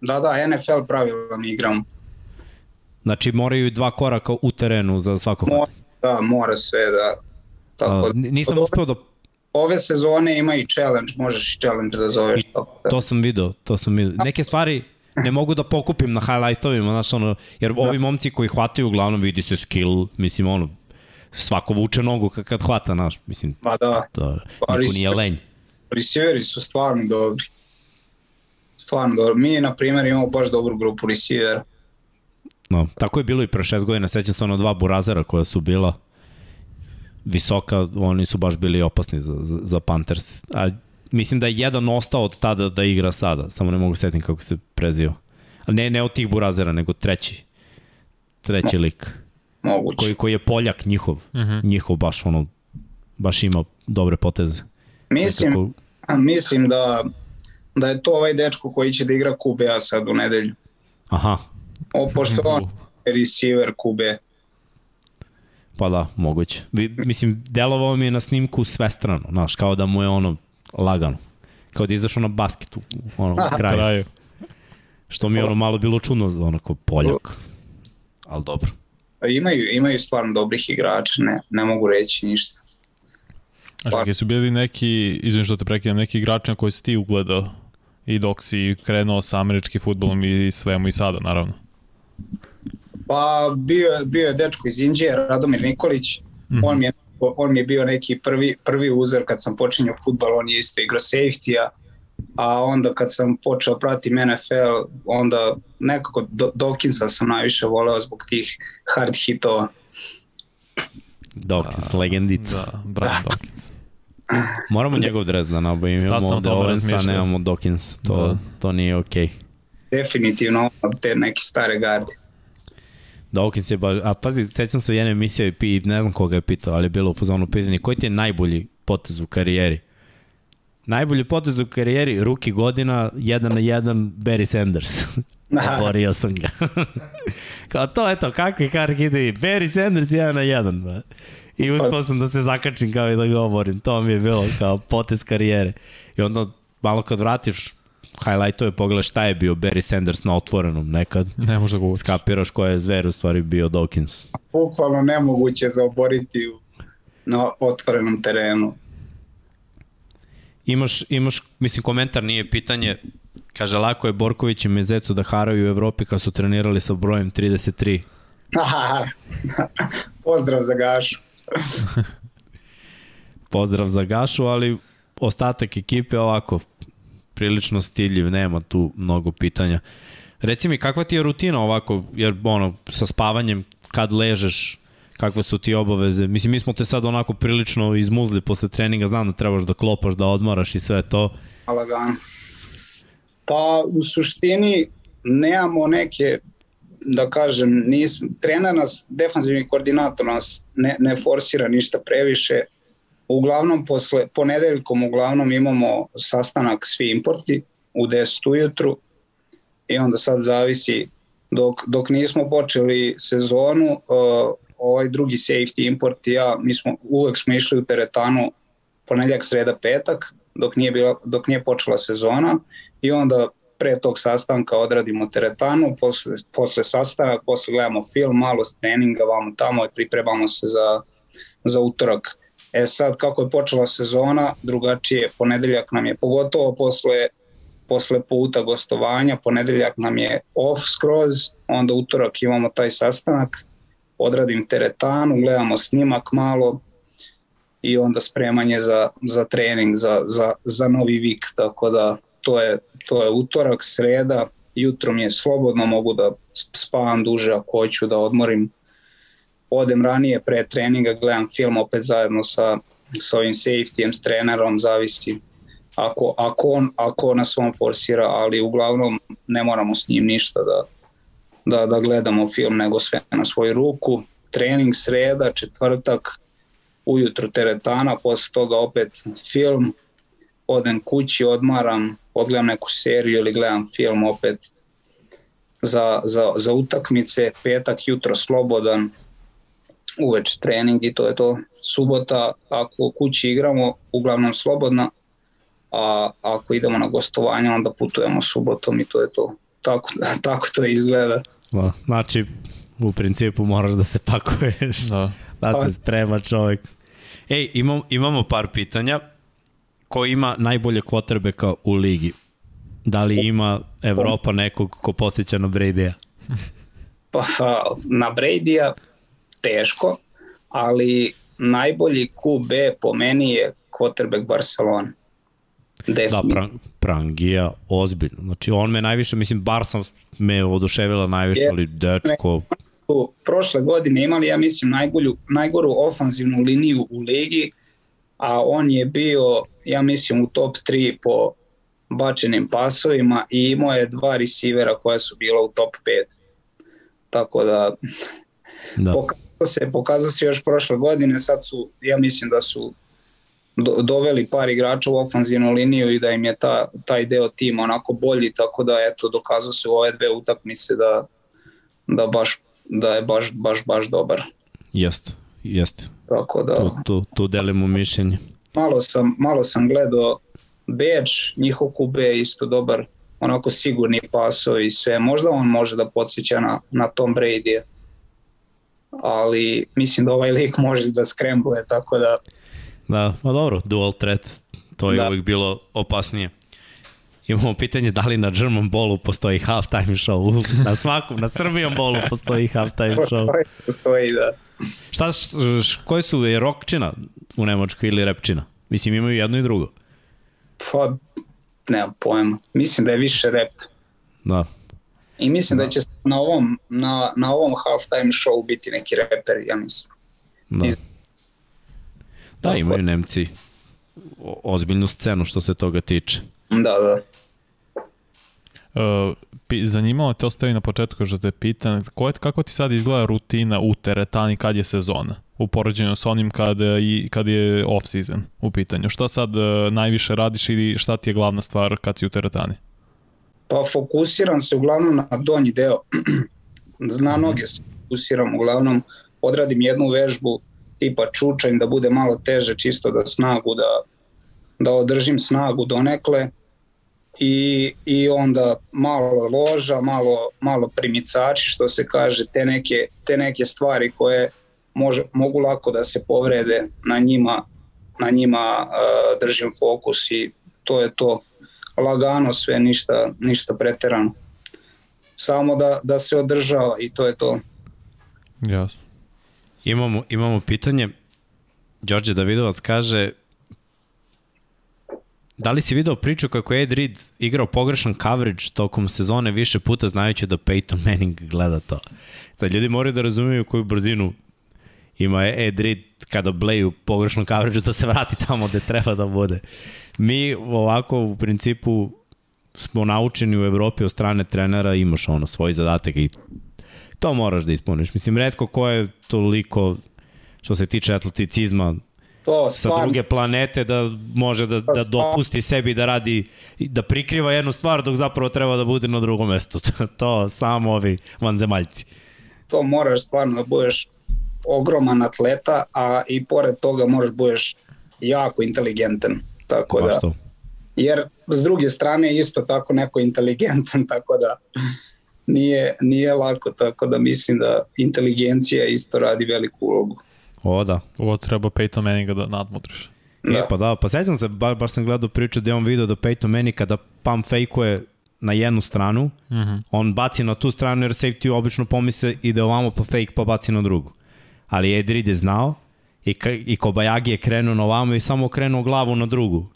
Da, da, NFL pravilo mi igram. Znači moraju dva koraka u terenu za svako hvatanje. Da, mora sve da... Tako, A, nisam uspeo da ove sezone ima i challenge, možeš i challenge da zoveš. I, to sam video, to sam video. Neke stvari ne mogu da pokupim na highlightovima, znaš, ono, jer ovi da. momci koji hvataju uglavnom vidi se skill, mislim, ono, svako vuče nogu kad hvata, znaš, mislim, Ma da. to, pa, niko nije lenj. Receiveri su stvarno dobri. Stvarno dobri. Mi, na primjer, imamo baš dobru grupu receivera. No, tako je bilo i pre šest godina, sećam se ono dva burazera koja su bila visoka, oni su baš bili opasni za, za, za Panthers. A mislim da je jedan ostao od tada da igra sada, samo ne mogu setim kako se prezio. A ne, ne od tih burazera, nego treći. Treći Mo, lik. Moguće. Koji, koji je Poljak njihov. Uh mhm. -huh. Njihov baš ono, baš ima dobre poteze. Mislim, Nekako... mislim da, da je to ovaj dečko koji će da igra QB-a sad u nedelju. Aha. O, pošto on receiver QB. Pa da, moguće. Mislim, delovao mi je na snimku svestrano, znaš, kao da mu je ono lagano. Kao da izašao na basket u ono, kraju. kraju. Što mi je ono malo bilo čudno, onako poljak. Ali dobro. Pa imaju, imaju stvarno dobrih igrača, ne, ne mogu reći ništa. A čekaj, su bili neki, izvim što te prekidam, neki igrači na koji si ti ugledao i dok si krenuo sa američki futbolom i svemu i sada, naravno. Pa bio, bio je dečko iz Indije, Radomir Nikolić, mm -hmm. on, mi je, on mi je bio neki prvi, prvi uzor kad sam počinjao futbal, on je isto igrao safety-a, a onda kad sam počeo pratim NFL, onda nekako do, Dawkinsa sam najviše voleo zbog tih hard hitova. Dawkins, da, legendica. Da, Brian da. Dawkins. Moramo njegov dres da nabavimo, imamo ovde Owensa, nemamo Dawkins, to, da. to nije okej. Okay. Definitivno, te neke stare garde. Dawkins je baš, a pazi, sećam se jedne emisije i ne znam koga je pitao, ali je bilo u fazonu pitanje, koji ti je najbolji potez u karijeri? Najbolji potez u karijeri, ruki godina, jedan na jedan, Barry Sanders. Borio sam ga. kao to, eto, kakvi kark ide Barry Sanders jedan na jedan. Ba. I uspao sam da se zakačim kao i da ga oborim. To mi je bilo kao potez karijere. I onda malo kad vratiš highlightove, pogledaš šta je bio Barry Sanders na otvorenom nekad. Ne možda ga uviš. Skapiraš ko je zver u stvari bio Dawkins. Bukvalno nemoguće za oboriti na otvorenom terenu. Imaš, imaš, mislim, komentar nije pitanje. Kaže, lako je Borković i Mezecu da haraju u Evropi kad su trenirali sa brojem 33. Pozdrav za Gašu. Pozdrav za Gašu, ali ostatak ekipe ovako, prilično stiljiv, nema tu mnogo pitanja. Reci mi, kakva ti je rutina ovako, jer ono, sa spavanjem, kad ležeš, kakve su ti obaveze? Mislim, mi smo te sad onako prilično izmuzli posle treninga, znam da trebaš da klopaš, da odmaraš i sve to. Lagano. Pa, u suštini, nemamo neke da kažem, nis, trener nas, defanzivni koordinator nas ne, ne forsira ništa previše. Uglavnom, posle, ponedeljkom uglavnom imamo sastanak svi importi u 10 ujutru i onda sad zavisi dok, dok nismo počeli sezonu, uh, ovaj drugi safety import i ja, mi smo, uvek smo išli u teretanu ponedljak, sreda, petak, dok nije, bila, dok nije počela sezona i onda pre tog sastanka odradimo teretanu, posle, posle sastanka, posle gledamo film, malo treninga, vamo tamo i pripremamo se za, za utorak. E sad, kako je počela sezona, drugačije, ponedeljak nam je, pogotovo posle, posle puta gostovanja, ponedeljak nam je off skroz, onda utorak imamo taj sastanak, odradim teretanu, gledamo snimak malo i onda spremanje za, za trening, za, za, za novi vik, tako da to je, to je utorak, sreda, jutro mi je slobodno, mogu da spavam duže ako hoću da odmorim. Odem ranije pre treninga, gledam film opet zajedno sa, sa ovim safetyjem, s trenerom, zavisi ako, ako, on, ako nas on forsira, ali uglavnom ne moramo s njim ništa da, da, da gledamo film, nego sve na svoju ruku. Trening sreda, četvrtak, ujutru teretana, posle toga opet film, odem kući, odmaram, odgledam neku seriju ili gledam film opet za, za, za utakmice, petak jutro slobodan, uveč trening i to je to. Subota, ako kući igramo, uglavnom slobodna, a ako idemo na gostovanje, onda putujemo subotom i to je to. Tako, tako to izgleda. No, znači, u principu moraš da se pakuješ, da, da se pa- sprema čovjek. Ej, imam, imamo par pitanja. Ko ima najbolje kvotrbeka u ligi? Da li ima Evropa nekog ko posjeća na Brady-a? Pa, na Brady-a teško, ali najbolji QB po meni je quarterback Barcelona. Da, prang, Prangija, ozbiljno. Znači, on me najviše, mislim, bar sam me oduševila najviše, ali dečko... Prošle godine imali, ja mislim, najgolju, najgoru ofanzivnu liniju u ligi, a on je bio, ja mislim, u top 3 po bačenim pasovima i imao je dva receivera koja su bila u top 5. Tako da, da. pokazao se, pokazao se još prošle godine, sad su, ja mislim da su do, doveli par igrača u ofanzivnu liniju i da im je ta, taj deo tima onako bolji, tako da eto dokazao se u ove dve utakmice da, da, baš, da je baš, baš, baš dobar. Jeste, jeste. Tako da... Tu, tu, tu delimo mišljenje. Malo sam, malo sam gledao Beč, njihov QB je isto dobar, onako sigurni pasovi i sve. Možda on može da podsjeća na, na Tom Brady, ali mislim da ovaj lik može da skrembluje, tako da Da, pa dobro, dual threat, to je da. uvijek bilo opasnije. Imamo pitanje da li na German Ballu postoji halftime show. Na svakom, na Srbijom Ballu postoji halftime show. Postoji, postoji, da. Šta, š, koji su, je rockčina u Nemačkoj ili repčina? Mislim, imaju jedno i drugo. Pa, nemam pojma. Mislim da je više rep. Da. I mislim da, da će na ovom, na, na ovom halftime show biti neki reper, ja mislim. Da. Iz, Da, imaju Nemci ozbiljnu scenu što se toga tiče. Da, da. Uh, zanimalo te ostavi na početku što te pitan, ko je, kako ti sad izgleda rutina u teretani kad je sezona? U poređenju sa onim kad, i, kad je off season u pitanju. Šta sad uh, najviše radiš ili šta ti je glavna stvar kad si u teretani? Pa fokusiram se uglavnom na donji deo. na noge se fokusiram uglavnom. Odradim jednu vežbu tipa čučanj da bude malo teže čisto da snagu da, da održim snagu donekle i, i onda malo loža, malo, malo primicači što se kaže, te neke, te neke stvari koje može, mogu lako da se povrede na njima, na njima uh, držim fokus i to je to lagano sve, ništa, ništa preterano. Samo da, da se održava i to je to. Jasno. Imamo, imamo pitanje. Đorđe Davidovac kaže Da li si video priču kako je Ed Reed igrao pogrešan coverage tokom sezone više puta znajući da Peyton Manning gleda to? Sad ljudi moraju da razumiju koju brzinu ima Ed Reed kada bleju pogrešnom coverage da se vrati tamo gde treba da bude. Mi ovako u principu smo naučeni u Evropi od strane trenera, imaš ono svoj zadatak i To moraš da ispuniš. Mislim, redko ko je toliko, što se tiče atleticizma, To sa stvarno, druge planete da može da, da dopusti sebi da radi, da prikriva jednu stvar dok zapravo treba da bude na drugom mestu. to samo ovi vanzemaljci. to moraš stvarno da budeš ogroman atleta, a i pored toga moraš budeš jako inteligentan. Tako da, jer s druge strane isto tako neko inteligentan, tako da nije, nije lako, tako da mislim da inteligencija isto radi veliku ulogu. O, da. Ovo treba Peyton Manninga da nadmutriš. Da. E, pa da, pa sećam se, ba, baš sam gledao priču je on video da Peyton meni kada pump fake-uje na jednu stranu, mm Mhm. -hmm. on baci na tu stranu jer safety obično pomisle ide ovamo pa fake pa baci na drugu. Ali Ed Reed je znao i, ka, i Kobayagi je krenuo na ovamo i samo okrenuo glavu na drugu.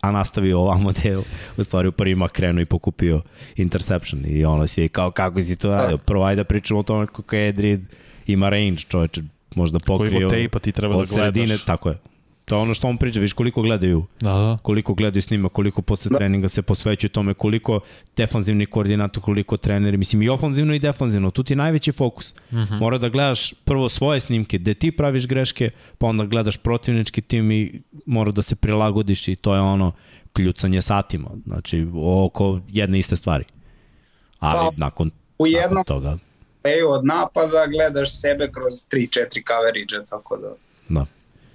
A nastavio ovamo gde je u stvari u prvima krenuo i pokupio interception. I ono svi kao kako si to radio? Prvo ajde da pričamo o tome kako je Ed Reed ima range čoveče možda pokrio Koliko tejpa ti treba da od sredine, gledaš. tako je to je ono što on priča, viš koliko gledaju Da, da. koliko gledaju snima, koliko posle da. treninga se posvećuju tome, koliko defanzivni koordinator, koliko treneri, mislim i ofanzivno i defanzivno, tu ti je najveći fokus. Mm -hmm. Mora da gledaš prvo svoje snimke, gde ti praviš greške, pa onda gledaš protivnički tim i mora da se prilagodiš i to je ono kljucanje satima, znači oko jedne iste stvari. Ali Pa, nakon, U nakon jednom toga, playu od napada gledaš sebe kroz 3-4 coverage, tako da da.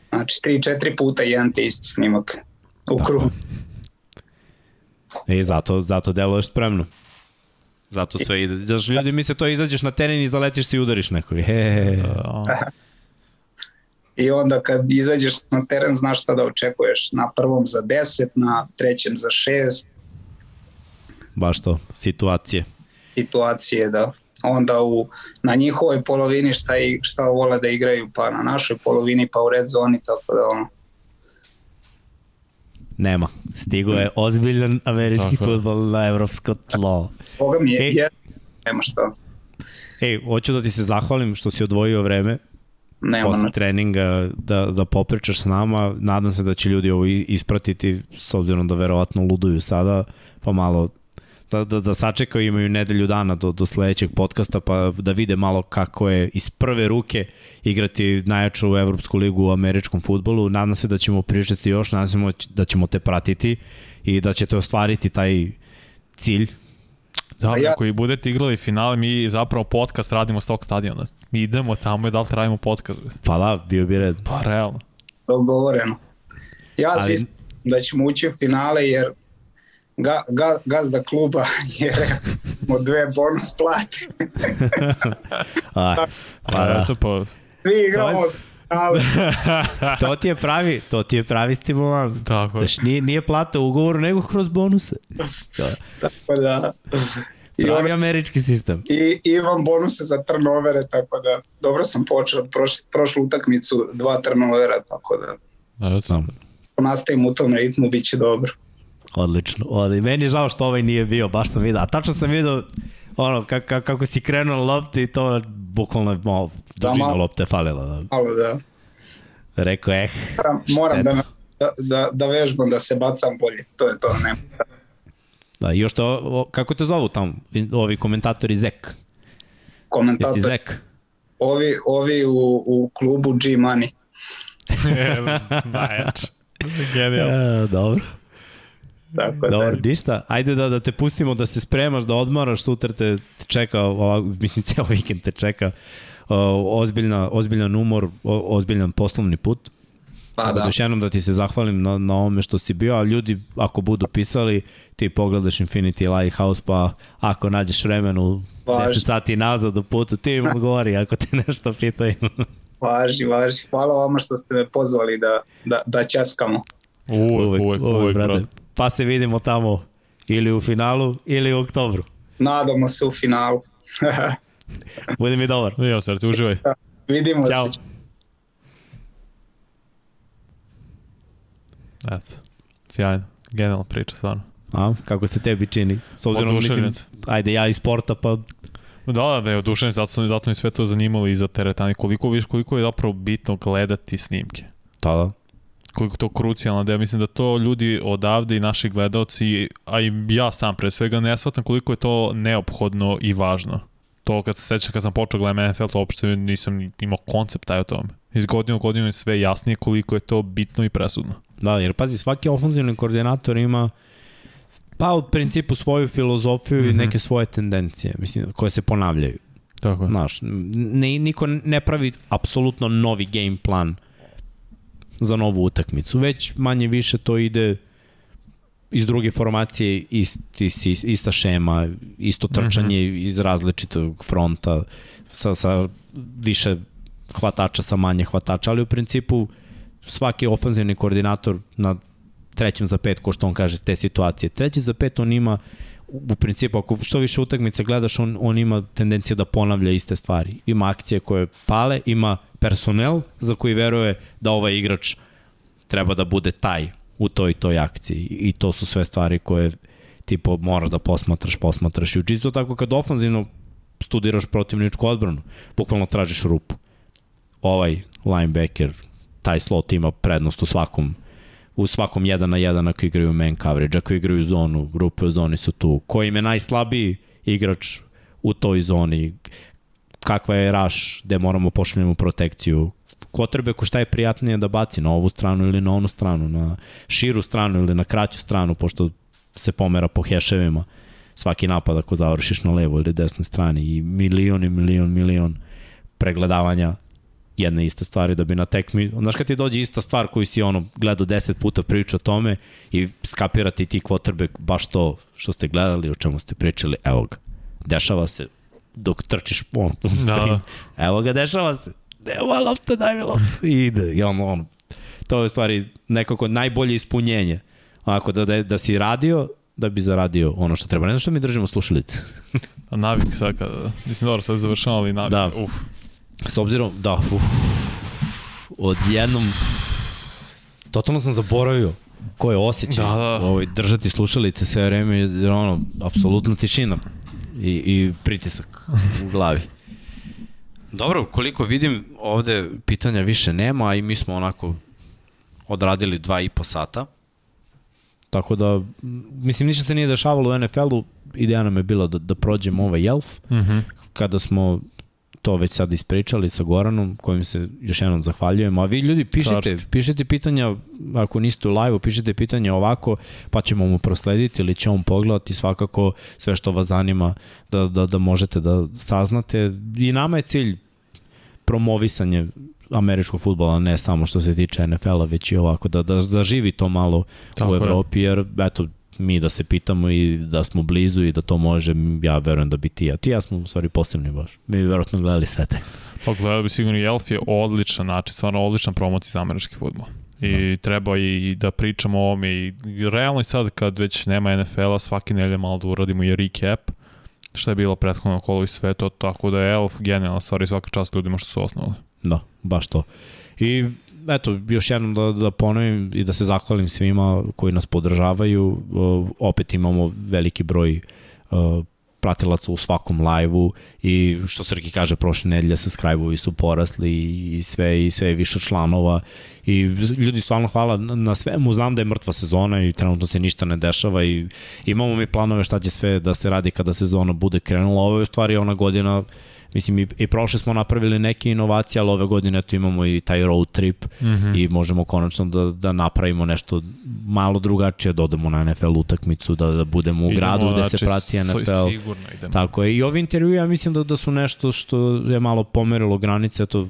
Znači 3-4 puta jedan te isti snimak u krugu. I zato, zato deluješ spremno. Zato sve ide. Zato ljudi misle to izađeš na teren i zaletiš se i udariš neko. He, I onda kad izađeš na teren znaš šta da očekuješ. Na prvom za 10, na trećem za 6 baš to, situacije. situacije da onda u, na njihovoj polovini šta, i, šta vole da igraju pa na našoj polovini pa u red zoni tako da ono Nema. Stigo je ozbiljan američki futbol na evropsko tlo. Boga mi je, Ej. je nema šta Ej, hoću da ti se zahvalim što si odvojio vreme nema posle treninga da, da popričaš s nama. Nadam se da će ljudi ovo ispratiti s obzirom da verovatno luduju sada, pa malo da, da, da sačekaju, imaju nedelju dana do, do sledećeg podcasta, pa da vide malo kako je iz prve ruke igrati najjaču u Evropsku ligu u američkom futbolu. Nadam se da ćemo pričati još, nadam se da ćemo te pratiti i da ćete ostvariti taj cilj. da, A ja- ako i budete igrali finale, mi zapravo podcast radimo s tog stadiona. Mi idemo tamo i da li radimo podcast? Pa da, bio bi red. Pa realno. dogovoreno. Ja Ali- se Ali... da ćemo ući u finale jer ga, ga, gazda kluba je rekao dve bonus plate. A, pa da. Eto, pa, Svi igramo To finale. To ti je pravi, to ti je pravi stimulans. tako. Znaš, nije, nije plata u ugovoru, nego kroz bonuse. Tako da, i, Pravi američki sistem. i imam bonuse za turnovere, tako da dobro sam počeo od prošle, prošlu utakmicu dva turnovera, tako da. Da. ako nastavim u tom ritmu, bit će dobro. Odlično. Odlično. Meni je žao što ovaj nije bio, baš sam vidio. A tačno sam vidio ono, kako, kako si krenuo na lopte i to bukvalno je malo dužina malo. lopte falila. Da. Malo da, Rekao, eh, moram, moram da, da, da, da vežbam da se bacam bolje. To je to, ne. da, i još to, o, kako te zovu tamo, ovi komentatori Zek? Jesi Komentator, Zek? ovi, ovi u, u klubu G Money. Najjač. Genijalno. E, dobro. Tako Dobro, da, ništa. Ajde da, da te pustimo da se spremaš, da odmaraš, sutra te čeka, ovak, mislim, ceo vikend te čeka uh, ozbiljna, ozbiljan umor, o, ozbiljan poslovni put. pa da. da. još jednom da ti se zahvalim na, na ovome što si bio, a ljudi ako budu pisali, ti pogledaš Infinity Lighthouse, pa ako nađeš vremenu 10 Važi. sati nazad u putu, ti im odgovori ako te nešto pitaju. Važi, važi. Hvala vama što ste me pozvali da, da, da ćaskamo. Uvek, uvek, uvek, brate. brate. Pa se vidimo tamo ili u finalu ili u oktobru. Nadamo se u finalu. Budi mi dobar. Evo, srte, uživaj. Vidimo Ćao. se. Eto. Sjajno. Genijalna priča, stvarno. A, kako se tebi čini? S obzirom, mislim, ajde, ja iz sporta, pa Da, da, da, odušen, zato, sam, zato mi sve to zanimalo i za teretani. Koliko, viš, koliko je zapravo bitno gledati snimke. to da. Koliko je to krucijalno, da ja mislim da to ljudi odavde i naši gledalci, a i ja sam pre svega ne shvatam koliko je to neophodno i važno. to kad se sećam kad sam počeo gledam NFL, to uopšte nisam imao koncept taj o tome. Iz godine u godinu je sve jasnije koliko je to bitno i presudno. Da, jer pazi, svaki ofenzivni koordinator ima pa u principu svoju filozofiju mm -hmm. i mhm. neke svoje tendencije, mislim, koje se ponavljaju. Tako je. Znaš, ne, niko ne pravi apsolutno novi game plan za novu utakmicu, već manje više to ide iz druge formacije isti, ista šema, isto trčanje mm -hmm. iz različitog fronta sa, sa više hvatača sa manje hvatača, ali u principu svaki ofanzivni koordinator na trećem za pet, ko što on kaže, te situacije. Treći za pet on ima u principu, ako što više utakmice gledaš, on, on ima tendenciju da ponavlja iste stvari. Ima akcije koje pale, ima personel za koji veruje da ovaj igrač treba da bude taj u toj toj akciji. I to su sve stvari koje tipo mora da posmatraš, posmatraš. I čisto tako kad ofanzivno studiraš protivničku odbranu, bukvalno tražiš rupu. Ovaj linebacker, taj slot ima prednost u svakom u svakom 1 na 1 ako igraju man coverage, ako igraju zonu, grupe u zoni su tu. Ko im je najslabiji igrač u toj zoni, kakva je raš, gde moramo pošaljemo protekciju, ko šta je prijatnije da baci? Na ovu stranu ili na onu stranu, na širu stranu ili na kraću stranu, pošto se pomera po heševima. Svaki napad ako završiš na levo ili desnoj strani i milion i milion, milion pregledavanja jedna ista stvar da bi na tekmi, znaš kad ti dođe ista stvar koju si ono gledao 10 puta priča o tome i skapirati ti quarterback baš to što ste gledali, o čemu ste pričali, evo ga, dešava se dok trčiš on, on da, da. evo ga, dešava se, evo lopta, daj mi lopta, i ide, i on, on, to je u stvari nekako najbolje ispunjenje, onako da, da, da si radio, da bi zaradio ono što treba. Ne znam što mi držimo slušalice. navik sad kada, mislim dobro, sad završamo, ali navik, da. uf. S obzirom, da, uf, odjednom, totalno sam zaboravio ko je osjećaj da, da. Ovaj, držati slušalice sve vreme, jer ono, apsolutna tišina i, i pritisak u glavi. Dobro, koliko vidim, ovde pitanja više nema i mi smo onako odradili dva i po sata. Tako da, mislim, ništa se nije dešavalo u NFL-u, ideja nam je bila da, da prođemo ovaj Jelf, mm -hmm. kada smo to već sad ispričali sa Goranom, kojim se još jednom zahvaljujemo. A vi ljudi pišite, Carski. pišite pitanja, ako niste u live pišite pitanja ovako, pa ćemo mu proslediti ili će on pogledati svakako sve što vas zanima da, da, da možete da saznate. I nama je cilj promovisanje američkog futbola, ne samo što se tiče NFL-a, već i ovako, da, da zaživi to malo Tako u Evropi, je. jer eto, mi da se pitamo i da smo blizu i da to može, ja verujem da bi ti ja. Ti ja smo u stvari posebni baš. Mi bi verovatno gledali sve te. Pa gledali bi sigurno i Elf je odličan način, stvarno odličan promocija za američki futbol. I da. treba i da pričamo o ovome i realno i sad kad već nema NFL-a svaki nelje malo da uradimo i recap šta je bilo prethodno kolo i sve to, tako da je Elf genijalna stvar i svaka čast ljudima što su osnovali. Da, baš to. I eto, još jednom da, da ponovim i da se zahvalim svima koji nas podržavaju. Opet imamo veliki broj pratilaca u svakom live-u i što Srki kaže prošle nedelje subscribe-ovi su porasli i sve i sve više članova. I ljudi stvarno hvala na svemu, znam da je mrtva sezona i trenutno se ništa ne dešava i imamo mi planove šta će sve da se radi kada sezona bude krenula, ovo je u stvari ona godina Mislim, i, i prošle smo napravili neke inovacije, ali ove godine tu imamo i taj road trip mm -hmm. i možemo konačno da, da napravimo nešto malo drugačije, da odemo na NFL utakmicu, da, da budemo u idemo, gradu gde znači, se prati NFL. Sigurno idemo. Tako je. I ovi intervju ja mislim da, da su nešto što je malo pomerilo granice, to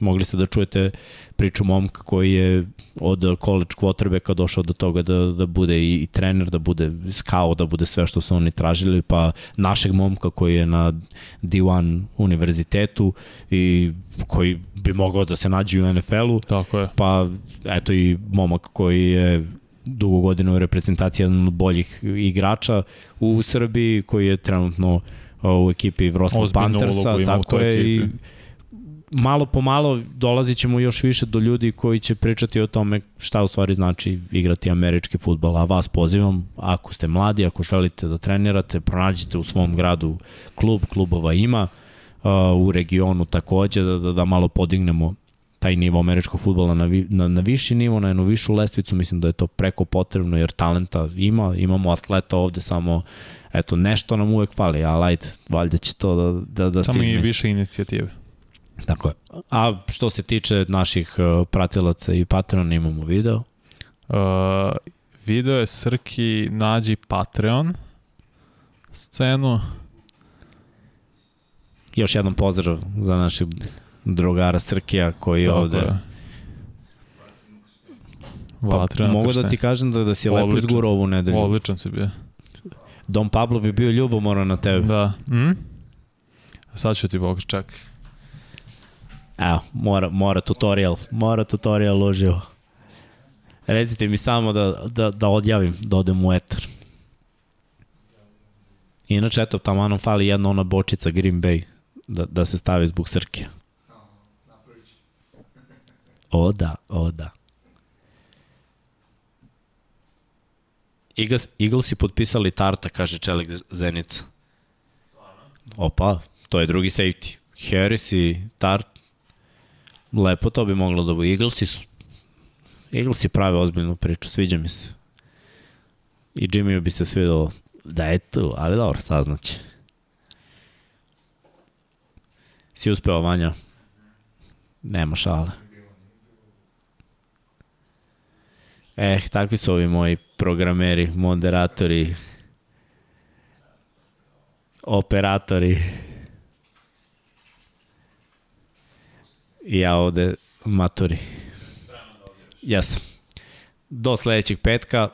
mogli ste da čujete priču momka koji je od college quarterbacka došao do toga da, da bude i, i trener, da bude scout, da bude sve što su oni tražili, pa našeg momka koji je na D1 univerzitetu i koji bi mogao da se nađe u NFL-u. Tako je. Pa eto i momak koji je dugo godina u reprezentaciji jedan od boljih igrača u Srbiji koji je trenutno u ekipi Vrosla Panthersa, tako je i malo po malo dolazit ćemo još više do ljudi koji će pričati o tome šta u stvari znači igrati američki futbol. A vas pozivam, ako ste mladi, ako želite da trenirate, pronađite u svom gradu klub, klubova ima, u regionu takođe, da, da, da malo podignemo taj nivo američkog futbola na, vi, na, na viši nivo, na jednu višu lestvicu, mislim da je to preko potrebno jer talenta ima, imamo atleta ovde samo eto, nešto nam uvek fali, ali ajde, valjda će to da, da, da Samo se izmeni. i više inicijative. Tako je. A što se tiče naših uh, pratilaca i patrona, imamo video. Uh, video je Srki nađi Patreon scenu. Još jedan pozdrav za našeg drugara Srkija koji je Tako ovde... je. Pa, Vatreno mogu da ti kažem da, da si lepo Odličan. izgurao ovu nedelju. Odličan si bio. Dom Pablo bi bio ljubomoran na tebe. Da. Mm? Sad ću ti pokazati, čekaj. Evo, mora, mora tutorial, mora tutorial uživo. Recite mi samo da, da, da odjavim, da odem u etar. Inače, eto, tamo nam fali jedna ona bočica Green Bay da, da se stavi zbog Srke. O da, o da. Eagles, Eaglesi potpisali Tarta, kaže Čelik Zenica. Opa, to je drugi safety. Harris i Tart. Lepo to bi moglo da bude. Eaglesi su Eaglesi prave ozbiljnu priču, sviđa mi se. I Jimmyu bi se svidalo da je tu, ali dobro, saznaće. Si uspeo, Vanja? Nema šale. Eh, takvi su ovi moji programeri, moderatori, operatori. I ja ovde maturi. Jesam. Do sledećeg petka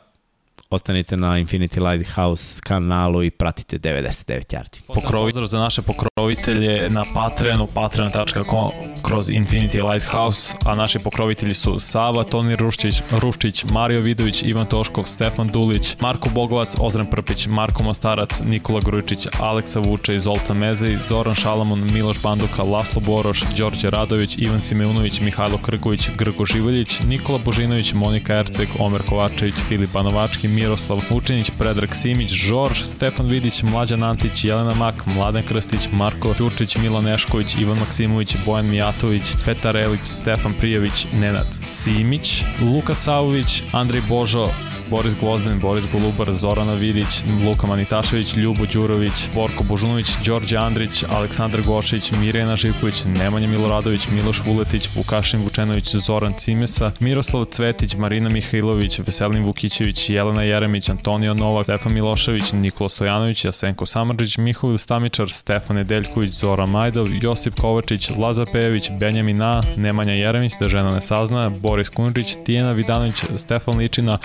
ostanite na Infinity Lighthouse kanalu i pratite 99 Yardi. Pozdrav za naše pokrovitelje na Patreonu, patreon.com kroz Infinity Lighthouse, a naši pokrovitelji su Sava, Toni Ruščić, Ruščić, Mario Vidović, Ivan Toškov, Stefan Dulić, Marko Bogovac, Ozren Prpić, Marko Mostarac, Nikola Grujičić, Aleksa Vuče, Zoltan Mezej, Zoran Šalamun, Miloš Banduka, Laslo Boroš, Đorđe Radović, Ivan Simeunović, Mihajlo Krgović, Grgo Živoljić, Nikola Božinović, Monika Erceg, Omer Kovačević, Filip Banovački, Miroslav Vučinić, Predrag Simić, Žorž, Stefan Vidić, Mlađan Antić, Jelena Mak, Mladen Krstić, Marko Ćurčić, Milan Nešković, Ivan Maksimović, Bojan Mijatović, Petar Elić, Stefan Prijević, Nenad Simić, Luka Savović, Andrej Božo, Boris Gvozden, Boris Golubar, Zorana Vidić, Luka Manitašević, Ljubo Đurović, Borko Božunović, Đorđe Andrić, Aleksandar Gošić, Mirjana Živković, Nemanja Miloradović, Miloš Vuletić, Vukašin Vučenović, Zoran Cimesa, Miroslav Cvetić, Marina Mihajlović, Veselin Vukićević, Jelena Jeremić, Antonio Novak, Stefan Milošević, Nikola Stojanović, Jasenko Samardžić, Mihovil Stamičar, Stefan Nedeljković, Zoran Majdov, Josip Kovačić, Lazar Pejević, Benjamin Na, Nemanja Jeremić, da žena ne sazna, Boris Kunrić, Tijena Vidanović, Stefan Ličina,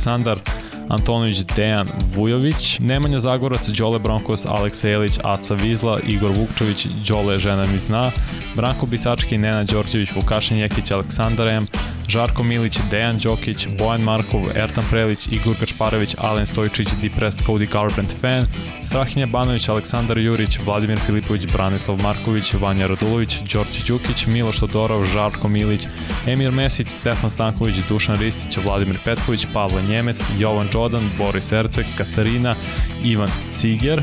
Aleksandar Antonović, Dejan Vujović, Nemanja Zagorac, Đole Bronkos, Aleksa Jelić, Aca Vizla, Igor Vukčević, Đole žena mi zna, Branko Bisački, Nena Đorđević, Vukašin Jekić, Aleksandar M, Žarko Milić, Dejan Đokić, Bojan Markov, Ertan Prelić, Igor Kačparević, Alen Stojičić, Depressed Cody Garbrandt fan, Strahinja Banović, Aleksandar Jurić, Vladimir Filipović, Branislav Marković, Vanja Radulović, Đorđe Đukić, Miloš Todorov, Žarko Milić, Emir Mesić, Stefan Stanković, Dušan Ristić, Vladimir Petković, Pavle Njemec, Jovan Đodan, Boris Ercek, Katarina, Ivan Ciger,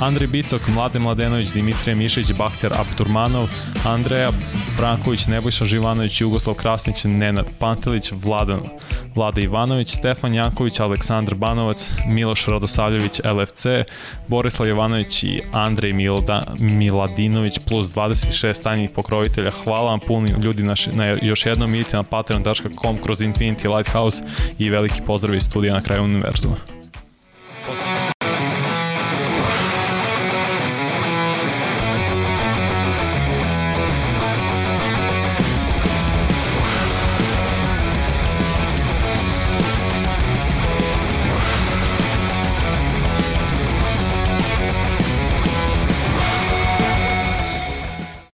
Andrej Bicok, Mlade Mladenović, Dimitrije Mišić, Bakter Abdurmanov, Andreja Branković, Nebojša Živanović, Jugoslav Krasnić, Nenad Pantelić, Vladan, Vlada Ivanović, Stefan Janković, Aleksandar Banovac, Miloš Radosavljević, LFC, Borislav Jovanović i Andrej Milda, Miladinović plus 26 tajnih pokrovitelja. Hvala vam puni ljudi na, na još jednom idite na patreon.com kroz Infinity Lighthouse i veliki pozdrav iz studija na kraju univerzuma.